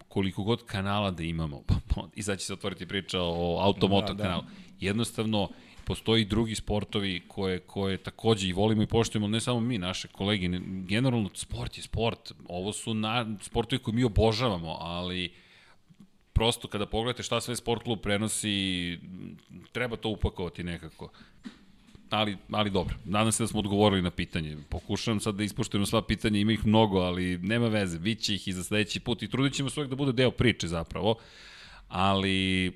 A: koliko god kanala da imamo, pa, i sad će se otvoriti priča o automoto
B: Da, da.
A: kanalu. Jednostavno, postoji drugi sportovi koje, koje takođe i volimo i poštujemo, ne samo mi, naše kolege, ne- generalno sport je sport, ovo su na, sportovi koje mi obožavamo, ali prosto kada pogledate šta sve sport klub prenosi, treba to upakovati nekako. ali, ali dobro. Nadam se da smo odgovorili na pitanje. Pokušavam sad da ispoštujemo sva pitanja, ima ih mnogo, ali nema veze. Biće ih i za sledeći put i trudit ćemo se uvek da bude deo priče zapravo. Ali,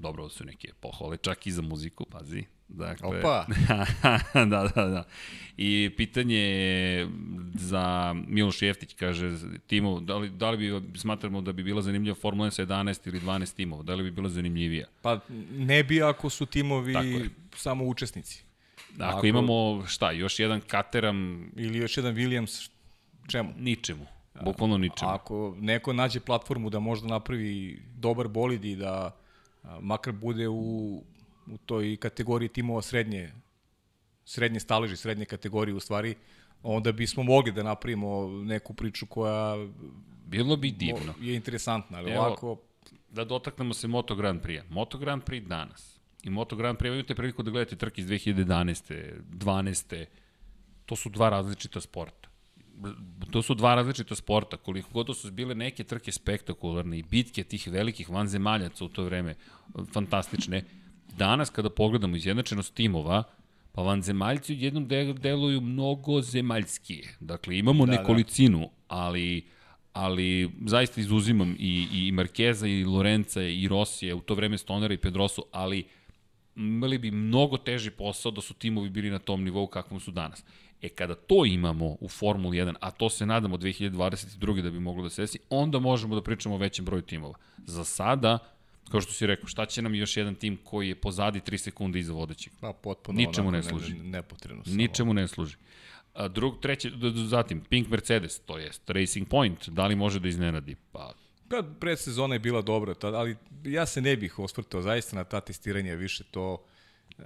A: dobro, su neke pohvale, čak i za muziku, pazi. Dakle,
B: Opa.
A: da, da, da. I pitanje je za Miloš Jeftić, kaže, timov, da li, da li bi smatramo da bi bila zanimljiva Formula 1 sa 11 ili 12 timova? Da li bi bila zanimljivija?
B: Pa ne bi ako su timovi samo učesnici.
A: Ako,
B: Ako-
A: imamo, šta, još jedan Caterham
B: Ili još jedan Williams, čemu?
A: ničemu. Bukvalno ničemu.
B: Ako neko nađe platformu da možda napravi dobar bolid i da makar bude u, u toj kategoriji timova srednje, srednje staleži, srednje kategorije u stvari, onda bismo mogli da napravimo neku priču koja
A: Bilo bi divno.
B: je interesantna, ali
A: Evo,
B: ovako
A: Da dotaknemo se Moto Grand Prix-a. Moto Grand Prix danas i Moto Grand Prix, imate priliku da gledate trke iz 2011. 12. To su dva različita sporta. To su dva različita sporta. Koliko god da su bile neke trke spektakularne i bitke tih velikih vanzemaljaca u to vreme fantastične, danas kada pogledamo izjednačenost timova, pa vanzemaljci jednom de- deluju mnogo zemaljskije. Dakle, imamo da, nekolicinu, ali ali zaista izuzimam i, i Markeza i Lorenza i Rosija, u to vreme Stonera i Pedrosu, ali imali bi mnogo teži posao da su timovi bili na tom nivou kakvom su danas. E kada to imamo u Formuli 1, a to se nadamo 2022. da bi moglo da se desi, onda možemo da pričamo o većem broju timova. Za sada, kao što si rekao, šta će nam još jedan tim koji je pozadi 3 sekunde iza vodećeg?
B: pa, potpuno
A: Ničemu ne služi.
B: Ne, nepotrebno. samo.
A: Ničemu ne služi. A drug, d- zatim, Pink Mercedes, to jest Racing Point, da li može da iznenadi? Pa,
B: Pa, predsezona je bila dobra, ali ja se ne bih osvrtao zaista na ta testiranja više to e,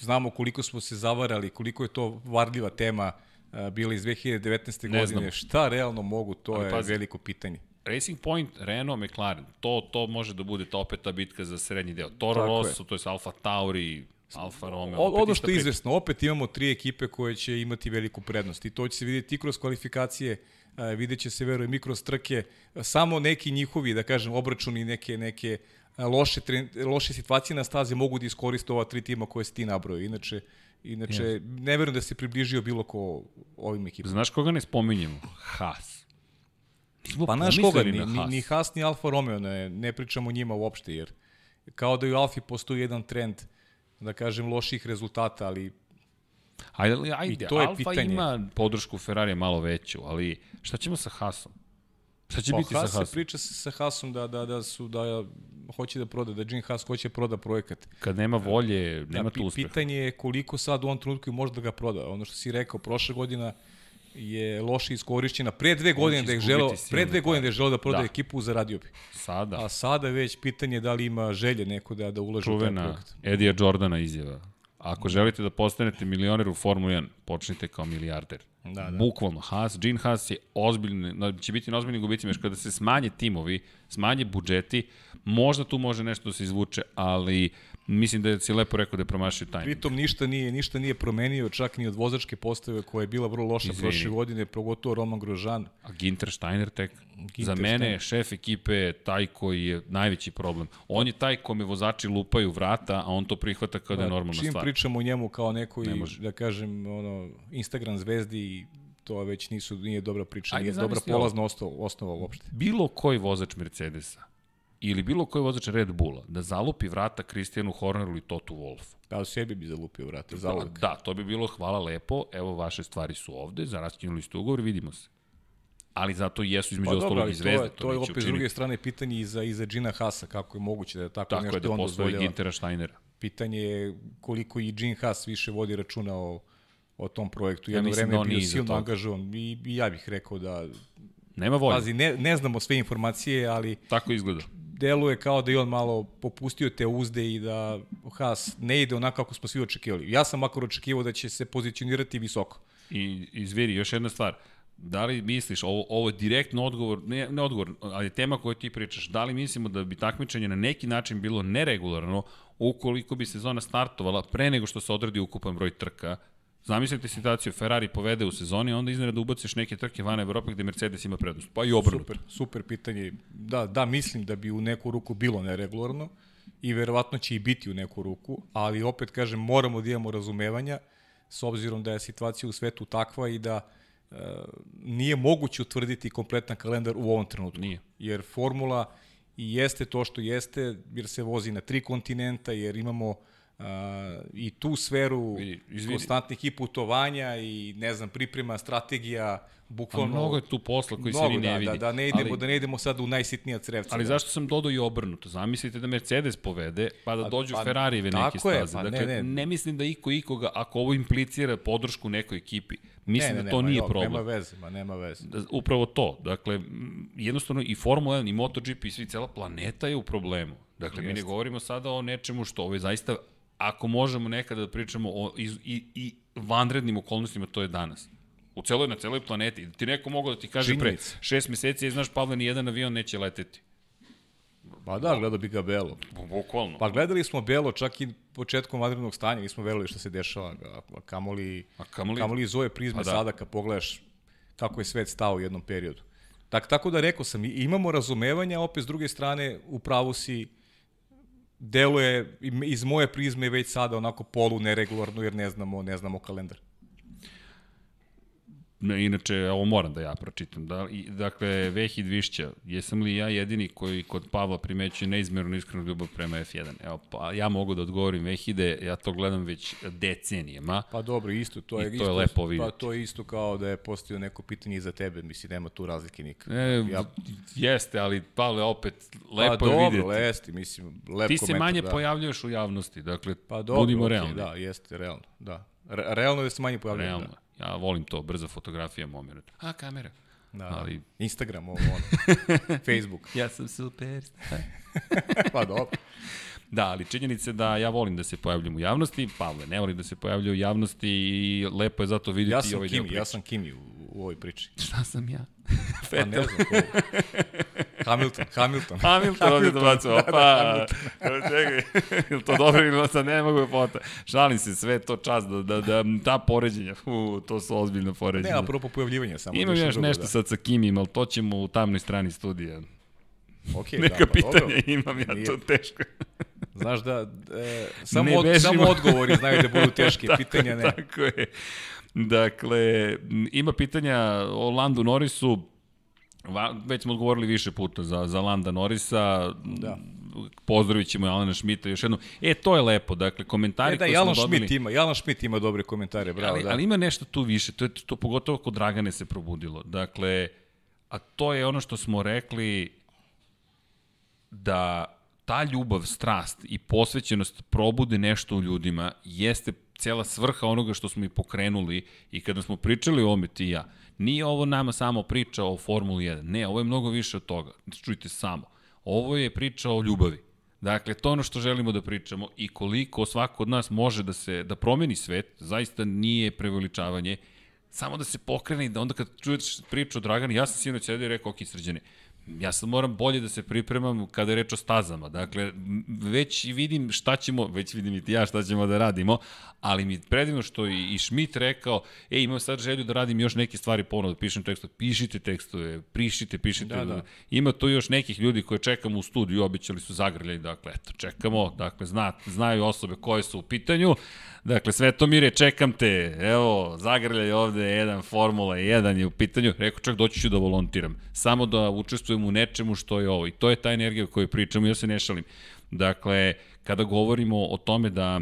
B: znamo koliko smo se zavarali, koliko je to varljiva tema e, bila iz 2019.
A: Ne
B: godine.
A: znamo.
B: Šta realno mogu, to
A: Ali
B: je
A: pazi.
B: veliko pitanje.
A: Racing Point, Renault, McLaren, to, to može da bude ta opet ta bitka za srednji deo. Toro. Rosso, to je Alfa Tauri, Alfa Romeo.
B: O, ono što je izvesno, opet imamo tri ekipe koje će imati veliku prednost i to će se vidjeti i kroz kvalifikacije, e, vidjet će se, verujem, i kroz trke, samo neki njihovi, da kažem, obračuni, neke, neke e, loše, tren- loše situacije na stazi mogu da iskoriste ova tri tima koje si ti nabrojao. Inače, inače ne verujem da se približio bilo ko ovim ekipama.
A: Znaš koga ne spominjemo? Haas. Nismo
B: Pa znaš koga, ni, ni, ni Haas ni Alfa Romeo, ne, ne pričamo o njima uopšte, jer kao da i u Alfi postoji jedan trend, da kažem, loših rezultata, ali
A: Ajde, ajde,
B: I to je
A: Alfa
B: pitanje.
A: ima podršku Ferrarija malo veću, ali šta ćemo sa Haasom? Šta će
B: Pa
A: biti
B: Haas
A: sa
B: se
A: Haasom?
B: priča sa, sa Haasom da, da, da su da hoće da proda, da Gene Haas hoće da proda projekat.
A: Kad nema volje, nema
B: da,
A: tu
B: pi-
A: uspeha.
B: Pitanje je koliko sad u ovom trenutku može da ga proda. Ono što si rekao, prošle godina je loše iskorišćena. Pre dve godine da je želeo, pre dve godine da je želeo da proda
A: Da.
B: ekipu, zaradio bi.
A: Sada,
B: A sada je već pitanje da li ima želje neko da, da ulaže u taj
A: čuvena
B: projekt.
A: Edija Jordana izjava. Ako želite da postanete milioner u Formuli 1, počnite kao milijarder.
B: Da, da.
A: Bukvalno, Haas, Gene Haas je ozbiljni, će biti na ozbiljnim gubicima, još kada se smanje timovi, smanje budžeti, možda tu može nešto da se izvuče, ali mislim da si lepo rekao da je promašio tajnu.
B: Pritom ništa nije, ništa nije promenio, čak ni od vozačke postave koja je bila vrlo loša
A: Izvini.
B: prošle godine, pogotovo Roman Grožan.
A: A Ginter Steiner tek,
B: Ginter
A: za mene
B: Steiner.
A: je šef ekipe taj koji je najveći problem. On je taj kome vozači lupaju vrata, a on to prihvata kao da je normalna
B: Čim
A: stvar.
B: pričamo o njemu kao nekoj,
A: Ne
B: da kažem, ono, Instagram zvezdi, to već nisu, nije dobra priča,
A: Ajde,
B: nije dobra polazna osnova, osnova uopšte.
A: bilo koji vozač Mercedesa ili bilo koji vozač Red Bulla da zalupi vrata Kristijanu Horneru ili Totu Wolfu.
B: Pa u sebi bi zalupio, vrate, za uvek.
A: Da, to bi bilo hvala lepo, evo vaše stvari su ovde, za raskinuli ste ugovor, vidimo se. Ali zato i jesu između
B: Pa
A: pa,
B: dobro,
A: ostalog i
B: to,
A: zvezde,
B: je,
A: to,
B: to je
A: neće
B: opet s druge strane pitanje i za, i za Gina Hasa, kako je moguće da je tako,
A: Tako
B: nešto
A: je da
B: on
A: postoji
B: dozvoljava.
A: Gintera Steinera.
B: Pitanje je koliko i Gene Haas više vodi računa o, o tom projektu.
A: Ja
B: Jedno
A: mislim
B: vreme
A: da
B: je bio silno angažovan i, i ja bih rekao da...
A: Nema volje,
B: Pazi, ne, ne znamo sve informacije, ali
A: tako izgleda.
B: deluje kao da je on malo popustio te uzde i da Haas ne ide onako kako smo svi očekivali. Ja sam makar očekivao da će se pozicionirati visoko.
A: I izviri, još jedna stvar. Da li misliš, ovo, ovo je direktno odgovor, ne, ne odgovor, ali tema koju ti pričaš, da li mislimo da bi takmičenje na neki način bilo neregularno ukoliko bi sezona startovala pre nego što se odradi ukupan broj trka? Zamislite situaciju, Ferrari povede u sezoni, onda iznenada ubaciš neke trke van Evrope gde Mercedes ima prednost. Pa i obrnuto.
B: Super, super pitanje. Da, da, mislim da bi u neku ruku bilo neregularno i verovatno će i biti u neku ruku, ali opet kažem moramo da imamo razumevanja s obzirom da je situacija u svetu takva i da e, nije moguće utvrditi kompletan kalendar u ovom trenutku.
A: Nije.
B: Jer formula i jeste to što jeste, jer se vozi na tri kontinenta, jer imamo Uh, i tu sferu
A: Vidi, izvini.
B: konstantnih i putovanja i ne znam priprema strategija bukvalno
A: mnogo je tu posla koji se
B: mnogo,
A: ni ne
B: da,
A: vidi.
B: Da, da ne idemo
A: ali,
B: da ne idemo sad u najsitnija crevca.
A: Ali
B: da.
A: zašto sam dodao i obrnuto? Zamislite da Mercedes povede, pa da dođu
B: pa,
A: Ferrarijeve neke
B: tako je,
A: staze.
B: pa
A: dakle,
B: ne,
A: ne,
B: ne.
A: mislim da iko ikoga, ako ovo implicira podršku nekoj ekipi, mislim
B: ne, ne,
A: da to
B: nema,
A: nije
B: jo,
A: problem.
B: Nema veze, ma nema veze.
A: Da, upravo to. Dakle, jednostavno i Formula 1 i MotoGP i svi cela planeta je u problemu. Dakle, mi ne
B: Jeste.
A: govorimo sada o nečemu što ovo je zaista, ako možemo nekada da pričamo o iz, i, i vanrednim okolnostima, to je danas. U celoj, na celoj planeti. Da ti neko mogu da ti kaže
B: Činjenica.
A: pre šest meseci, znaš, Pavle, ni jedan avion neće leteti.
B: Pa da, gledao bi ga Belo.
A: Bukvalno.
B: Pa gledali smo Belo čak i početkom vanrednog stanja, nismo verovali šta se dešava. A kamoli,
A: A kamoli-
B: kamoli iz ove prizme
A: Pa da.
B: sada kad pogledaš kako je svet stao u jednom periodu. Tak, tako da rekao sam, imamo razumevanja, opet s druge strane, u pravu si, deluje iz moje prizme već sada onako polu neregularno jer ne znamo, ne znamo kalendar.
A: Ne, inače, ovo moram da ja pročitam. Da, i, dakle, Vehid Višća, jesam li ja jedini koji kod Pavla primećuje neizmernu iskrenu ljubav prema F1? Evo, pa ja mogu da odgovorim Vehide, ja to gledam već decenijama.
B: Pa dobro, isto, to
A: I
B: je,
A: to je
B: isto,
A: lepo
B: Pa
A: vidjeti.
B: to je isto kao da je postavio neko pitanje za tebe, mislim, nema tu razlike nikak.
A: E,
B: Ja-
A: Jeste, ali Pavle, opet, lepo
B: pa
A: je
B: dobro,
A: vidjeti.
B: lesti, mislim, lep
A: Ti se
B: komentar,
A: manje
B: da.
A: pojavljuješ u javnosti, dakle,
B: Pa dobro,
A: budimo
B: okej,
A: realni.
B: Da, jeste, realno, da. Re, realno je da se manje pojavljaju.
A: Realno. Ja volim to, brza fotografija moment. A, kamera.
B: Da.
A: Ali-
B: Instagram, ovo, ono. Facebook.
A: Ja sam super.
B: Pa dobro.
A: Da, ali činjenica je da ja volim da se pojavljam u javnosti, Pavle ne voli da se pojavlja u javnosti i lepo je zato vidjeti
B: Ja sam
A: ovaj deo
B: Kimi,
A: priče.
B: ja sam Kimi u, u ovoj priči.
A: Šta sam ja?
B: Pa ne znam ko. Hamilton, Hamilton.
A: Hamilton ovdje dobacuje,
B: da,
A: opa, čekaj, je to dobro ili sad ne mogu pota. Šalim se, sve to čas, da, da, da ta poređenja, u, to su ozbiljne
B: Ne,
A: poređenja.
B: apropo pojavljivanja samo.
A: Imam još
B: drugo,
A: nešto
B: da.
A: sad sa Kimim, ali to ćemo u tamnoj strani studija.
B: Okay,
A: Neka
B: da, pa
A: pitanja
B: dobro.
A: imam, ja
B: Nije-
A: to teško.
B: Znaš da, e, samo,
A: Ne
B: od,
A: bežimo.
B: samo odgovori znaju da budu teški, pitanja ne.
A: Tako je. Dakle, ima pitanja o Landu Norrisu, Va, već smo odgovorili više puta za, za Landa Norrisa.
B: Da.
A: Pozdravit ćemo Alana Šmita još jednom. E, to je lepo. Dakle, komentari
B: E da,
A: koje
B: i
A: smo
B: Alan
A: dobili...
B: Schmidt ima, i Alan Schmidt ima dobre komentare, bravo,
A: ali,
B: da.
A: ali ima nešto tu više, to je to pogotovo kod Dragane se probudilo. Dakle, a to je ono što smo rekli da ta ljubav, strast i posvećenost probude nešto u ljudima jeste cela svrha onoga što smo i pokrenuli i kada smo pričali o ome ti i ja, nije ovo nama samo priča o Formuli 1, ne, ovo je mnogo više od toga, čujte samo, ovo je priča o ljubavi. Dakle, to ono što želimo da pričamo i koliko svako od nas može da se da promeni svet, zaista nije preveličavanje, samo da se pokrene i da onda kad čuješ priču o Dragani, ja sam sinoć sedio i rekao, ok, srđane, ja sad moram bolje da se pripremam kada je reč o stazama. Dakle, već vidim šta ćemo, već vidim i ti ja šta ćemo da radimo, ali mi predivno što i, i Schmidt rekao, e, imam sad želju da radim još neke stvari ponovno, da pišem tekstove, pišite tekstove, prišite, pišite.
B: Da, da.
A: Ima tu još nekih ljudi koje čekamo u studiju, običali su zagrljaj, dakle, eto, čekamo, dakle, zna, znaju osobe koje su u pitanju. Dakle, Svetomire, čekam te, evo, zagrljaj ovde, jedan Formula 1 je u pitanju, rekao čak doći ću da volontiram, samo da učestvujem u nečemu što je ovo. I to je ta energija o kojoj pričamo, ja se ne šalim. Dakle, kada govorimo o tome da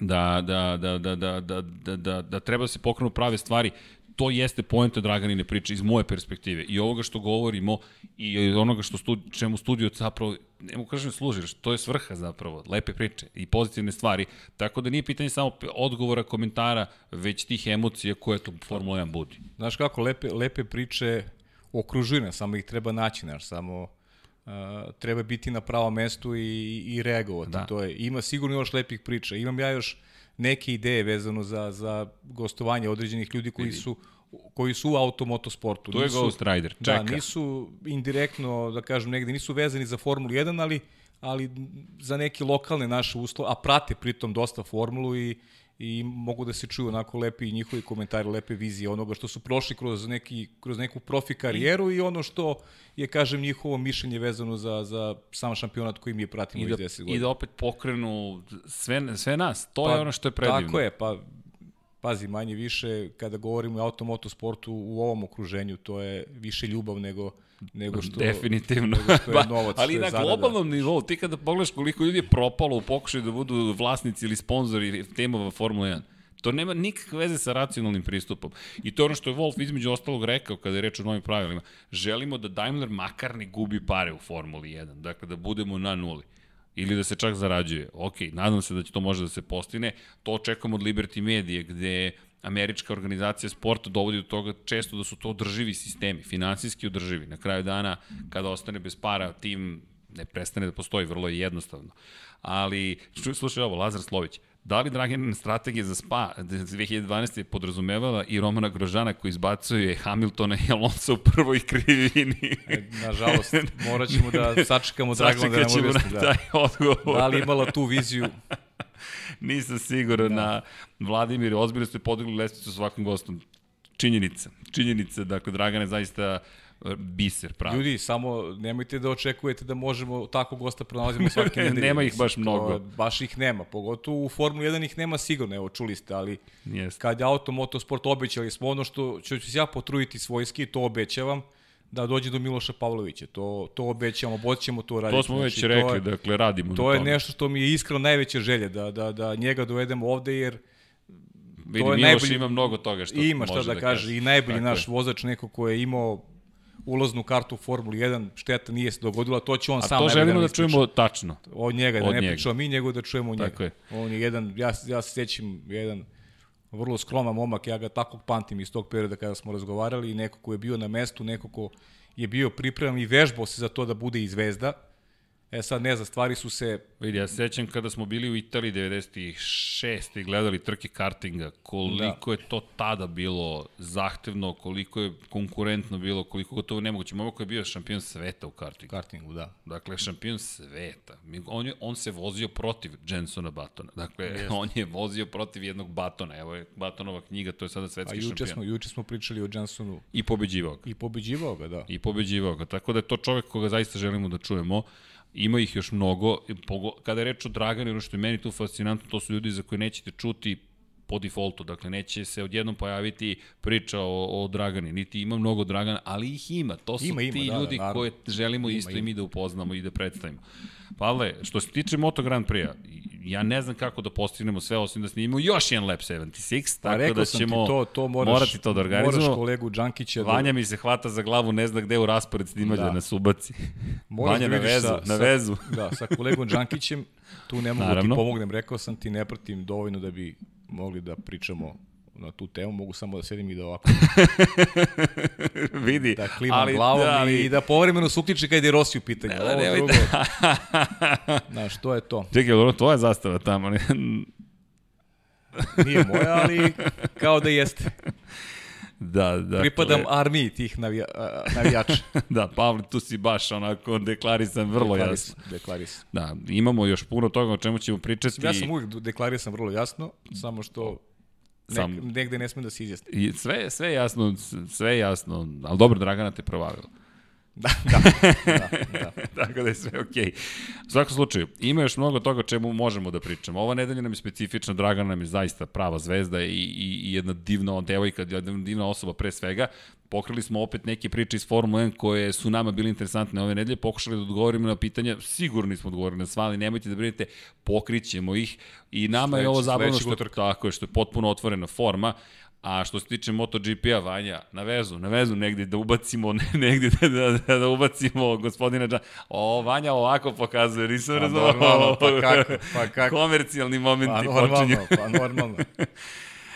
A: da, da, da, da, da, da, da, da, da treba da se pokrenu prave stvari, to jeste poenta Draganine priče iz moje perspektive i ovoga što govorimo i onoga što studi, čemu studio zapravo, ne mogu kažem služi, jer to je svrha zapravo, lepe priče i pozitivne stvari, tako da nije pitanje samo odgovora, komentara, već tih emocija koje to Formula 1 budi.
B: Znaš kako, lepe, lepe priče okružuju nas, samo ih treba naći, znaš, samo uh, treba biti na pravom mestu i, i reagovati.
A: Da.
B: To je, ima sigurno još lepih priča. Imam ja još neke ideje vezano za, za gostovanje određenih ljudi koji su koji su u automotosportu.
A: Tu je Ghost Rider,
B: Da,
A: čeka.
B: nisu indirektno, da kažem, negde nisu vezani za Formulu 1, ali, ali za neke lokalne naše uslove, a prate pritom dosta Formulu i i mogu da se čuju onako lepi njihovi komentari, lepe vizije onoga što su prošli kroz, neki, kroz neku profi karijeru i ono što je, kažem, njihovo mišljenje vezano za, za sam šampionat koji mi pratimo
A: I da,
B: iz 10 godina.
A: I da opet pokrenu sve, sve nas. To pa, je ono što je predivno.
B: Tako je, pa pazi, manje više, kada govorimo o automoto sportu u ovom okruženju, to je više ljubav nego, nego što,
A: Definitivno.
B: Nego što je novac,
A: Ali
B: što je
A: na
B: zarada.
A: globalnom nivou, ti kada pogledaš koliko ljudi je propalo u pokušaju da budu vlasnici ili sponzori temova Formula 1, To nema nikakve veze sa racionalnim pristupom. I to je ono što je Wolf između ostalog rekao kada je reč o novim pravilima. Želimo da Daimler makar ne gubi pare u Formuli 1. Dakle, da budemo na nuli ili da se čak zarađuje. Ok, nadam se da će to može da se postine. To očekujemo od Liberty Media, gde američka organizacija sporta dovodi do toga često da su to održivi sistemi, finansijski održivi. Na kraju dana, kada ostane bez para, tim ne prestane da postoji, vrlo je jednostavno. Ali, slušaj ovo, Lazar Slović, da li Dragan strategija za SPA 2012. je podrazumevala i Romana Grožana koji izbacuje Hamiltona i Alonso u prvoj krivini?
B: E, nažalost, morat ćemo da sačekamo Dragana da nam objasni. Da.
A: taj odgovor.
B: da li imala tu viziju?
A: Nisam siguran da. na Vladimir, ozbiljno ste podigli lestvicu svakom gostom. Činjenica. Činjenica, dakle, Dragan je zaista biser, pravi.
B: Ljudi, samo nemojte da očekujete da možemo tako gosta pronalazimo svake nedelje.
A: Nema ih baš mnogo.
B: To, baš ih nema, pogotovo u Formuli 1 ih nema sigurno, evo čuli ste, ali
A: Jeste.
B: kad je auto motosport obećali smo ono što ću se ja potruditi svojski, to obećavam, da dođe do Miloša Pavlovića. To, to obećamo, bod ćemo to raditi.
A: To smo već
B: Znači,
A: rekli,
B: je,
A: dakle, radimo
B: To je
A: tome.
B: nešto što mi je iskreno najveća želja, da, da, da njega dovedemo ovde, jer
A: Vidi,
B: to je
A: Miloš
B: najbolji-
A: ima mnogo toga što
B: ima šta
A: može
B: da,
A: da
B: kaže. I najbolji
A: Tako
B: naš
A: je.
B: vozač, neko ko je imao ulaznu kartu u Formuli 1, šteta nije se dogodila, to će on
A: A
B: sam
A: to
B: najbolje
A: želimo da
B: ispriča.
A: čujemo tačno.
B: Od njega, da
A: Od
B: ne
A: njega.
B: pričamo mi, nego da čujemo od njega.
A: Tako je.
B: On je jedan, ja, ja se sjećam, jedan vrlo skroman momak, ja ga tako pamtim iz tog perioda kada smo razgovarali neko ko je bio na mestu, neko ko je bio pripreman i vežbao se za to da bude i zvezda. E sad, ne znam, stvari su se
A: Vidi, ja se sećam kada smo bili u Italiji 96. i gledali trke kartinga, koliko da. je to tada bilo zahtevno, koliko je konkurentno bilo, koliko gotovo nemoguće. Momak koji je bio šampion sveta u kartingu.
B: kartingu, da.
A: Dakle, šampion sveta. On, je, on se vozio protiv Jensona Batona. Dakle, on je vozio protiv jednog Batona. Evo je Batonova knjiga, to je sada
B: A
A: svetski
B: juče
A: šampion.
B: smo, juče smo pričali o Johnsonu
A: I pobeđivao ga.
B: i pobeđivao ga, da.
A: I pobeđivao ga. Tako da je to čovek koga zaista želimo da čujemo. Ima ih još mnogo. Kada je reč o Draganu, ono što je meni tu fascinantno, to su ljudi za koje nećete čuti po defaultu, dakle neće se odjednom pojaviti priča o, o Dragani, niti ima mnogo Dragana, ali ih ima, to su
B: Ima, ima,
A: ti
B: da, da,
A: ljudi
B: naravno.
A: koje želimo
B: Ima,
A: isto
B: ima.
A: i mi da upoznamo i da predstavimo. Pavle, što se tiče Moto Grand Prix-a, ja ne znam kako da postignemo sve osim da snimimo još jedan Lab 76,
B: Pa
A: tako
B: rekao
A: da ćemo
B: ti to, to moraš,
A: morati to da organizujemo.
B: Moraš kolegu Đankića da...
A: Vanja mi se hvata za glavu, ne zna gde u raspored snimalja da.
B: Da.
A: na Subaci.
B: Moraš
A: Vanja na
B: vidiš
A: vezu,
B: sa,
A: na
B: sa,
A: vezu.
B: Da, sa kolegom Đankićem, tu ne mogu da
A: Naravno.
B: ti pomognem, rekao sam ti, ne pratim dovoljno da bi mogli da pričamo na tu temu, mogu samo da sedim i da ovako
A: Vidi.
B: da klimam ali, glavom
A: da, ali...
B: i da povremeno uključi kad je Rossi u pitanju. Ovo
A: nemoj
B: drugo,
A: da-
B: znaš, to je to.
A: Čekaj, dobro, tvoja zastava tamo. ne?
B: Nije moja, ali kao da jeste.
A: da, da.
B: Pripadam armiji tih navija, navijača.
A: Da, Pavle, tu si baš onako deklarisan vrlo jasno.
B: Deklarisan, deklarisan.
A: Da, imamo još puno toga o čemu ćemo pričati.
B: Ja sam uvijek deklarisan vrlo jasno, samo što nek,
A: Sam-
B: negde ne smem da se izjasnim.
A: I sve, sve jasno, sve jasno, ali dobro, Dragana te provalila.
B: Da, da, da, da.
A: Tako da je sve okej. Okay. U svakom slučaju, ima još mnogo toga čemu možemo da pričamo. Ova nedelja nam je specifična, Dragana nam je zaista prava zvezda i, i, i jedna divna devojka, jedna divna osoba pre svega. Pokrili smo opet neke priče iz Formule 1 koje su nama bile interesantne ove nedelje, pokušali da odgovorimo na pitanja, sigurni smo odgovorili na sva, ali nemojte da brinete, pokrićemo ih i nama je
B: Sledeći-
A: ovo zabavno što, tako je, što je potpuno otvorena forma, A što se tiče MotoGP-a, Vanja, na vezu, na vezu negdje da ubacimo, negdje da, da, da, da ubacimo gospodina Džan. O, Vanja ovako pokazuje, nisam
B: Pa normalno, pa kako, pa kako.
A: Komercijalni
B: Pa
A: momenti
B: normalno,
A: počinju.
B: pa normalno.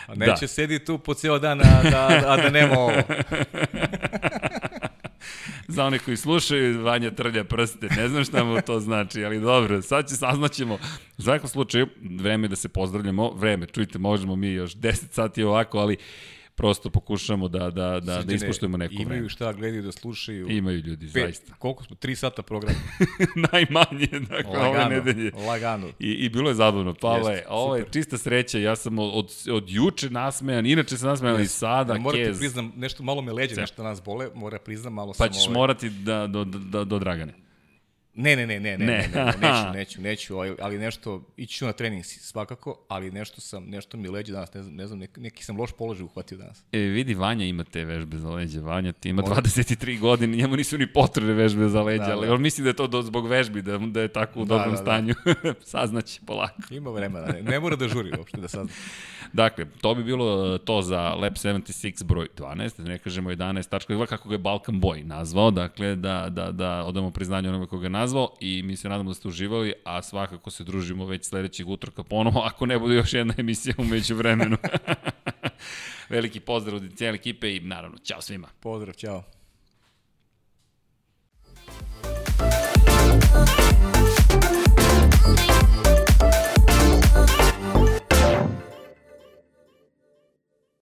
B: A neće
A: Da.
B: da. sedi tu po cijelo dan, a da, a da nema ovo.
A: Za one koji slušaju, Vanja trlja prste, ne znam šta mu to znači, ali dobro, sad će saznaćemo. U svakom slučaju, vreme da se pozdravljamo, vreme, čujte, možemo mi još 10 sati ovako, ali prosto pokušamo da, da, da, da
B: Srđane,
A: ispoštujemo neko
B: imaju
A: vreme.
B: šta gledaju da slušaju.
A: Imaju ljudi,
B: Pet,
A: zaista.
B: Koliko smo? Tri sata programa.
A: Najmanje, dakle, ove
B: Lagano,
A: nedelje.
B: lagano.
A: I, I bilo je zabavno. Pavle,
B: Jeste,
A: ovo je čista sreća. Ja sam od, od, od juče nasmejan, inače sam nasmejan i sada,
B: Ja moram ti
A: kez.
B: priznam, nešto malo me leđe, nešto nas bole, mora priznam, malo
A: Pa
B: sam...
A: ćeš
B: ovaj-
A: morati da, do, do, do Dragane.
B: Ne, ne, ne, ne, ne,
A: Ne.
B: ne, ne, ne, neću, neću, neću, ali- nešto, ići ću na trening svakako, ali nešto sam, nešto mi leđe danas, ne znam, ne znam neki, neki sam loš položaj uhvatio danas.
A: E, vidi, Vanja ima te vežbe za leđe. Vanja ti ima
B: Mora.
A: 23 godine, njemu nisu ni potrebne vežbe za leđe,
B: Da,
A: ali
B: da.
A: on misli da je to do, zbog vežbi, da, da je tako u
B: Da,
A: dobrom
B: da, da.
A: stanju. Saznaće polako.
B: Ima vremena, ne, ne mora da žuri uopšte da sazna.
A: Dakle, to bi bilo to za Lab 76 broj 12, da ne kažemo 11.2, kako ga je Balkan Boy nazvao, dakle, da, da, da odamo priznanje onome koga nazvao i mi se nadamo da ste uživali, a svakako se družimo već sledećeg utorka ponovo, ako ne bude još jedna emisija umeđu vremenu. Veliki pozdrav od cijele ekipe i naravno, čao svima.
B: Pozdrav, čao.